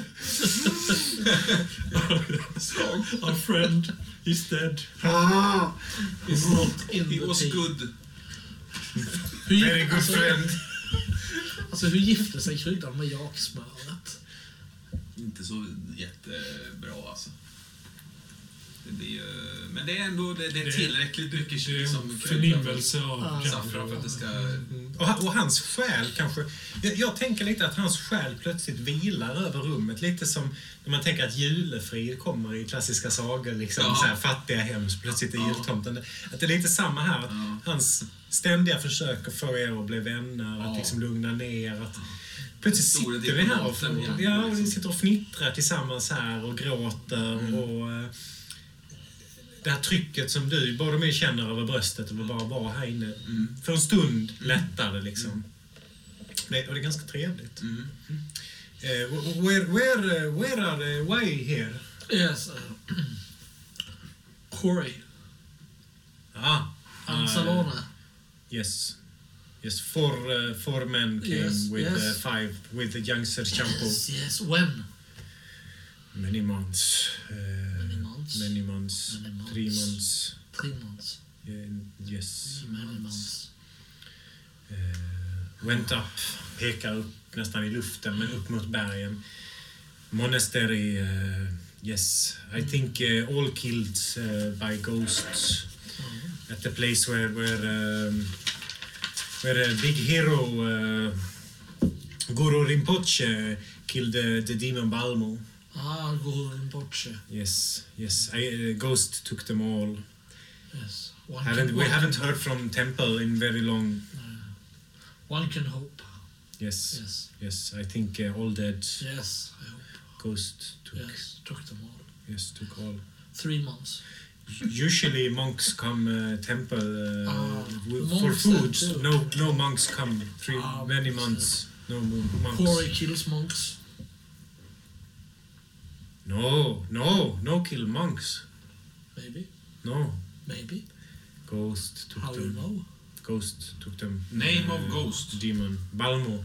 Strong. Our friend. He's dead. He's not in He the was tea. good. Hur, Very gick, good alltså, friend. alltså, hur gifte sig kryddan med jaksmöret? Inte så jättebra alltså. Det blir, ju- men det är ändå det, det är tillräckligt mycket Det är liksom, förnimmelse av Ja. saffran för att det ska... Och, ha- och hans själ kanske... Jag, jag tänker lite att hans själ plötsligt vilar över rummet. Lite som när man tänker att julefrid kommer i klassiska sagor. Liksom, Ja. så här, fattiga hem, plötsligt är Ja. jultomten. Att det är lite samma här. Att Ja. Hans ständiga försök att få er att bli vänner, Ja. att liksom lugna ner. Att, plötsligt sitter vi här och, igen, ja, och vi liksom. sitter och fnittrar tillsammans här och gråter. Mm. Och, eh, det här trycket som du, både med känner över bröstet och bara vara här inne. Mm. För en stund lättare liksom. Det, och det är ganska trevligt. Mm. Eh, where, where, uh, where are the why here? Yes. Uh, Corey. Ah, Ansalone. yes. Yes, four, uh, four men came Yes, with yes. Uh, five with the youngster shampoo. Yes, yes. When? Many months. Many months. Many months. Many months. Three months. Three months. Yeah, yes. Many months. Uh, went up, pekar upp nästan i luften, men upp mot bergen. Monastery, uh, yes. I think uh, all killed by ghosts. At the place where where um, where a big hero, Guru Rinpoche, killed the demon Balmo. Ah, Guru Rinpoche. Yes, yes. I, uh, ghost took them all. Yes. One Haven't, can, we haven't heard from temple in very long. One can hope. Yes, Yes. yes. I think uh, all dead. Yes, I hope. Ghost took Yes, took them all. yes took all. Three months. Usually monks come uh, temple uh, Ah, for food. No, no monks come three Ah, many months. No monks. Corey kills monks. No, no, no kill monks. Maybe. No, Maybe. ghost took How you them. know? Ghost took them. Name uh, of ghost. Demon Balmo.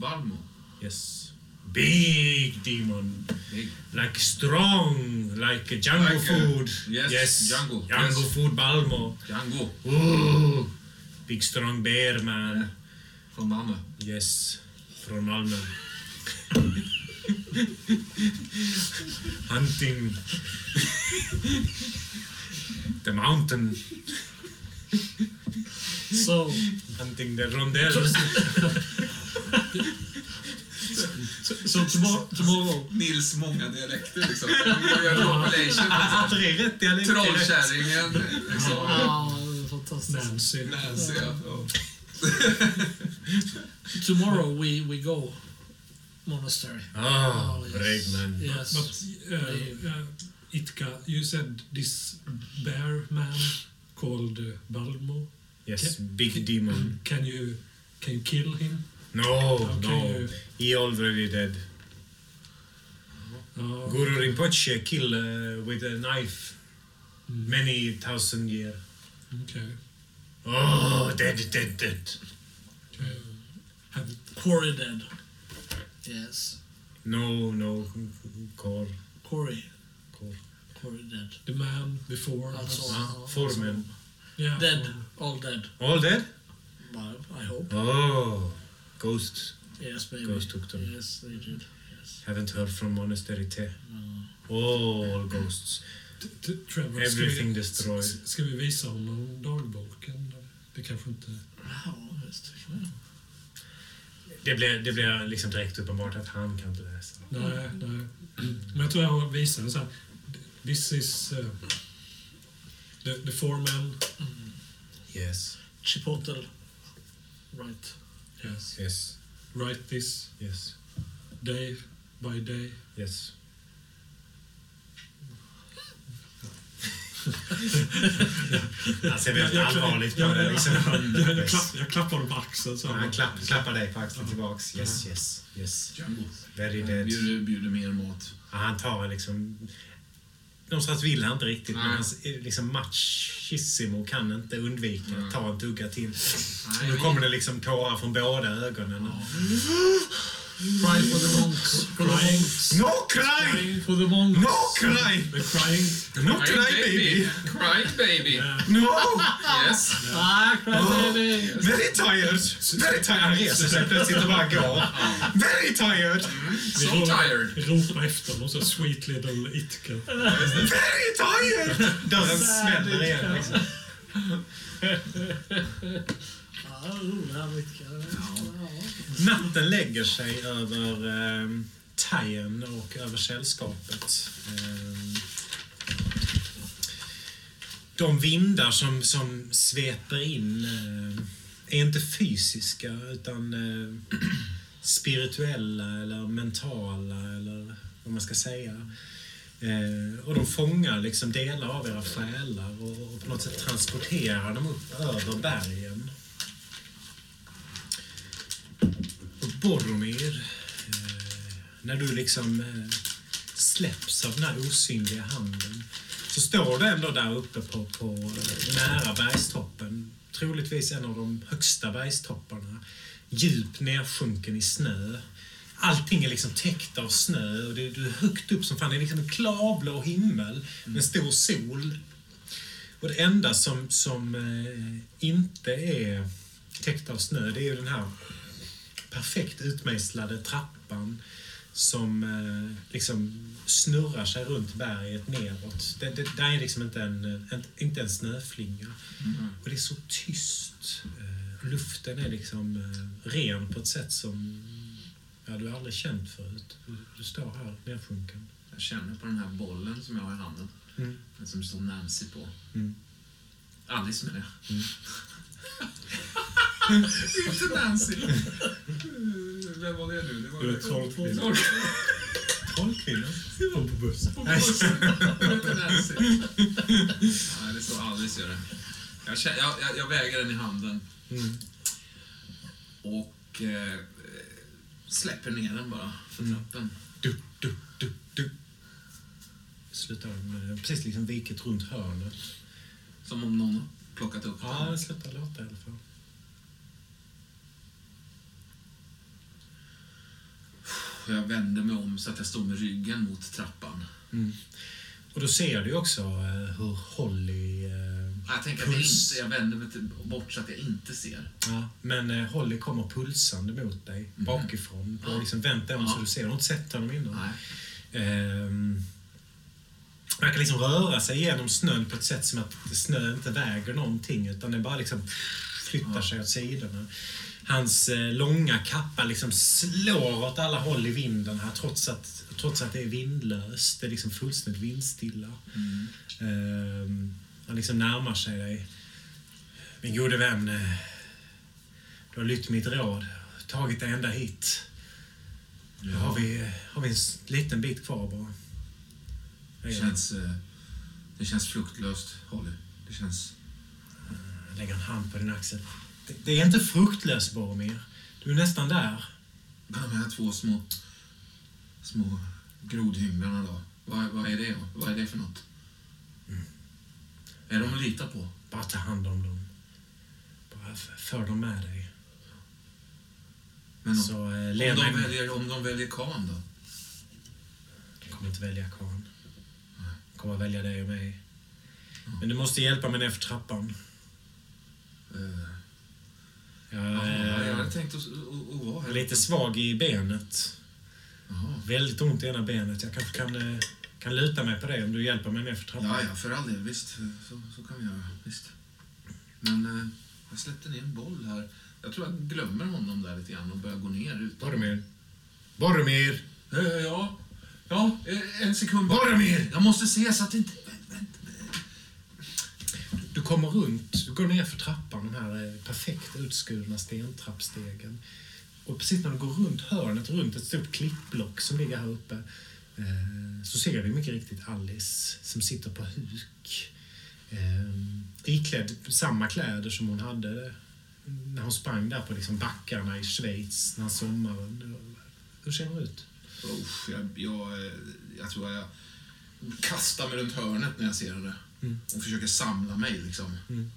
Balmo. Yes. Big demon. Big. Like strong, like a jungle Like, uh, food. yes, jungle, Jungle yes. food Balmo. Django. Ooh, big strong bear man. from Malmö. Yes, From Malmö. Hunting the mountain. So, Hunting the rondell. so tomorrow, tomorrow Nils många dialekter liksom. Compilation. Liksom. Rätt dialekt. Trollkärringen. Liksom. Ah, fantastiskt. Nancy. Nancy, ja. Ja. Tomorrow we, we go monastery. Ah, Oh, yes. brave man. Yes. But uh, uh, Itka, you said this bear man called uh, Balmo. Yes, Ca- big demon. Can you can you kill him? No, How no. you- He already dead. Uh, Guru Rinpoche kill uh, with a knife many thousand year. okay. Oh, dead, dead, dead. okay. Have Corey dead. Yes. No, no, Kor, Corey. Kor. Corey dead. the man before? That's us? all. Ah, four men. Yeah. Dead. four- All dead. All dead? Well, I hope. Oh, ghosts. Yes, maybe. Ghost took them. Yes, they did. Yes. Haven't heard from monastery Te. No. All ghosts. T- t- Trevor, ska Everything vi, destroyed. s- Ska vi visa honom dagboken? Det kanske inte... Ja, visst. det kan jag. Det blir, det blir liksom direkt uppenbart att han kan inte läsa. Nej, nej. Men jag tror jag visade så här. This is uh, the, the four men. Yes, Chipotle. Right. Yes. yes, Write this yes, day by day. yes. Han ser väldigt allvarligt på det. Liksom. Jag, jag, klapp, jag klappade på axeln. Så Han klapp, klappar dig på axeln tillbaks. Yes, yes, yes. Very dead. Bjuder, bjuder mer mat. Ja, han tar liksom... Någonstans vill han inte riktigt, men Nej. hans eh, liksom machissimo kan inte undvika att ta en tugga till. Nej, Nu kommer det liksom tårar från båda ögonen. Cry for the monks. For the monks. No cry! For the monks. No cry! They're crying. No cry baby! Crying baby. No! Yes. Ah, cry baby. Very tired! Very tired! Han reser sig plötsligt och bara går. Very tired! So tired. Vi ropar efter honom så sweet little itka. Very tired! Dörren smäller igen. Liksom. Ja, roliga mycket. Natten lägger sig över eh, Tajen och över sällskapet. Eh, de vindar som, som sveper in eh, är inte fysiska utan eh, spirituella eller mentala eller vad man ska säga. Eh, och de fångar liksom delar av era själar och, och på något sätt transporterar dem upp över bergen. Boromir, eh, när du liksom eh, släpps av den här osynliga handen så står du ändå där uppe på, på eh, nära bergstoppen. Troligtvis en av de högsta bergstopparna. Djupt nedsjunken i snö. Allting är liksom täckt av snö och det, du är högt upp som fan. Det är liksom en klarblå himmel med stor sol. Och det enda som, som inte är täckt av snö, det är ju den här perfekt utmejslade trappan som eh, liksom snurrar sig runt berget neråt. Det, det, där är liksom inte en, en, inte en snöflinga. Och det är så tyst. Eh, luften är liksom eh, ren på ett sätt som ja, du aldrig känt förut. Du, du står här nedsjunken. Jag känner på den här bollen som jag har i handen. Mm. Den som står Nancy på. Mm. Alice menar jag. Mm. Inte Nancy. Vem var det nu? Det var trollkvinna. Troll- Trollkvinnan? På bussen. på bussen. Det inte Nancy. Nej, det står Alice gör det. Jag, jag, jag, jag väger den i handen Mm. och eh, släpper ner den bara för trappen. Du, du, du, du. Slutar den eh, precis liksom viket runt hörnet. Som om någon har plockat upp Ja, den. det slutar låta i alla fall. Jag vänder mig om så att jag står med ryggen mot trappan. Mm. Och då ser du också eh, hur Holly... Eh, Jag tänker att jag, Puls. inte, jag vänder mig till, bort så att jag inte ser. ja, men eh, Holly kommer pulsande mot dig bakifrån. Du har liksom vänt dig om Ja. så du ser. Du har inte sett honom innan. Ehm, man kan liksom röra sig genom snön på ett sätt som att snö inte väger någonting utan den bara liksom flyttar sig åt sidorna. Hans eh, långa kappa liksom slår åt alla håll i vinden här trots att, trots att det är vindlöst. Det är liksom fullständigt vindstilla. Ehm, han liksom närmar sig dig. Min gode vän, eh, du har lytt mitt råd. Tagit dig ända hit. Då har vi, har vi en liten bit kvar bara. Det känns, eh, det känns fruktlöst, Holly. Det känns lägger en hand på din axel. Det, det är inte fruktlöst, Boromir. Du är nästan där. De här två små, små grodhynglarna då. Vad, vad är det? Vad är det för något? Är de att lita på? Bara ta hand om dem. Bara för dem med dig. Men om, Så eh, om, de väljer, om de väljer Khan då? De kommer inte välja Khan. De kommer välja dig och mig. Men du måste hjälpa mig ner för trappan. Eh, Jag ja, jag hade tänkt att, att, att vara här. lite svag i benet. Jaha. Väldigt ont i ena benet. Jag kanske kan, eh, kan luta mig på det om du hjälper mig ner för trappan. Ja, ja, för all del. Visst, så, så kan vi göra. Visst. Men eh, jag släppte ner en boll här. Jag tror jag glömmer honom där lite grann och börjar gå ner utan... Boromir. Boromir! Eh, ja, ja, eh, en sekund bara. Boromir! Jag måste se så att inte... Du kommer runt, du går ner för trappan, de här eh, perfekt utskurna stentrappstegen. Och precis när du går runt hörnet, runt ett stort klippblock som ligger här uppe, eh, så ser du mycket riktigt Alice som sitter på huk. Eh, iklädd samma kläder som hon hade när hon sprang där på liksom backarna i Schweiz den här sommaren. Hur ser hon ut? Usch, jag, jag, jag tror jag kastar mig runt hörnet när jag ser henne. Mm. Och försöker samla mig liksom. Mm.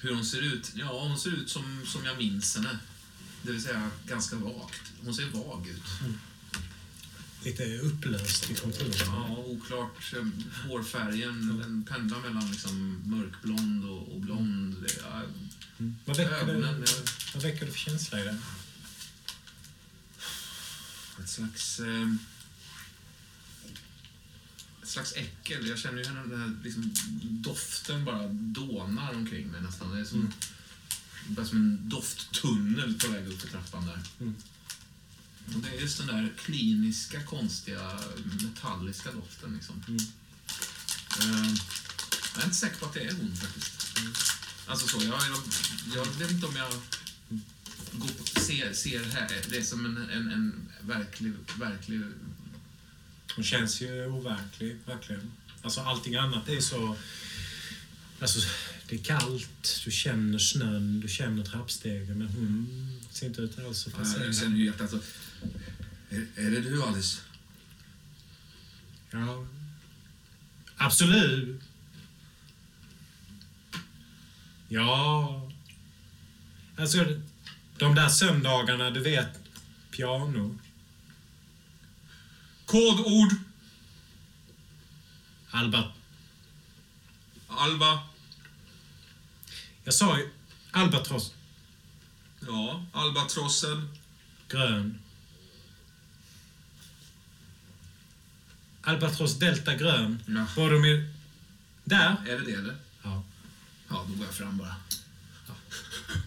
Hur hon ser ut? Ja, hon ser ut som, som jag minns henne. Det vill säga ganska vagt. Hon ser vag ut. Lite upplöst i konturen. Ja, oklart. eh, Hårfärgen den pendlar mellan liksom mörkblond och, och blond. Det, ja, Mm. Vad, väcker ögonen, ja, vad väcker det för känsla i det? ett slags... Eh, slags äckel. Jag känner ju henne, den här liksom, doften bara dånar omkring mig nästan. Det är som, bara som en dofttunnel på väg upp för trappan där. Mm. Och det är just den där kliniska, konstiga, metalliska doften. Liksom. Mm. Eh, jag är inte säker på att det är hon faktiskt. Alltså så, jag, jag, jag vet inte om jag går på, ser, ser här, det som en, en, en verklig, verklig... Hon känns ju overklig, verkligen. Alltså allting annat är så... Alltså, det är kallt, du känner snön, du känner trappstegen, men hon ser inte ut alls så Jag fascinerad. känner ju hjärtat så... Är, är det du, Alice? Ja. Absolut. Ja. Alltså, de där söndagarna, du vet, piano. Kodord! Alba, Alba. jag sa ju albatross, Ja, albatrossen. grön. Albatross delta grön. Ja. Boromir, där. Är det det, eller? Ja. Ja, då går jag fram bara. Alice!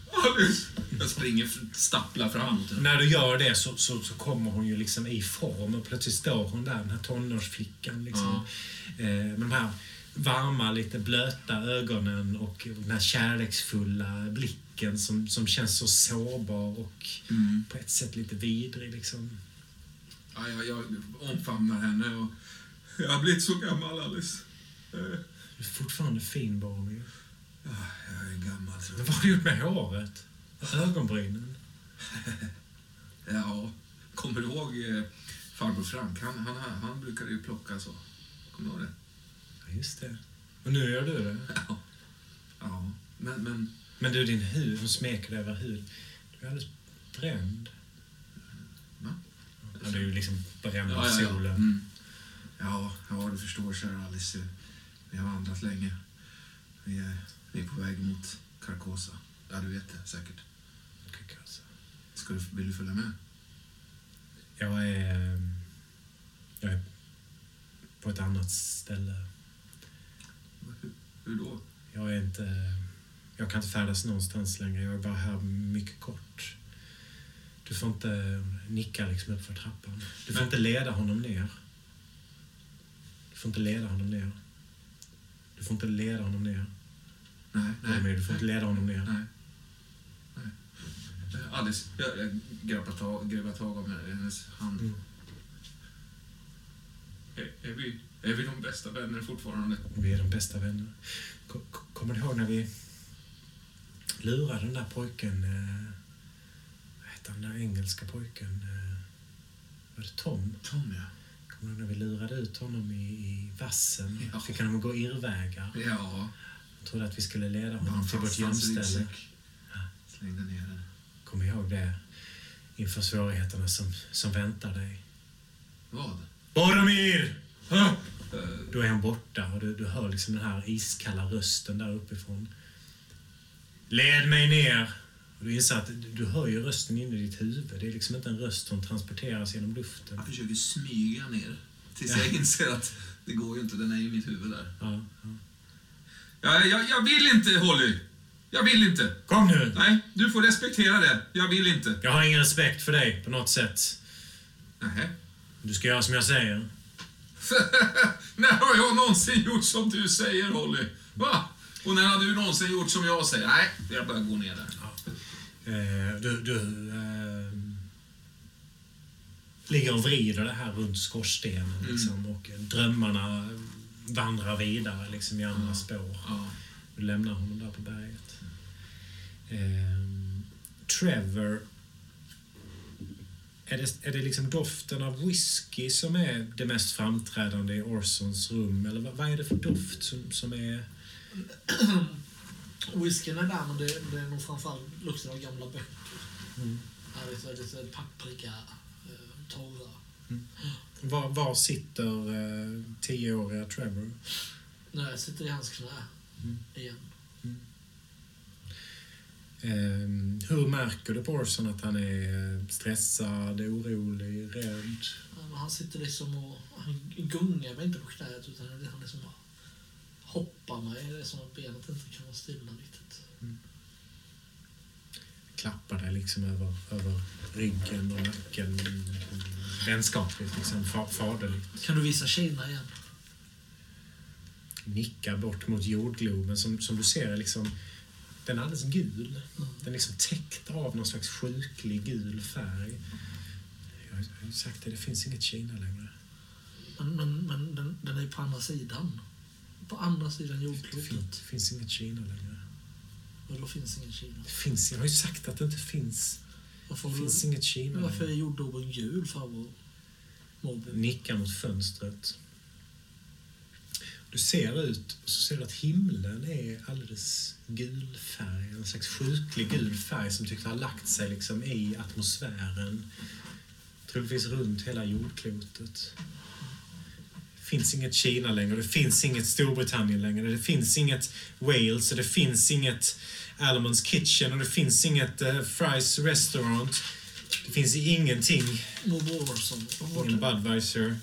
Jag springer, stapplar fram. När du gör det så, så, så kommer hon ju liksom i form och plötsligt står hon där, den här tonårsflickan. Liksom. Eh, med de här varma, lite blöta ögonen och den här kärleksfulla blicken som, som känns så sårbar och Mm. på ett sätt lite vidrig. Liksom. Ja, jag, jag omfamnar henne och... Jag har blivit så gammal, Alice. Eh, Du är fortfarande fin, Boromir. Ja, Jag är gammal, jag. vad har du gjort med håret? Ögonbrynen? Ja, kommer du ihåg eh, farbror Frank? Han, han, han brukade ju plocka så. Kommer du ihåg det? Ja, just det. Och nu gör du det. Ja. Ja, men... men Men du, din hud, hon smeker dig över huden. Du är alldeles bränd. Va? Ja, du är ju liksom bränd av ja, ja, ja. solen. Mm. Ja, ja, du förstår, kära Alice. Vi har vandrat länge. Vi är, vi är på väg mot Carcosa. Ja, du vet det säkert. Alltså. Ska du, vill du följa med? Jag är... ehm, Jag är på ett annat ställe. Hur, hur då? Jag är inte... Jag kan inte färdas någonstans längre. Jag är bara här mycket kort. Du får inte nicka liksom upp för trappan. Du får Men- inte leda honom ner. Du får inte leda honom ner. Du får inte leda honom ner. Nej, Nej, nej. du får inte leda honom ner. Nej. nej. Alice, jag, jag greppar tag, greppar tag om hennes hand. Mm. Är, är, vi, är vi de bästa vänner fortfarande? Vi är de bästa vänner. Ko- ko- Kommer du ihåg när vi, lurade den där pojken, eh, vad hette han, den där engelska pojken? Eh, var det Tom? Tom, ja. Kommer du ihåg när vi lurade ut honom i, i vassen? Ja. Fick honom att gå irrvägar. Ja. Trodde att vi skulle leda honom till vårt gömställe. ryggsäck. Slängde ner den. Kom ihåg det inför svårigheterna som, som väntar dig. Vad? Boromir! Då är han borta och du, du hör liksom den här iskalla rösten där uppifrån. Led mig ner! Och du inser att du, du hör ju rösten inne i ditt huvud. Det är liksom inte en röst som transporteras genom luften. Jag försöker smyga ner. Tills Ja. jag inser att det går ju inte. Den är ju i mitt huvud där. Ja, ja. Jag, jag, jag vill inte, Holly. Jag vill inte. Kom nu! Nej, du får respektera det. Jag vill inte. Jag har ingen respekt för dig på något sätt. Nähä. Du ska göra som jag säger. när har jag någonsin gjort som du säger, Holly? Va? Och när har du någonsin gjort som jag säger? Nej, jag börjar gå ner där. Eh, du du eh, ligger och vrider det här runt skorstenen liksom, och drömmarna vandrar vidare liksom, i andra spår. Ja. Du lämnar honom där på berget. Ehm, Trevor. Är det, är det liksom doften av whisky som är det mest framträdande i Orsons rum? Eller vad, vad är det för doft som, som är... Whiskyn är där, men det, det är nog framförallt lukten av gamla böcker. Mm. Ja, lite, lite packpricka, eh, torra. Var, var sitter eh, tioåriga Trevor? Nej, jag sitter i hans knä. Mm. Igen. Ehm, hur märker du på Orson att han är eh, stressad, orolig, rädd? Ja, Han sitter liksom och... Han gungar mig inte på knät, utan han liksom hoppar mig. Det är som att benet inte kan vara stilla riktigt. Klappar dig liksom över, över ryggen och nacken. Vänskapligt, liksom, fa- faderligt. Kan du visa Kina igen? Nickar bort mot jordgloben som, som du ser är liksom... Den är alldeles gul. Den är liksom täckt av någon slags sjuklig gul färg. Jag har har sagt det, det finns inget Kina längre. Men, men, men den, den är på andra sidan. På andra sidan jordklotet. finns, det finns inget Kina längre. Och då finns ingen Kina. Det finns, jag har ju sagt att det inte finns. Varför, Det finns inget Kina varför är jordgloben gul, farbror? Nickar mot fönstret. Du ser ut och så ser du att himlen är alldeles gulfärg. En slags sjuklig gul färg som tycks ha lagt sig liksom i atmosfären. Troligtvis runt hela jordklotet. Det finns inget Kina längre, det finns inget Storbritannien längre, det finns inget Wales, och det finns inget Almonds Kitchen och det finns inget uh, Fry's Restaurant. Det finns ingenting, Morbror Orson. ingen Budweiser.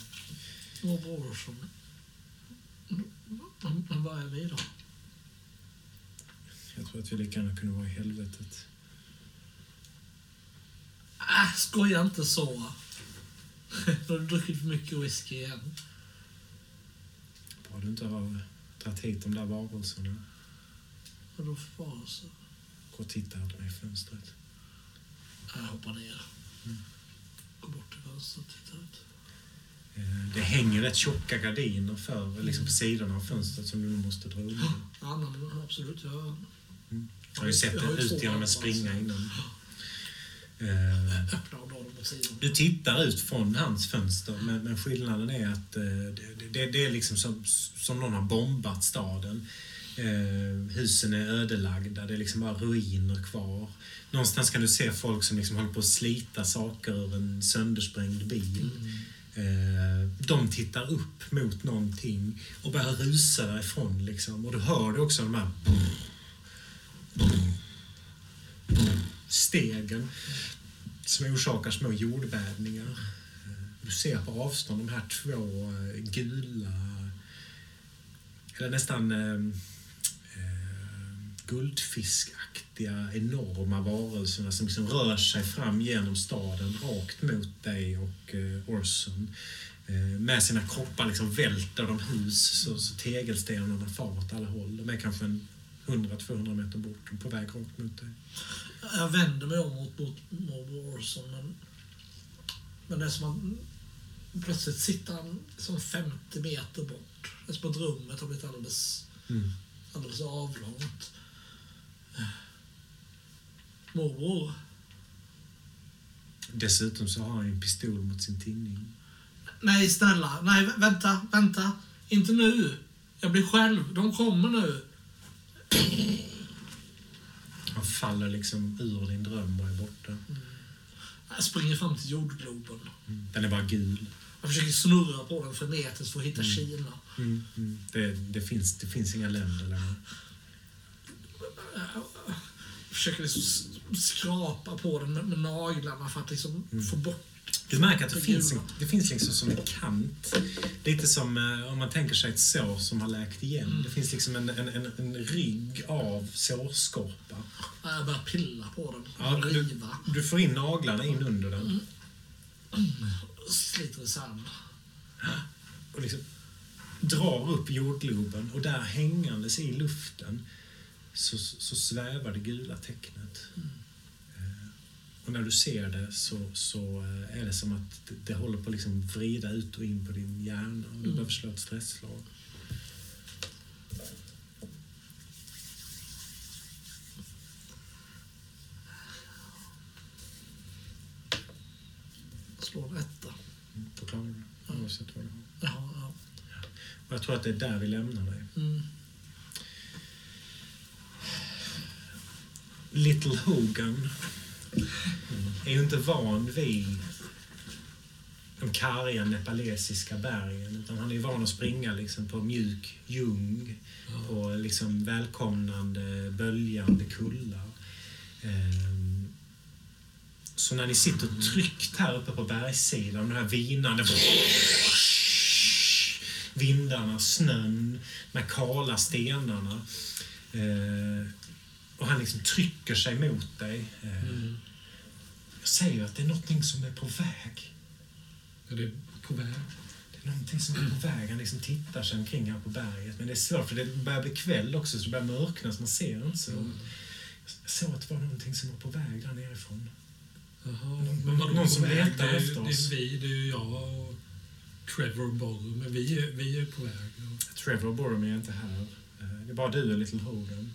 Morbror Orson. Men, vad är vi då? Jag tror att vi lika gärna kunde vara i helvetet. Äh, skoja inte så. Du har druckit för mycket whisky igen. Bra du inte har tagit hit de där varelserna. Vadå för varelse? Gå och titta ut mig i fönstret. Jag hoppar ner. Går bort till fönstret och tittar ut. Eh, Det hänger rätt tjocka gardiner för, liksom på sidorna av fönstret som du nu måste dra undan. Ja, men absolut. Jag, Jag har ju sett det ut genom en springa innan. Eh, drar dem åt sidan. Du tittar ut från hans fönster, men, men skillnaden är att eh, det, det, det är liksom som, som någon har bombat staden. Eh, husen är ödelagda, det är liksom bara ruiner kvar. Någonstans kan du se folk som liksom håller på att slita saker ur en söndersprängd bil. Eh, de tittar upp mot någonting och börjar rusa därifrån. Liksom. Och du hör det också, de här stegen som orsakar små jordbävningar. Du ser på avstånd de här två eh, gula, eller nästan eh, eh, guldfiskaktiga enorma varelserna som liksom rör sig fram genom staden rakt mot dig och eh, Orson. Eh, med sina kroppar liksom välter de hus så, så tegelstenarna far åt alla håll. De är kanske 100-200 meter bort och på väg rakt mot dig. Jag vänder mig om mot, mot morbror Orson, men, men det är som att plötsligt sitter han som 50 meter bort. Det är som att rummet har blivit alldeles, Mm. alldeles avlångt. morbror. Dessutom så har han ju en pistol mot sin tinning. Nej, snälla. Nej, vä- vänta, vänta. Inte nu. Jag blir själv. De kommer nu. Han faller liksom ur din dröm och är borta. Jag springer fram till jordgloben. Den är bara gul. Jag försöker snurra på den frenetiskt för att hitta Kina. Mm, mm. Det, det, finns, det finns inga länder längre. Jag försöker liksom skrapa på den med, med naglarna för att liksom få bort... Du märker att det finns, en, det finns liksom som en kant. Lite som eh, om man tänker sig ett sår som har läkt igen. Det finns liksom en, en, en, en rygg av sårskorpa. Jag börjar pilla på den. Ja, du, du får in naglarna in under den. Sliter isär och liksom drar upp jordgloben och där hängandes i luften så, så svävar det gula tecknet. Eh, Och när du ser det så, så eh, är det som att det, det håller på att liksom vrida ut och in på din hjärna och du behöver slå ett stresslag. Slår etta. Då klarar du det, oavsett vad du har. Ja. Och jag tror att det är där vi lämnar dig. Mm. Little Hogan är ju inte van vid de karga nepalesiska bergen. Utan han är van att springa liksom på mjuk ljung. På liksom välkomnande, böljande kullar. Ehm, Så när ni sitter tryckt här uppe på bergssidan, de här vinande vindarna, snön, de här kala stenarna. Eh, och han liksom trycker sig mot dig. Eh, Jag säger att det är någonting som är på väg. Är det på väg? Det är någonting som är på väg. Han liksom tittar sig omkring här på berget. Men det är svårt för det börjar bli kväll också så det börjar mörkna så man ser inte så. Jag såg att det var någonting som var på väg där nerifrån. Jaha. Någon- Men någon som letar det är, efter ju- det oss. är vi, det är jag och Trevor Borr. Men vi är, vi är på väg. Trevor Boromir är inte här. Eh, Det är bara du och Little Hogan.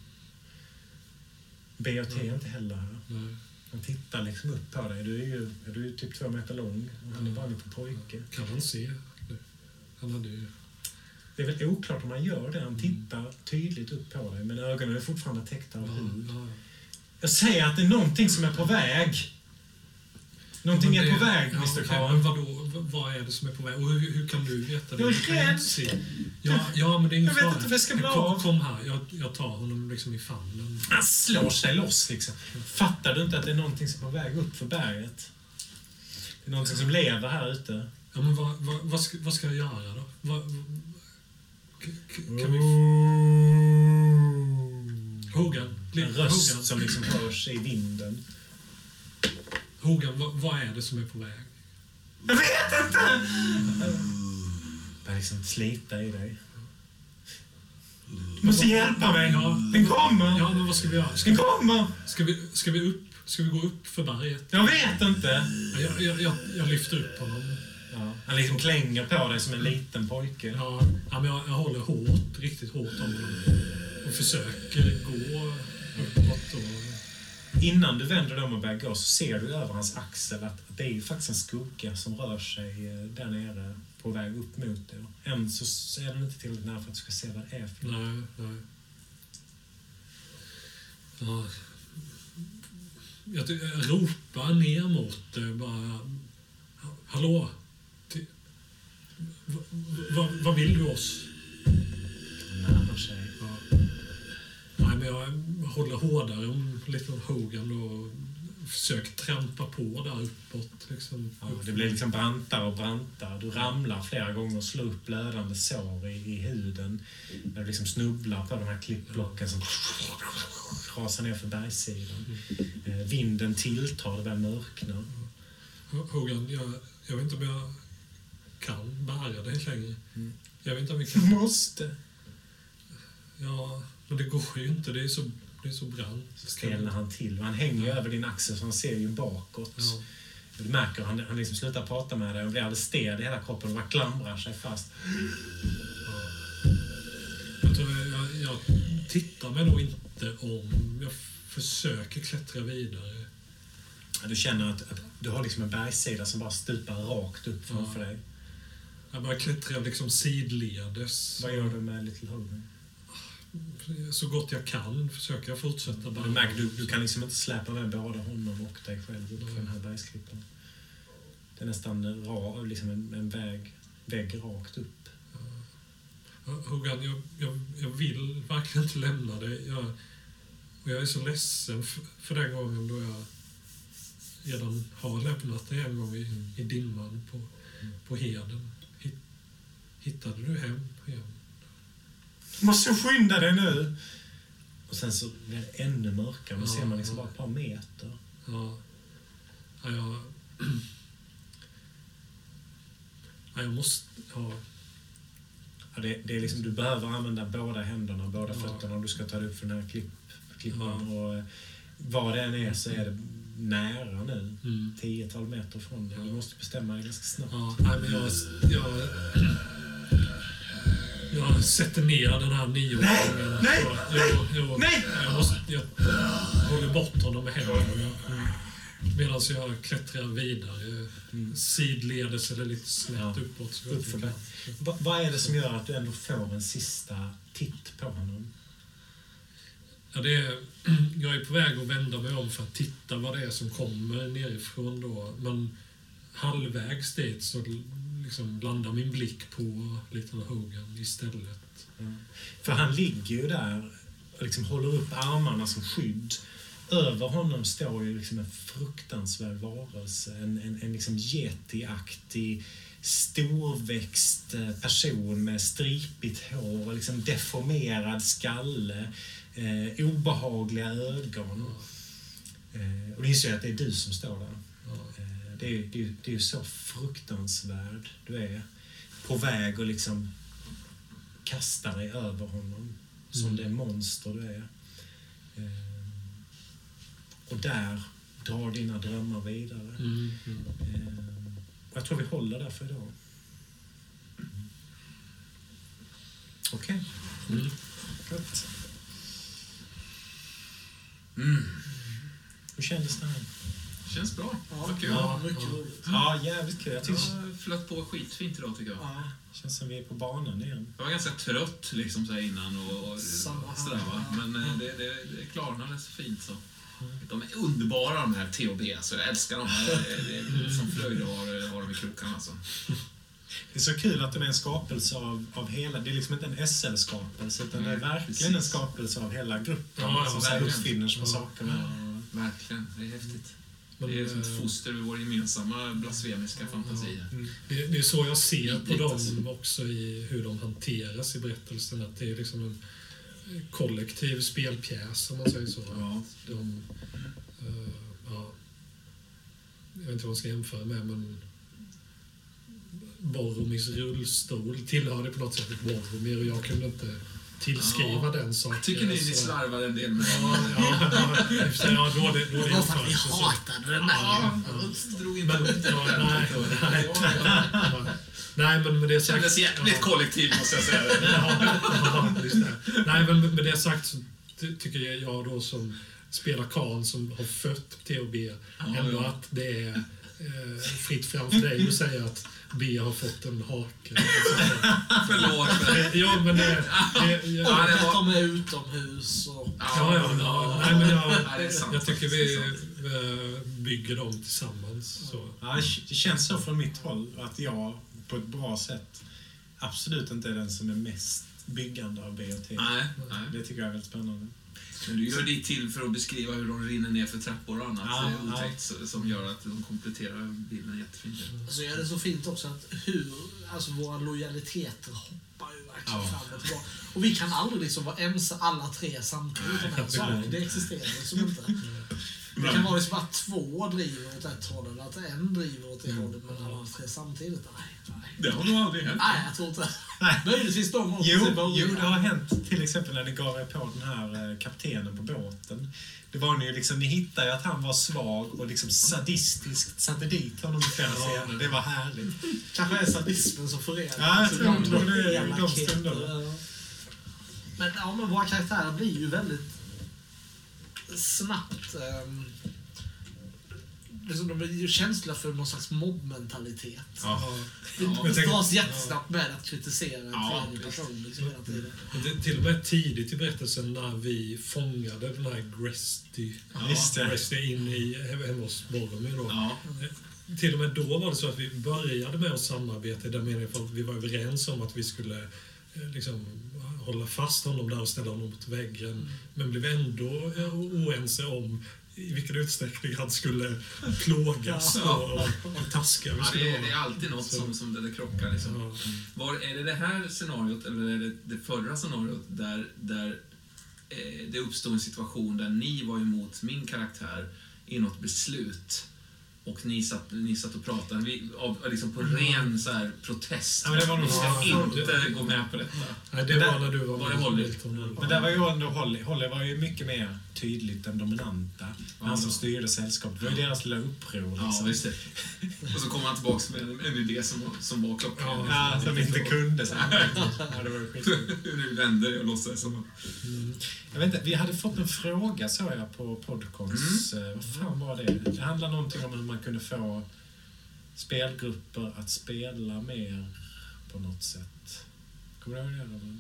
B.O.T. är inte heller här. Nej. Han tittar liksom upp på dig. Du är ju, du är typ två meter lång och han är bara en liten pojke. Kan han se? Han hade ju... Det är väl oklart om han gör det. Han tittar tydligt upp på dig men ögonen är fortfarande täckta av Ja, hud. ja. Jag säger att det är någonting som är på väg. Någonting Men är det- på väg, ja, Mr. okej, Karl. Vad är det som är på väg? Och hur, hur kan du veta det? Jag är rädd. Ja, ja, men det är ingen Jag vet fara. inte vad jag ska bli kom, kom här, jag, jag tar honom liksom i famnen. Han slår sig loss liksom. Fattar du inte att det är någonting som är på väg upp för berget? Det är någonting som lever här ute. Ja, men vad, vad, vad, ska, vad ska jag göra då? Vad, kan vi... Hogan, li- En röst Hogan, som liksom hörs i vinden. Hogan vad, vad är det som är på väg? Jag vet inte! Börjar liksom slita i dig. Du måste hjälpa mig. Ja. Den kommer! Ja, men vad ska vi göra? Den Ska, kommer! ska, vi, ska, vi upp, ska vi gå upp för berget? Jag vet inte. Ja, Jag, jag, jag, jag lyfter upp honom. Ja, han liksom klänger på dig som en liten pojke. Ja, ja, men jag, jag håller hårt, riktigt hårt om honom. Och försöker gå uppåt. Och, Innan du vänder dig om och börjar gå så ser du över hans axel att det är ju faktiskt en skugga som rör sig eh, där nere på väg upp mot dig. Än så är den inte tillräckligt nära för att du ska se vad det är för nej, nej. Ja. Jag, ropar ner mot det bara. Hallå? Vad vill du oss? Den närmar sig. Men jag håller hårdare om Little Hogan och försöker trampa på där uppåt. Liksom. Ja, det blir liksom brantare och brantare. Du ramlar flera gånger och slår upp blödande sår i, i huden. När du liksom snubblar på de här klippblocken som rasar ner för bergssidan. Eh, vinden tilltar, det börjar mörkna. Hogan, jag, jag vet inte om jag kan bära dig längre. Mm. Jag vet inte om vi Du kan... måste! Ja, men det går ju inte. Det är så, det är så brant. Stelnar han till. Han hänger ju över din axel så han ser ju bakåt. Ja. Du märker han, han liksom slutar prata med dig och blir alldeles stel i hela kroppen och bara klamrar sig fast. Jag tror jag, jag, tittar mig nog inte om. Jag försöker klättra vidare. Ja, Du känner att, att du har liksom en bergssida som bara stupar rakt upp framför dig. Jag bara klättrar liksom sidledes. Vad gör du med Little Hogan? Så gott jag kan försöker jag fortsätta bara. Du märker, du, du kan liksom inte släpa med både honom och dig själv upp för den här bergsklippan. Det är nästan ra, liksom en, en väg, vägg rakt upp. Hogan, jag, jag, jag vill verkligen inte lämna dig. Jag, och jag är så ledsen f- för den gången då jag redan har lämnat dig en gång i, i dimman på, på heden. Hitt, hittade du hem igen? Måste skynda dig nu! Och sen så blir det ännu mörkare. Då Ja, ser man liksom ja. bara ett par meter. Ja, ja, jag, ja, jag måste... Ja, Ja, det, det är liksom, du behöver använda båda händerna, båda fötterna om du ska ta dig upp för den här klipp, klippan. Och, eh, vad det än är så är det nära nu. mm. Tiotal meter från dig. Du måste bestämma dig ganska snabbt. Ja, nej, men jag, jag, jag sätter ner den här nioåringen. Nej! Så, jag, jag, Nej! Jag, måste, jag håller bort honom med händerna. Medan jag klättrar vidare. Sidledes eller lite snett Ja. uppåt. Så jag kan. Va, vad är det som gör att du ändå får en sista titt på honom? Ja, det är, jag är på väg att vända mig om för att titta vad det är som kommer nerifrån då. Men halvvägs dit så liksom landar min blick på Little Hogan istället. För han ligger ju där och liksom håller upp armarna som skydd. Över honom står ju liksom en fruktansvärd varelse. En, en, en liksom yeti-aktig, storväxt eh, person med stripigt hår och liksom deformerad skalle. Eh, obehagliga ögon. Eh, och du inser ju att det är du som står där. Det det, det är så fruktansvärd du är. På väg att liksom kasta dig över honom som Mm. det monster du är. Eh, Och där drar dina drömmar vidare. Mm, mm. Eh, jag tror vi håller där för idag. Okej. Mm. Gott. Mm. Hur kändes det här? Känns bra. Ja, Vad kul. ja, mycket roligt. Ja, jävligt kul. Jag tycker har flött på skitfint idag tycker jag. Ja, känns som vi är på banan igen. Jag var ganska trött liksom så här innan och, och sådär va. Ja. Men eh, det, det, det klarnade så fint så. De är underbara de här THB, så jag älskar dem. Det, det, som flöjde har, har de i krokarna alltså. Det är så kul att de är en skapelse av, av hela... Det är liksom inte en SL-skapelse, utan det är Nej, verkligen en precis. skapelse av hela gruppen Ja, ja, som uppfinner små Ja. saker med. Verkligen, det är häftigt. Det är som eh, ett foster ur vår gemensamma blasfemiska fantasi. här. Det, det är så jag ser på Vidrigt, alltså. dem också i hur de hanteras i berättelsen. Att det är liksom en kollektiv spelpjäs, om man säger så. Ja. De, eh, ja, jag vet inte vad man ska jämföra med, men Boromirs rullstol tillhörde på något sätt Boromir och jag kunde inte tillskriva Ja. den saken. Tycker ni ni slarvar en del med Ja, ja, ja, ja, då det, då det det var för att vi hatade den där. Ja, jag drog inte upp det. ja, nej, nej, ja, nej, men med det sagt... kändes jävligt ja. kollektivt måste jag säga. Ja, ja, just det. Nej, men med det sagt så ty- tycker jag då som spelar Karl som har fött THB ändå ja. att det är eh, fritt fram för dig att säga att B har fått en hake. Förlåt. ja, men det... det jag, Ja, Och det att var- de är utomhus och... ja, ja, ja, nej, men jag, Ja, det är sant jag tycker vi eh, bygger dem tillsammans. Så. Ja, det- känns så från mitt håll att jag på ett bra sätt absolut inte är den som är mest byggande av B och T. Nej, nej. Det tycker jag är väldigt spännande. Men du gör ditt till för att beskriva hur de rinner ner för trappor och annat Ja, ja, otäckt så- som gör att de kompletterar bilden jättefint. Så är det så fint också att hur, alltså våra lojaliteter hoppar ju verkligen Ja. fram och tillbaka. Och vi kan aldrig liksom vara ense alla tre samtidigt. Den här saken, det existerar liksom inte. Det kan vara liksom att två driver åt ett håll eller att en driver åt det hållet men alla tre samtidigt. Nej, nej. Det har nog aldrig hänt. Nej, jag tror inte. Nej. Möjligtvis de också Jo, jo, det har hänt till exempel när ni gav er på den här eh, kaptenen på båten. Det var ni ju liksom, ni hittade ju att han var svag och liksom sadistiskt satte dit honom i flera scener. Det var härligt. Kanske är sadismen som förenar. Ja, jag Så tror- tror det är de stunderna. Men, ja, men våra karaktärer blir ju väldigt snabbt... Um, liksom, de blir ju känsliga för någon slags mobbmentalitet. Ja. Det tänk- dras jättesnabbt med att kritisera en Ja, tredje person liksom, hela tiden. Men det, till och med tidigt i berättelsen när vi fångade den här Gresty, det. Gresty in i hemma hos Boromir då. Ja. Till och med då var det så att vi började med att samarbeta i den meningen för att vi var överens om att vi skulle eh, liksom, hålla fast honom där och ställa honom mot väggen. Men blev ändå eh, oense om i vilken utsträckning han skulle plågas Ja. och, och taska. vi Ja, skulle det, är, det är alltid något som, som det, det krockar. Liksom. Ja. Var, är det det här scenariot, eller är det det förra scenariot, där, där eh, det uppstod en situation där ni var emot min karaktär i något beslut och ni satt, ni satt och pratade vi, av, liksom på ren så här, protest. Ja, men det var nog vi ska Ja, inte det- gå med på detta. Nej, det Men var där- när du var var det med. Men där var ju ändå Holly. Holly var ju mycket mer tydligt den dominanta. Han som styrde sällskapet. Det var ju deras lilla uppror. Ja, Liksom. visst det. Och så kom han tillbaka med en, en idé som, som var klockren. Ja, som inte kunde. Så. Ja, det var skit. nu vänder jag och låtsas som... Jag vet inte, vi hade fått en fråga såg jag på Podcons. Mm. Eh, Vad fan var det? Det handlar någonting om hur man kunde få spelgrupper att spela mer på något sätt. Kommer du ihåg det?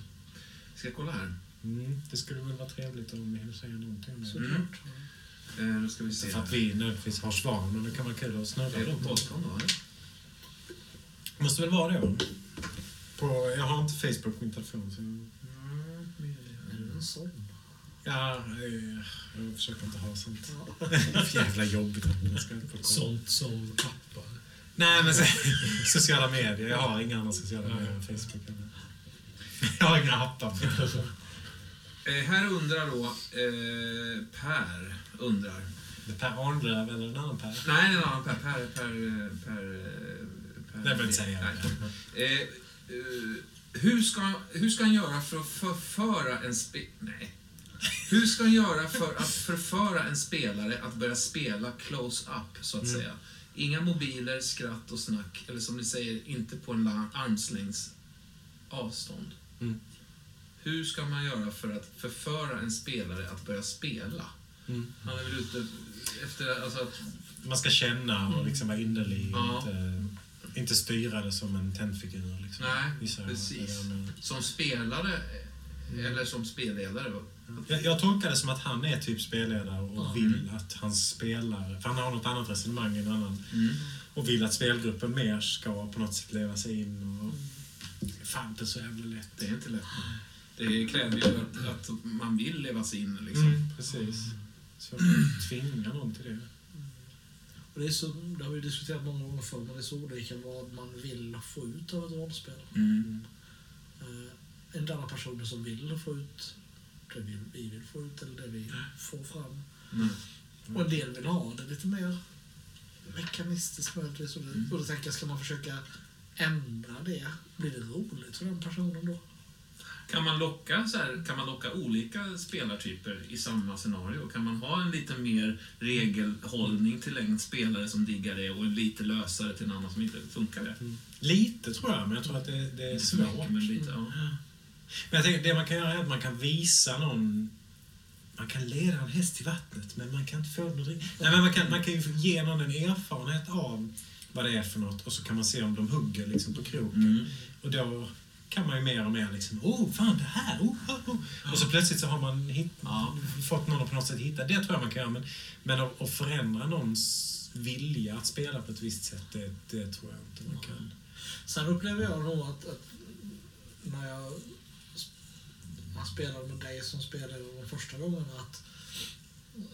Ska jag kolla här? Mm, det skulle väl vara trevligt om vi hinner säga någonting om det. Såklart. Eh, nu ska vi se. För att vi nödvändigtvis har svar, men det kan vara kul att snurra Är det på runt. Då? eller? Måste väl vara det, va? På, jag har inte Facebook på min telefon. Så... Är det en sån? Ja, eh, jag försöker inte ha sånt. Ja. Jävla jobbigt. Sånt som appar. Nej, men sociala medier. Jag har inga andra sociala medier än Facebook. Jag har inga appar. Eh, här undrar då eh, Per. undrar. Per Arnlöv eller en annan Per? Nej, en annan Per. Per... Per... Per... eh, per Det behöver inte säga. Nej. Eh, eh, hur, ska, hur ska han göra för att förföra en spe... Nej. Hur ska han göra för att förföra en spelare att börja spela close-up, så att säga? Inga mobiler, skratt och snack, eller som ni säger, inte på en armslängds avstånd. Mm. Hur ska man göra för att förföra en spelare att börja spela? Mm. Han är väl ute efter alltså att Man ska känna och liksom vara innerlig. Ja. Inte, inte styra det som en tennfigur. Liksom. Nej, precis. det är med. som spelare eller som spelledare. Jag, jag tolkar det som att han är typ spelledare och Ja. vill att hans spelare... För han har något annat resonemang än annan. Mm. Och vill att spelgruppen mer ska på något sätt leva sig in. Och, fan, inte så jävla lätt. Det är inte lätt. Det kräver ju att, att man vill leva sig in. Liksom. Mm, precis. Så tvinga någon till det. Och det, är så, det har vi diskuterat många gånger förr, men det är så olika vad man vill få ut av ett rollspel. Mm. Eh, en del personer som vill få ut det vi, vi vill få ut, eller det vi får fram. Mm. Och en del vill ha det lite mer mekanistiskt möjligtvis. Mm. och då tänker jag, ska man försöka ändra det? Blir det roligt för den personen då? Kan man, locka, så här, kan man locka olika spelartyper i samma scenario? Kan man ha en lite mer regelhållning till en spelare som diggar det och en lite lösare till en annan som inte funkar det? Lite tror jag, men jag tror att det, det är svårt. men lite, ja. Men jag tänker, det man kan göra är att man kan visa någon... Man kan leda en häst till vattnet, men man kan inte få den dricka. Nej, men man kan, man kan ju ge någon en erfarenhet av vad det är för något och så kan man se om de hugger liksom på kroken. Mm. Och då kan man ju mer och mer liksom, oh fan det här, oh, oh, oh. Och så plötsligt så har man hit, Ja. fått någon att på något sätt hitta. Det tror jag man kan göra. Men, men att, att förändra någons vilja att spela på ett visst sätt, det, det tror jag inte man kan. Sen upplever jag nog att, att när jag spelade med dig som spelade de första gångerna att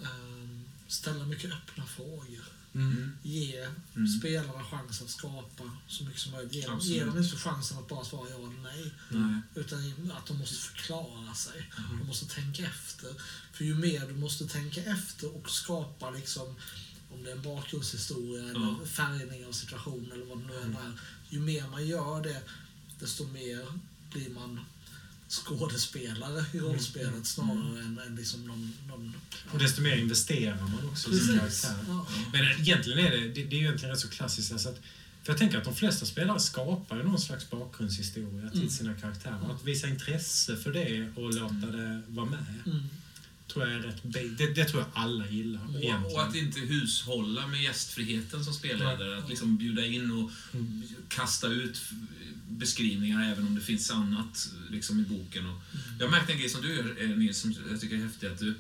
ehm, ställa mycket öppna frågor. Mm. Ge Mm. spelarna chans att skapa så mycket som möjligt. Ge, dem- ge dem inte chansen att bara svara ja eller nej. Nej. Utan att de måste förklara sig. De måste tänka efter. För ju mer du måste tänka efter och skapa liksom om det är en bakgrundshistoria Ja. eller färgning av situationen eller vad det nu än är. Ju mer man gör det, desto mer blir man skådespelare i rollspelet snarare än, än liksom någon... någon Och desto mer investerar man också i sin Precis. karaktär. Ja. Men egentligen är det, det, det är ju egentligen rätt så klassiskt. Alltså att För jag tänker att de flesta spelare skapar ju någon slags bakgrundshistoria till sina karaktärer. Att visa intresse för det och låta det vara med. Mm. Tror jag är rätt det, det tror jag alla gillar Och, och egentligen. att inte hushålla med gästfriheten som spelledare. Att liksom bjuda in och kasta ut beskrivningar även om det finns annat liksom, i boken. Och jag märkte en grej som du gör, eh, Nils, som jag tycker är häftig. Att du,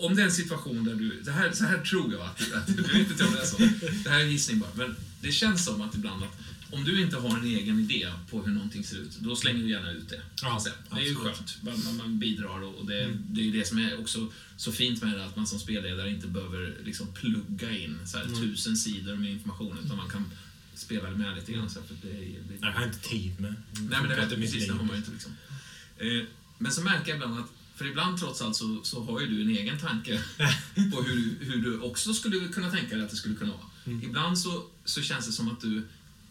om det är en situation där du... Det här, så här tror jag att, att du vet inte om det är så. Det här är en gissning bara. Men det känns som att ibland att om du inte har en egen idé på hur någonting ser ut, då slänger du gärna ut det. Ja, det är ju skönt. Man, man- bidrar och det, det är det som är också så fint med det, att man som spelledare inte behöver liksom plugga in så här, tusen sidor med information, utan man kan spela med lite grann. Så här, för det, det, Jag har inte tid med. Nej, men det vet jag precis, det har man inte liksom. Eh, men så märker jag ibland att, för ibland trots allt så, så har ju du en egen tanke på hur, du- hur du också skulle kunna tänka dig att det skulle kunna vara. Mm. Ibland så, så känns det som att du,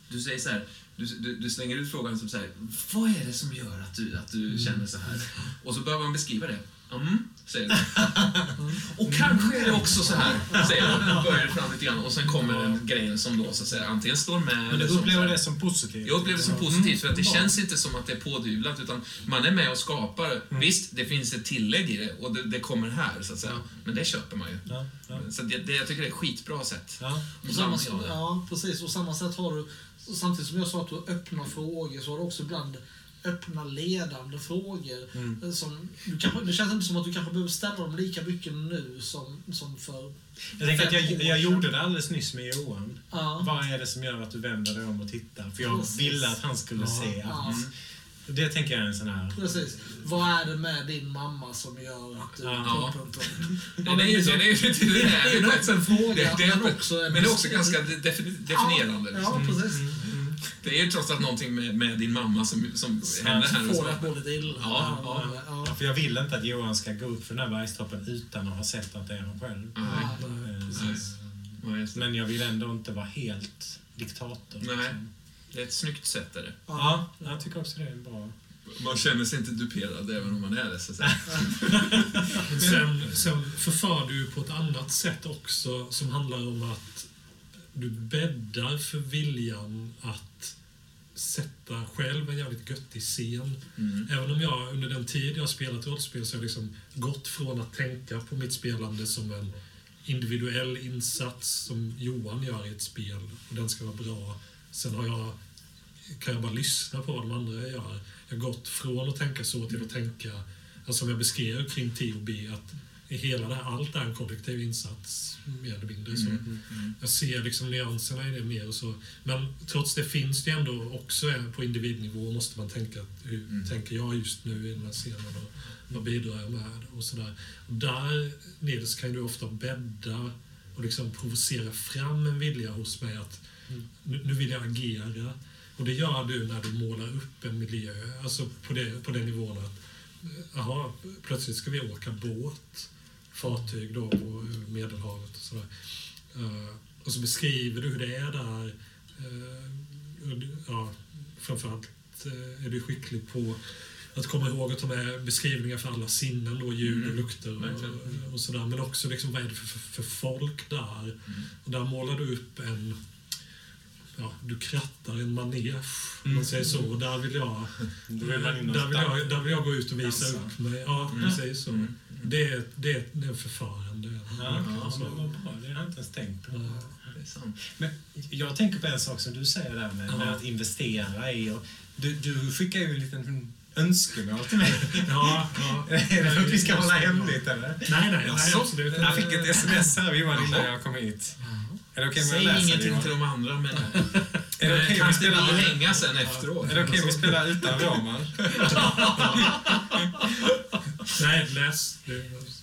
du säger så här, du, du, du slänger ut frågan som så här, vad är det som gör att du, att Mm. du känner så här? Och så börjar man beskriva det. Mm, säger du. Och kanske är det också så här, säger. Och börjar fram lite grann och sen kommer den grejen som då så att säga antingen står med Men du upplever det som positivt? jag upplever det som Ja. positivt för att det Mm. känns inte som att det är pådyvlat utan man är med och skapar. Visst, det finns ett tillägg i det och det, det kommer här så att säga. Men det köper man ju. Ja, ja, Så det, det, jag tycker det är ett skitbra sätt. ja. På samma, ja, precis. Och samma sätt har du, och samtidigt som jag sa att du öppnar frågor, så har du också ibland öppna ledande frågor. Mm. Som, du kanske, det känns inte som att du kanske behöver ställa dem lika mycket nu som, som för... Jag tänker att jag, jag gjorde det alldeles nyss med Johan. Ja. Vad är det som gör att du vänder dig om och tittar? För jag Precis. ville att han skulle Ja. se Ja. allt. Det tänker jag är en sån här... Precis. Vad är det med din mamma som gör att du... Ja. Pum, pum, pum. Det, Ja, men det, är ju- liksom- det, är ju- det, är en öppen fråga, Det, det är men också en- men det är också ganska defini- definierande. Ja, Liksom. ja precis. Det är ju trots allt någonting med, med din mamma som, som händer här. och Får så. det att må lite illa. Ja, ja. Ja, ja. för jag vill inte att Johan ska gå upp för den här bergstoppen utan att ha sett att det är han själv. Nej. Ja, det. Men jag vill ändå inte vara helt diktator. Nej. liksom. det är ett snyggt sätt. Är det. Ja, jag tycker också det är bra. Man känner sig inte duperad även om man är det. Så att sen, sen förför du på ett annat sätt också som handlar om att du bäddar för viljan att sätta själv en jävligt göttig scen. Mm. Även om jag under den tid jag har spelat rollspel så har jag liksom gått från att tänka på mitt spelande som en individuell insats som Johan gör i ett spel och den ska vara bra. Sen har jag, kan jag bara lyssna på vad de andra gör. Jag har gått från att tänka så till att tänka, alltså som jag beskrev kring TOB, att hela det här, allt är en kollektiv insats, mer eller mindre. Så jag ser liksom nyanserna i det mer och så. Men trots det finns det ändå också på individnivå måste man tänka, att hur Mm. tänker jag just nu i den här scenen och vad bidrar jag med och sådär. Och där, Nils, kan du ofta bädda och liksom provocera fram en vilja hos mig att nu, nu vill jag agera. Och det gör du när du målar upp en miljö, alltså på, det, på den nivån att jaha, plötsligt ska vi åka båt, fartyg då på Medelhavet och sådär. Eh, och så beskriver du hur det är där. Uh, ja, framförallt uh, är du skicklig på att komma ihåg att ta med beskrivningar för alla sinnen, då, ljud och Mm, lukter och, och sådär. Men också liksom, vad är det för, för, för folk där? Mm. Och där målar du upp en Ja, du krattar en manege, om man säger så. Och där vill jag, där vill jag, där vill jag gå ut och visa upp mig. Ja, Mm. precis så. Mm. Det, är, det, är, det är förfarande. Ja, Alltså, men vad bra. Det har jag inte ens tänkt på. Ja. Men jag tänker på en sak som du säger där med, med Ja. att investera i. Och du, du skickar ju en liten önskemål till mig. Ja, ja. är det något vi ska hålla hemligt eller? Nej, nej, nej absolut Jag fick ett sms här Johan innan jag kom hit. Är det jag Säg läser ingenting Johan? till de andra, men Är det vi kan inte spelar, vi hänga sen efteråt? är det okej om vi spelar utan Roman? Nej, läs.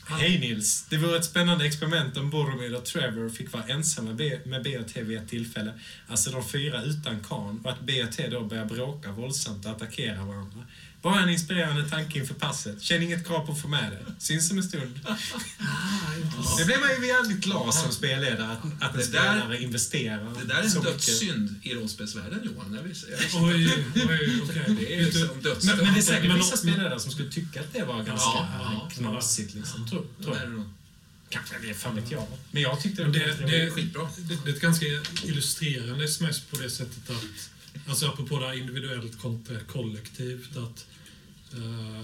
Hej Nils! Det vore ett spännande experiment om Boromir och Trevor fick vara ensamma med B&T vid ett tillfälle. Alltså de fyra utan Khan och att B&T då börjar bråka våldsamt och attackera varandra. Bara en inspirerande tanke inför passet. Känn inget krav på att få med det. Syns om en stund. Det blir man ju jävligt glad som spelledare att, att en Det där- spelare investerar Det där är en dödssynd i rollspelsvärlden, Johan. Jag visste, jag oj, oj, okej. Det är liksom dödssynd. Men, men det är säkert vissa spelledare som skulle tycka att det var ganska Ja, ja. knasigt. Liksom. Tror, Så tror jag. nog. Kanske det, fan vet jag. Men jag tyckte det, det, det, det, är skitbra. Det, det är ett ganska illustrerande sms på det sättet att, alltså apropå det här individuellt kontra kollektivt, att eh,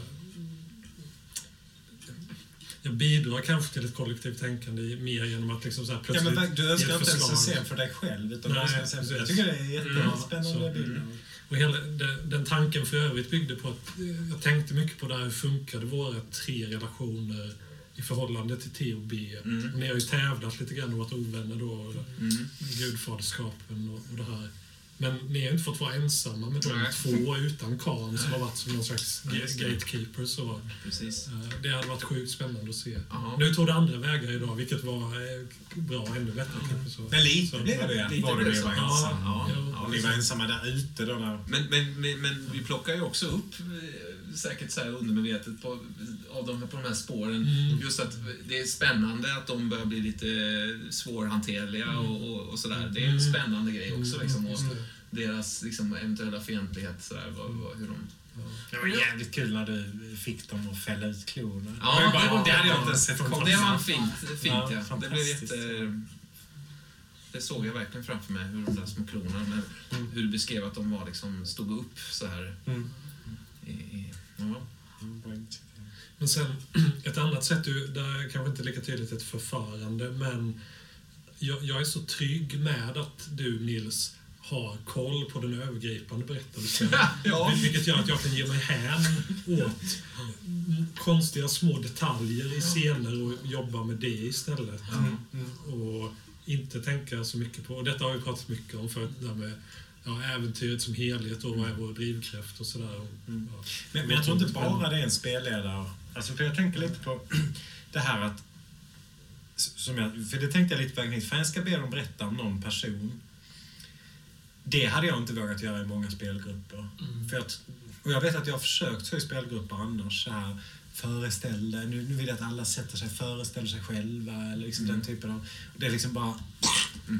jag bidrar kanske till ett kollektivt tänkande mer genom att liksom så här Ja, plötsligt men du önskar inte ens en scen för dig själv. Utan du Nej, önskar en scen för, jag tycker det är jättespännande Mm, bild. Och hela, den, den tanken för övrigt byggde på att eh, jag tänkte mycket på det här, hur funkade våra tre relationer i förhållande till T och B. Mm. Och ni har ju tävlat lite grann och varit ovänner då, Mm. gudfaderskapen och, och det här. Men ni har ju inte fått vara ensamma med de två utan Khan som har varit som någon slags Ja, gatekeeper. Så, Precis. eh, det hade varit sjukt spännande att se. Jaha. Nu tog det andra vägar idag, vilket var eh, bra, ännu bättre kanske. Så. Men lite Så- blev det Lite var det ni var Ja, ensamma. ja, Ja. ja, Ni var ensamma där ute då när... Men, men, men, men vi plockar ju också upp eh, säkert så här undermedvetet på, av de, på de här spåren. Mm. Just att det är spännande att de börjar bli lite svårhanterliga och, och, och sådär. Det är en Mm. spännande grej också. Liksom, och det. deras liksom, eventuella fientlighet. Sådär, vad, vad, hur de... Det var jävligt kul när du fick dem att fälla ut klorna. Ja, det, det bara, var- det hade jag inte sett komma. Det var fint. fint Ja, ja, Det blev jätte... Det såg jag verkligen framför mig, hur de där små klorna, men Mm. hur du beskrev att de var liksom, stod upp så här. Mm. I, i, ja. Men sen, ett annat sätt, du- det är kanske inte lika tydligt ett förförande, men jag, jag är så trygg med att du, Nils, har koll på den övergripande berättelsen. Ja. Vil- Vilket gör att jag kan ge mig hän åt mm, konstiga små detaljer i scener och jobba med det istället. Och inte tänka så mycket på... Och detta har vi pratat mycket om förut, det där med ja, äventyret som helhet och vad är vår drivkraft och sådär. Och, ja. Men, men jag tror inte bara det är en spelledare. Alltså, för jag tänker lite på det här att... Som jag, för det tänkte jag lite på vägen. Fan, jag ska be dem berätta om någon person. Det hade jag inte vågat göra i många spelgrupper. För att, och jag vet att jag har försökt så i spelgrupper annars. Så här, föreställ dig, nu, nu vill jag att alla sätter sig, föreställer sig själva. Eller liksom den typen av... Det är liksom bara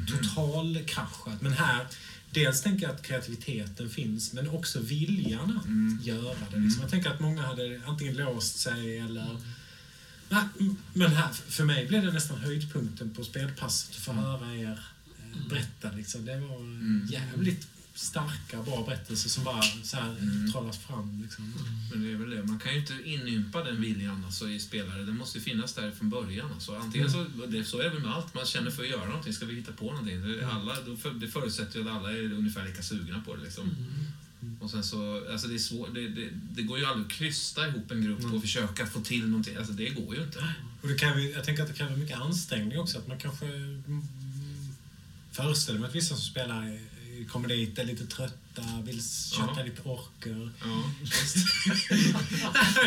total kraschat. Men här, dels tänker jag att kreativiteten finns, men också viljan att Mm. göra det. Liksom. Jag tänker att många hade antingen låst sig eller... Nej, men här, för mig blev det nästan höjdpunkten på spelpasset att få höra er eh, berätta. Liksom. Det var Mm. jävligt starka, bra berättelser som bara så här Mm. trollas fram. Liksom. Men det är väl det. Man kan ju inte inympa den viljan alltså, i spelare. Den måste ju finnas där från början. Alltså. Antingen så, det, så är det väl med allt. Man känner för att göra någonting. Ska vi hitta på någonting? Det, är alla, då för, det förutsätter ju att alla är ungefär lika sugna på det. Liksom. Och sen så, alltså det, är svår, det, det, det går ju aldrig att krysta ihop en grupp och försöka få till någonting. Alltså det går ju inte. Och det kan, jag tänker att det kräver mycket ansträngning också. Att man kanske mm, föreställer mig att vissa som spelar kommer dit, är lite trötta, vill kötta Ja. lite orker. Ja,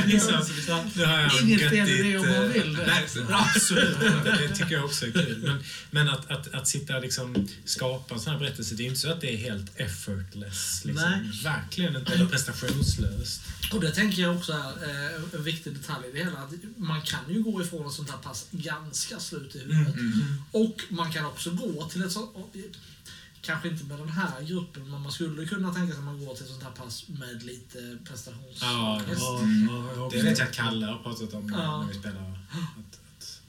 liksom, det har jag Inget fel i det om man eh, vill det. Nej, absolut inte. Det tycker jag också är kul. Men, men att, att, att sitta och liksom skapa en sån här berättelse, det är inte så att det är helt effortless. Liksom. Nej. Verkligen inte. Eller prestationslöst. Och det tänker jag också är eh, en viktig detalj i det hela. Att man kan ju gå ifrån ett sånt här pass ganska slut i huvudet. Och man kan också gå till ett sånt... Kanske inte med den här gruppen, men man skulle kunna tänka sig att man går till ett sånt här pass med lite prestationsångest. Ja, Ja, ja, ja, Det vet jag Kalle har pratat om Ja. när vi spelar. Att, att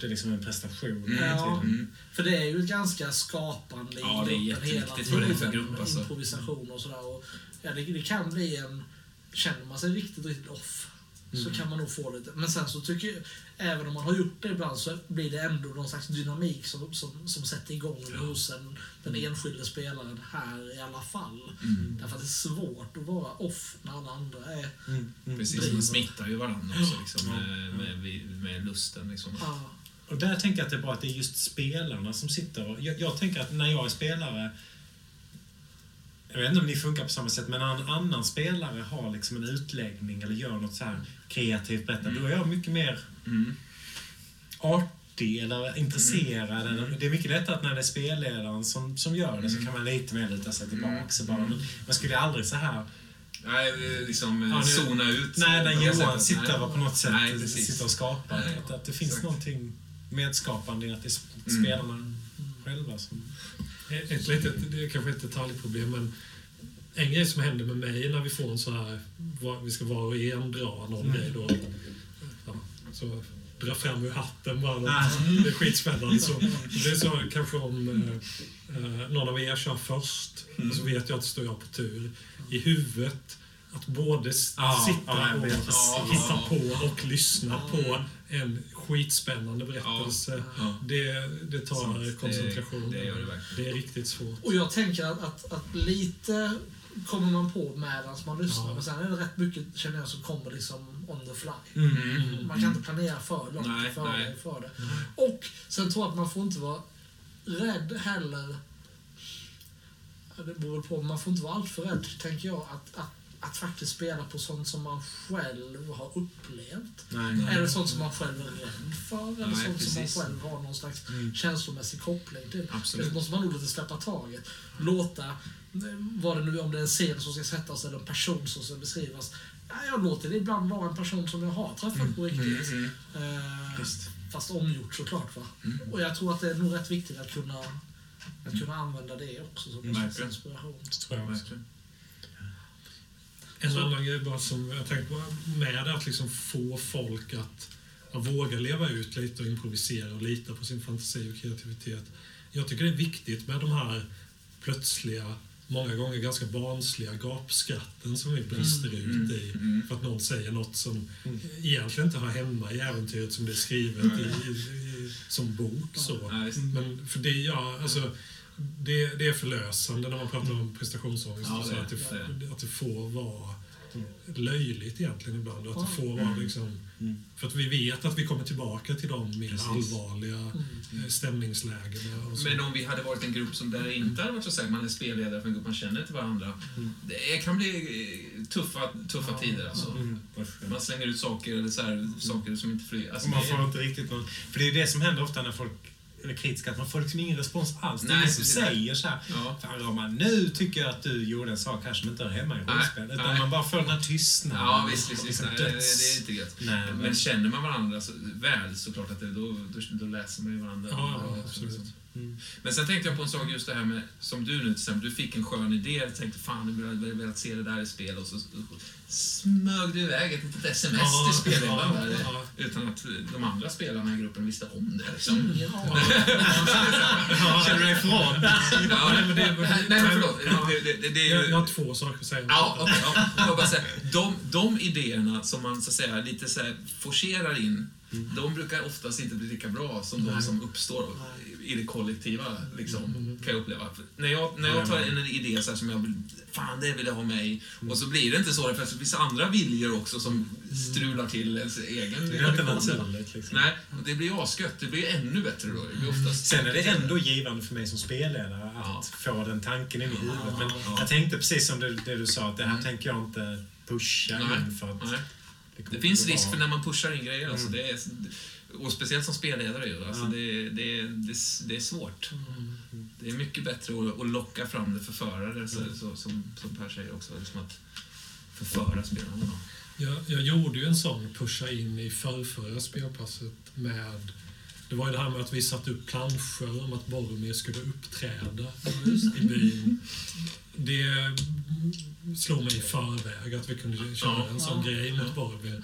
det är liksom en prestation Mm. Ja. tiden. Mm. För det är ju ett ganska skapande i Ja, det är gruppen hela är för tiden, grupp, alltså. Improvisation och sådär. Och, ja, det, det kan bli en... Känner man sig riktigt, riktigt off så kan man nog få lite. Men sen så tycker jag, även om man har gjort det ibland så blir det ändå någon slags dynamik som, som, som sätter igång hos en, den enskilde spelaren här i alla fall. Därför att det är svårt att vara off när alla andra är... Mm. Mm. Precis, man smittar ju varandra också liksom, med, med, med lusten. Liksom. Ja, Och där tänker jag att det är bra att det är just spelarna som sitter och... Jag, jag tänker att när jag är spelare... Jag vet inte om ni funkar på samma sätt, men när en annan spelare har liksom en utläggning eller gör något så här kreativt berättande, då är jag mycket mer Mm. artig eller intresserad. Eller, det är mycket lättare att när det är spelledaren som, som gör det så kan man lite mer luta sig tillbaka. Så bara, men man skulle aldrig så här... Nej, liksom Ja, nu- zona ut. Nej, när Johan sitter och på något sätt Nej, precis. sitter och skapar. Nej, att, att det finns exakt. någonting medskapande i att det är sp- Mm. spelarna själva som... Ett litet, det är kanske ett detaljproblem, men en grej som händer med mig när vi får en så här, vi ska var och en dra någon Mm. grej då. Ja, så dra fram ur hatten bara. Det är skitspännande. Så, det är så kanske om eh, eh, någon av er kör först, och så vet jag att står jag på tur. I huvudet, att både Ja, sitta ja, jag och. Ja, hitta ja. på och lyssna på en skitspännande berättelse. Ja. Det, det tar Sant. koncentration. Det, det gör det är riktigt svårt. Och jag tänker att, att, att lite kommer man på medan man lyssnar. Ja. Men sen är det rätt mycket, känner jag, som kommer liksom on the fly. Mm. Man kan inte planera för långt Nej, förväg nej. för det. Och sen tror jag att man får inte vara rädd heller. Det beror på, man får inte vara alltför rädd, tänker jag, att, att, att faktiskt spela på sånt som man själv har upplevt. Nej. Är det sånt som man själv är rädd för? Eller Nej, sånt som man precis. själv har någon slags känslomässig koppling till? Absolut. Det måste man nog lite släppa taget. Låta, eh, vad det nu om det är en scen som ska sättas eller en person som ska beskrivas. Ja, jag låter det ibland vara en person som jag har träffat på riktigt. Mm. Eh, Visst. fast omgjort såklart. Va? Och jag tror att det är nog rätt viktigt att kunna, att kunna använda det också som inspiration. Tror jag också. En annan grej bara som jag tänkte på med att liksom få folk att, att våga leva ut lite och improvisera och lita på sin fantasi och kreativitet. Jag tycker det är viktigt med de här plötsliga, många gånger ganska barnsliga gapskratten som vi brister ut i för att någon säger något som egentligen inte hör hemma i äventyret som det är skrivet i, i, i, som bok. Så. Men för det, ja, alltså, det, det är förlösande när man pratar om prestationsångest. Ja, det att, det, det. att det får vara löjligt egentligen ibland. Och att det får vara liksom, för att vi vet att vi kommer tillbaka till de mer allvarliga eh, stämningslägena. Och så. Men om vi hade varit en grupp som där det inte hade varit så säkert, man är spelledare för en grupp, man känner till varandra. Det kan bli eh, tuffa, tuffa tider alltså. Man slänger ut saker, eller så här, saker som inte flyger. Alltså, Och man det- får inte riktigt någon... För det är det som händer ofta när folk är kritiska, att man får liksom ingen respons alls. Det är Nej, ingen som säger så här, Ja. Fan Roman, nu tycker jag att du gjorde en sak här som inte hör hemma i Nej, rollspel. Utan nej. man bara får den här tystnaden. Ja, visst, visst, visst. Liksom Nej, det, är inte gött. Nej, Men men- känner man varandra så, väl så klart att det, då, då, då läser man ju varandra. Ja, ja, absolut. Men sen tänkte jag på en sak just det här med, som du nu till exempel, du fick en skön idé, och tänkte fan, jag hade velat se det där i spel och så smög du iväg ett litet sms Ja, till spelledaren ja, ja. utan att de andra spelarna i gruppen visste om det. Liksom. Ingen aning. Känner du dig ifrån? Ja, nej, men det, nej, men förlåt. Det, det, det, Jag, jag har två saker att säga. Ja, okej. ja. Bara säga, de, de idéerna som man så att säga, lite så här forcerar in, de brukar oftast inte bli lika bra som de som uppstår i det kollektiva, liksom, kan jag uppleva. När jag, när jag tar en idé så som jag vill, fan det vill jag ha med i, och så blir det inte så, för det finns andra viljor också som strular till ens egen Det är inte naturligt. Liksom. Nej, och det blir asgött. Det blir ännu bättre då. Det blir oftast Sen är det ändå givande för mig som spelledare att Ja. få den tanken in i huvudet. Men jag tänkte precis som det, det du sa, att det här tänker jag inte pusha Mm. Nej, in för att... nej. kommer Det finns risk för när man pushar in grejer. Alltså det är, och speciellt som spelledare. Ju, alltså Ja. det, det, det, det är svårt. Det är mycket bättre att, att locka fram det förförare, så, så, som, som Per säger också. Liksom att förföra spelarna. Jag, jag gjorde ju en sån pusha in i förrförra spelpasset med... Det var ju det här med att vi satte upp planscher om att Boromir skulle uppträda i byn. Det slog mig i förväg att vi kunde köra en sån grej mot Boromir.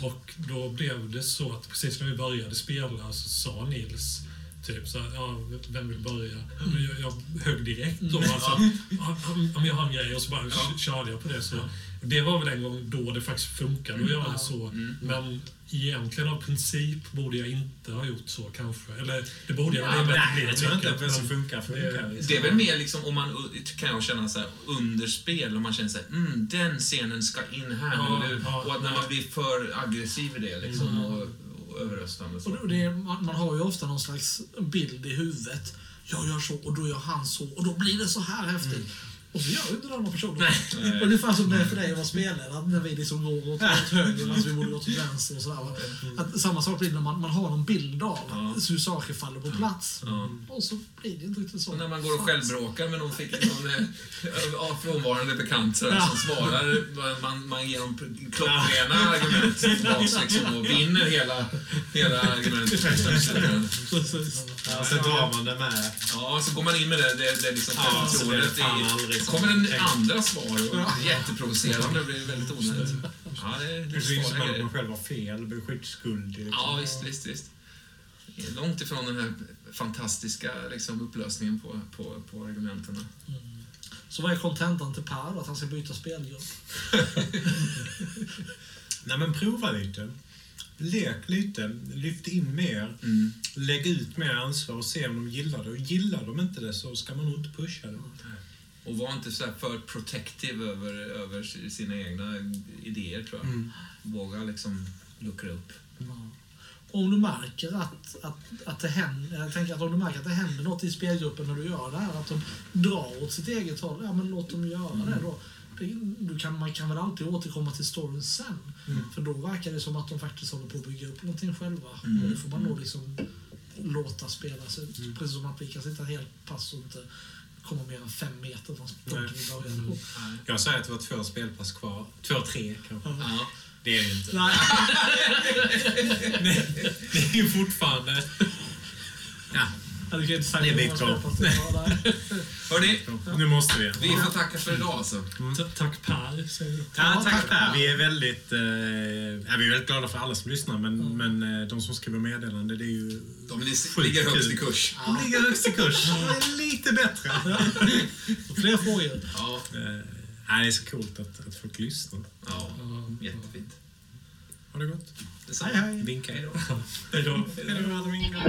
Och då blev det så att precis när vi började spela så sa Nils Typ så här, ja, vem vill börja? Men Jag, jag högg direkt då. Alltså, ja, om- jag har en grej och så bara k- körde jag på det. Så det var väl en gång då det faktiskt funkade att göra det så. Men egentligen av princip borde jag inte ha gjort så kanske. Eller det borde jag. Ja, det men är nej, väldigt jag tror inte att det som funkar funkar. liksom. Det är väl mer liksom om man, kan jag känna så här, underspel, om man känner så här, mm, den scenen ska in här Ja, nu. ja, och att när ja. man blir för aggressiv i det liksom, och, och överröstande. Så. Och det, man, man har ju ofta någon slags bild i huvudet. Jag gör så och då gör han så och då blir det så här häftigt. Och så gör ju inte den andra personen Nej. Ungefär som det är för dig att vara spelare, när vi liksom går åt, åt höger medan vi borde gå åt vänster och sådär. Att samma sak blir när man, man har någon bild av Ja. hur saker faller på plats. Ja. Och så blir det inte riktigt så. Och när man går och självbråkar med någon, fick, någon eh, ja, frånvarande bekant sådär, som svarar, man, man ger dem klockrena argument tillbaks liksom, och vinner hela, hela argumentet. Precis. Ja, så drar man det med. Ja, så går man in med det, det, det liksom Ja, blir det kommer en andra svar och jätteprovocerande och blir väldigt onödigt. Ja, det, är som svåra att grejer. man själv har fel, blir skyddsskyldig. Liksom. Ja, visst, visst, visst. Det är Långt ifrån den här fantastiska liksom, upplösningen på, på, på argumenten. Så vad är kontentan till Per? Att han ska byta spelgrupp? Nej men prova lite. Lek lite, lyft in mer, Mm. lägg ut mer ansvar och se om de gillar det. Och gillar de inte det så ska man nog inte pusha det. Och var inte så för protective över, över sina egna idéer, tror jag. Våga liksom luckra upp. Om du märker att, att, att det händer, jag tänker att om du märker att det händer något i spelgruppen när du gör det här, att de drar åt sitt eget håll, ja men låt dem göra det då. Du kan, man kan väl alltid återkomma till storyn sen. För då verkar det som att de faktiskt håller på att bygga upp någonting själva. Och det får man nog liksom låta spelas ut. Precis som att vi kan sitta helt pass och inte komma mer än fem meter från punkten vi började. Jag säger att det var två spelpass kvar. Två, tre kanske. Ja. Det är det inte. Nej, Det är ju fortfarande... Ja, Det är det där. Hörni, nu måste vi. vi får tacka för idag alltså. Ta- Tack Per, säger. Ja, tack. Per. Vi är väldigt, eh, ja, vi är väldigt glada för alla som lyssnar, men, men eh, de som skriver meddelande, det är ju... De ligger högst i kurs. De ligger högst i kurs. De är lite bättre. Fler frågor. Ja, Eh, det är så coolt att, att folk lyssnar. ja, jättefint. Ha det gott. Detsamma. Hej, hej. Vinka hej då. hej då. Hej då, alla vinkar.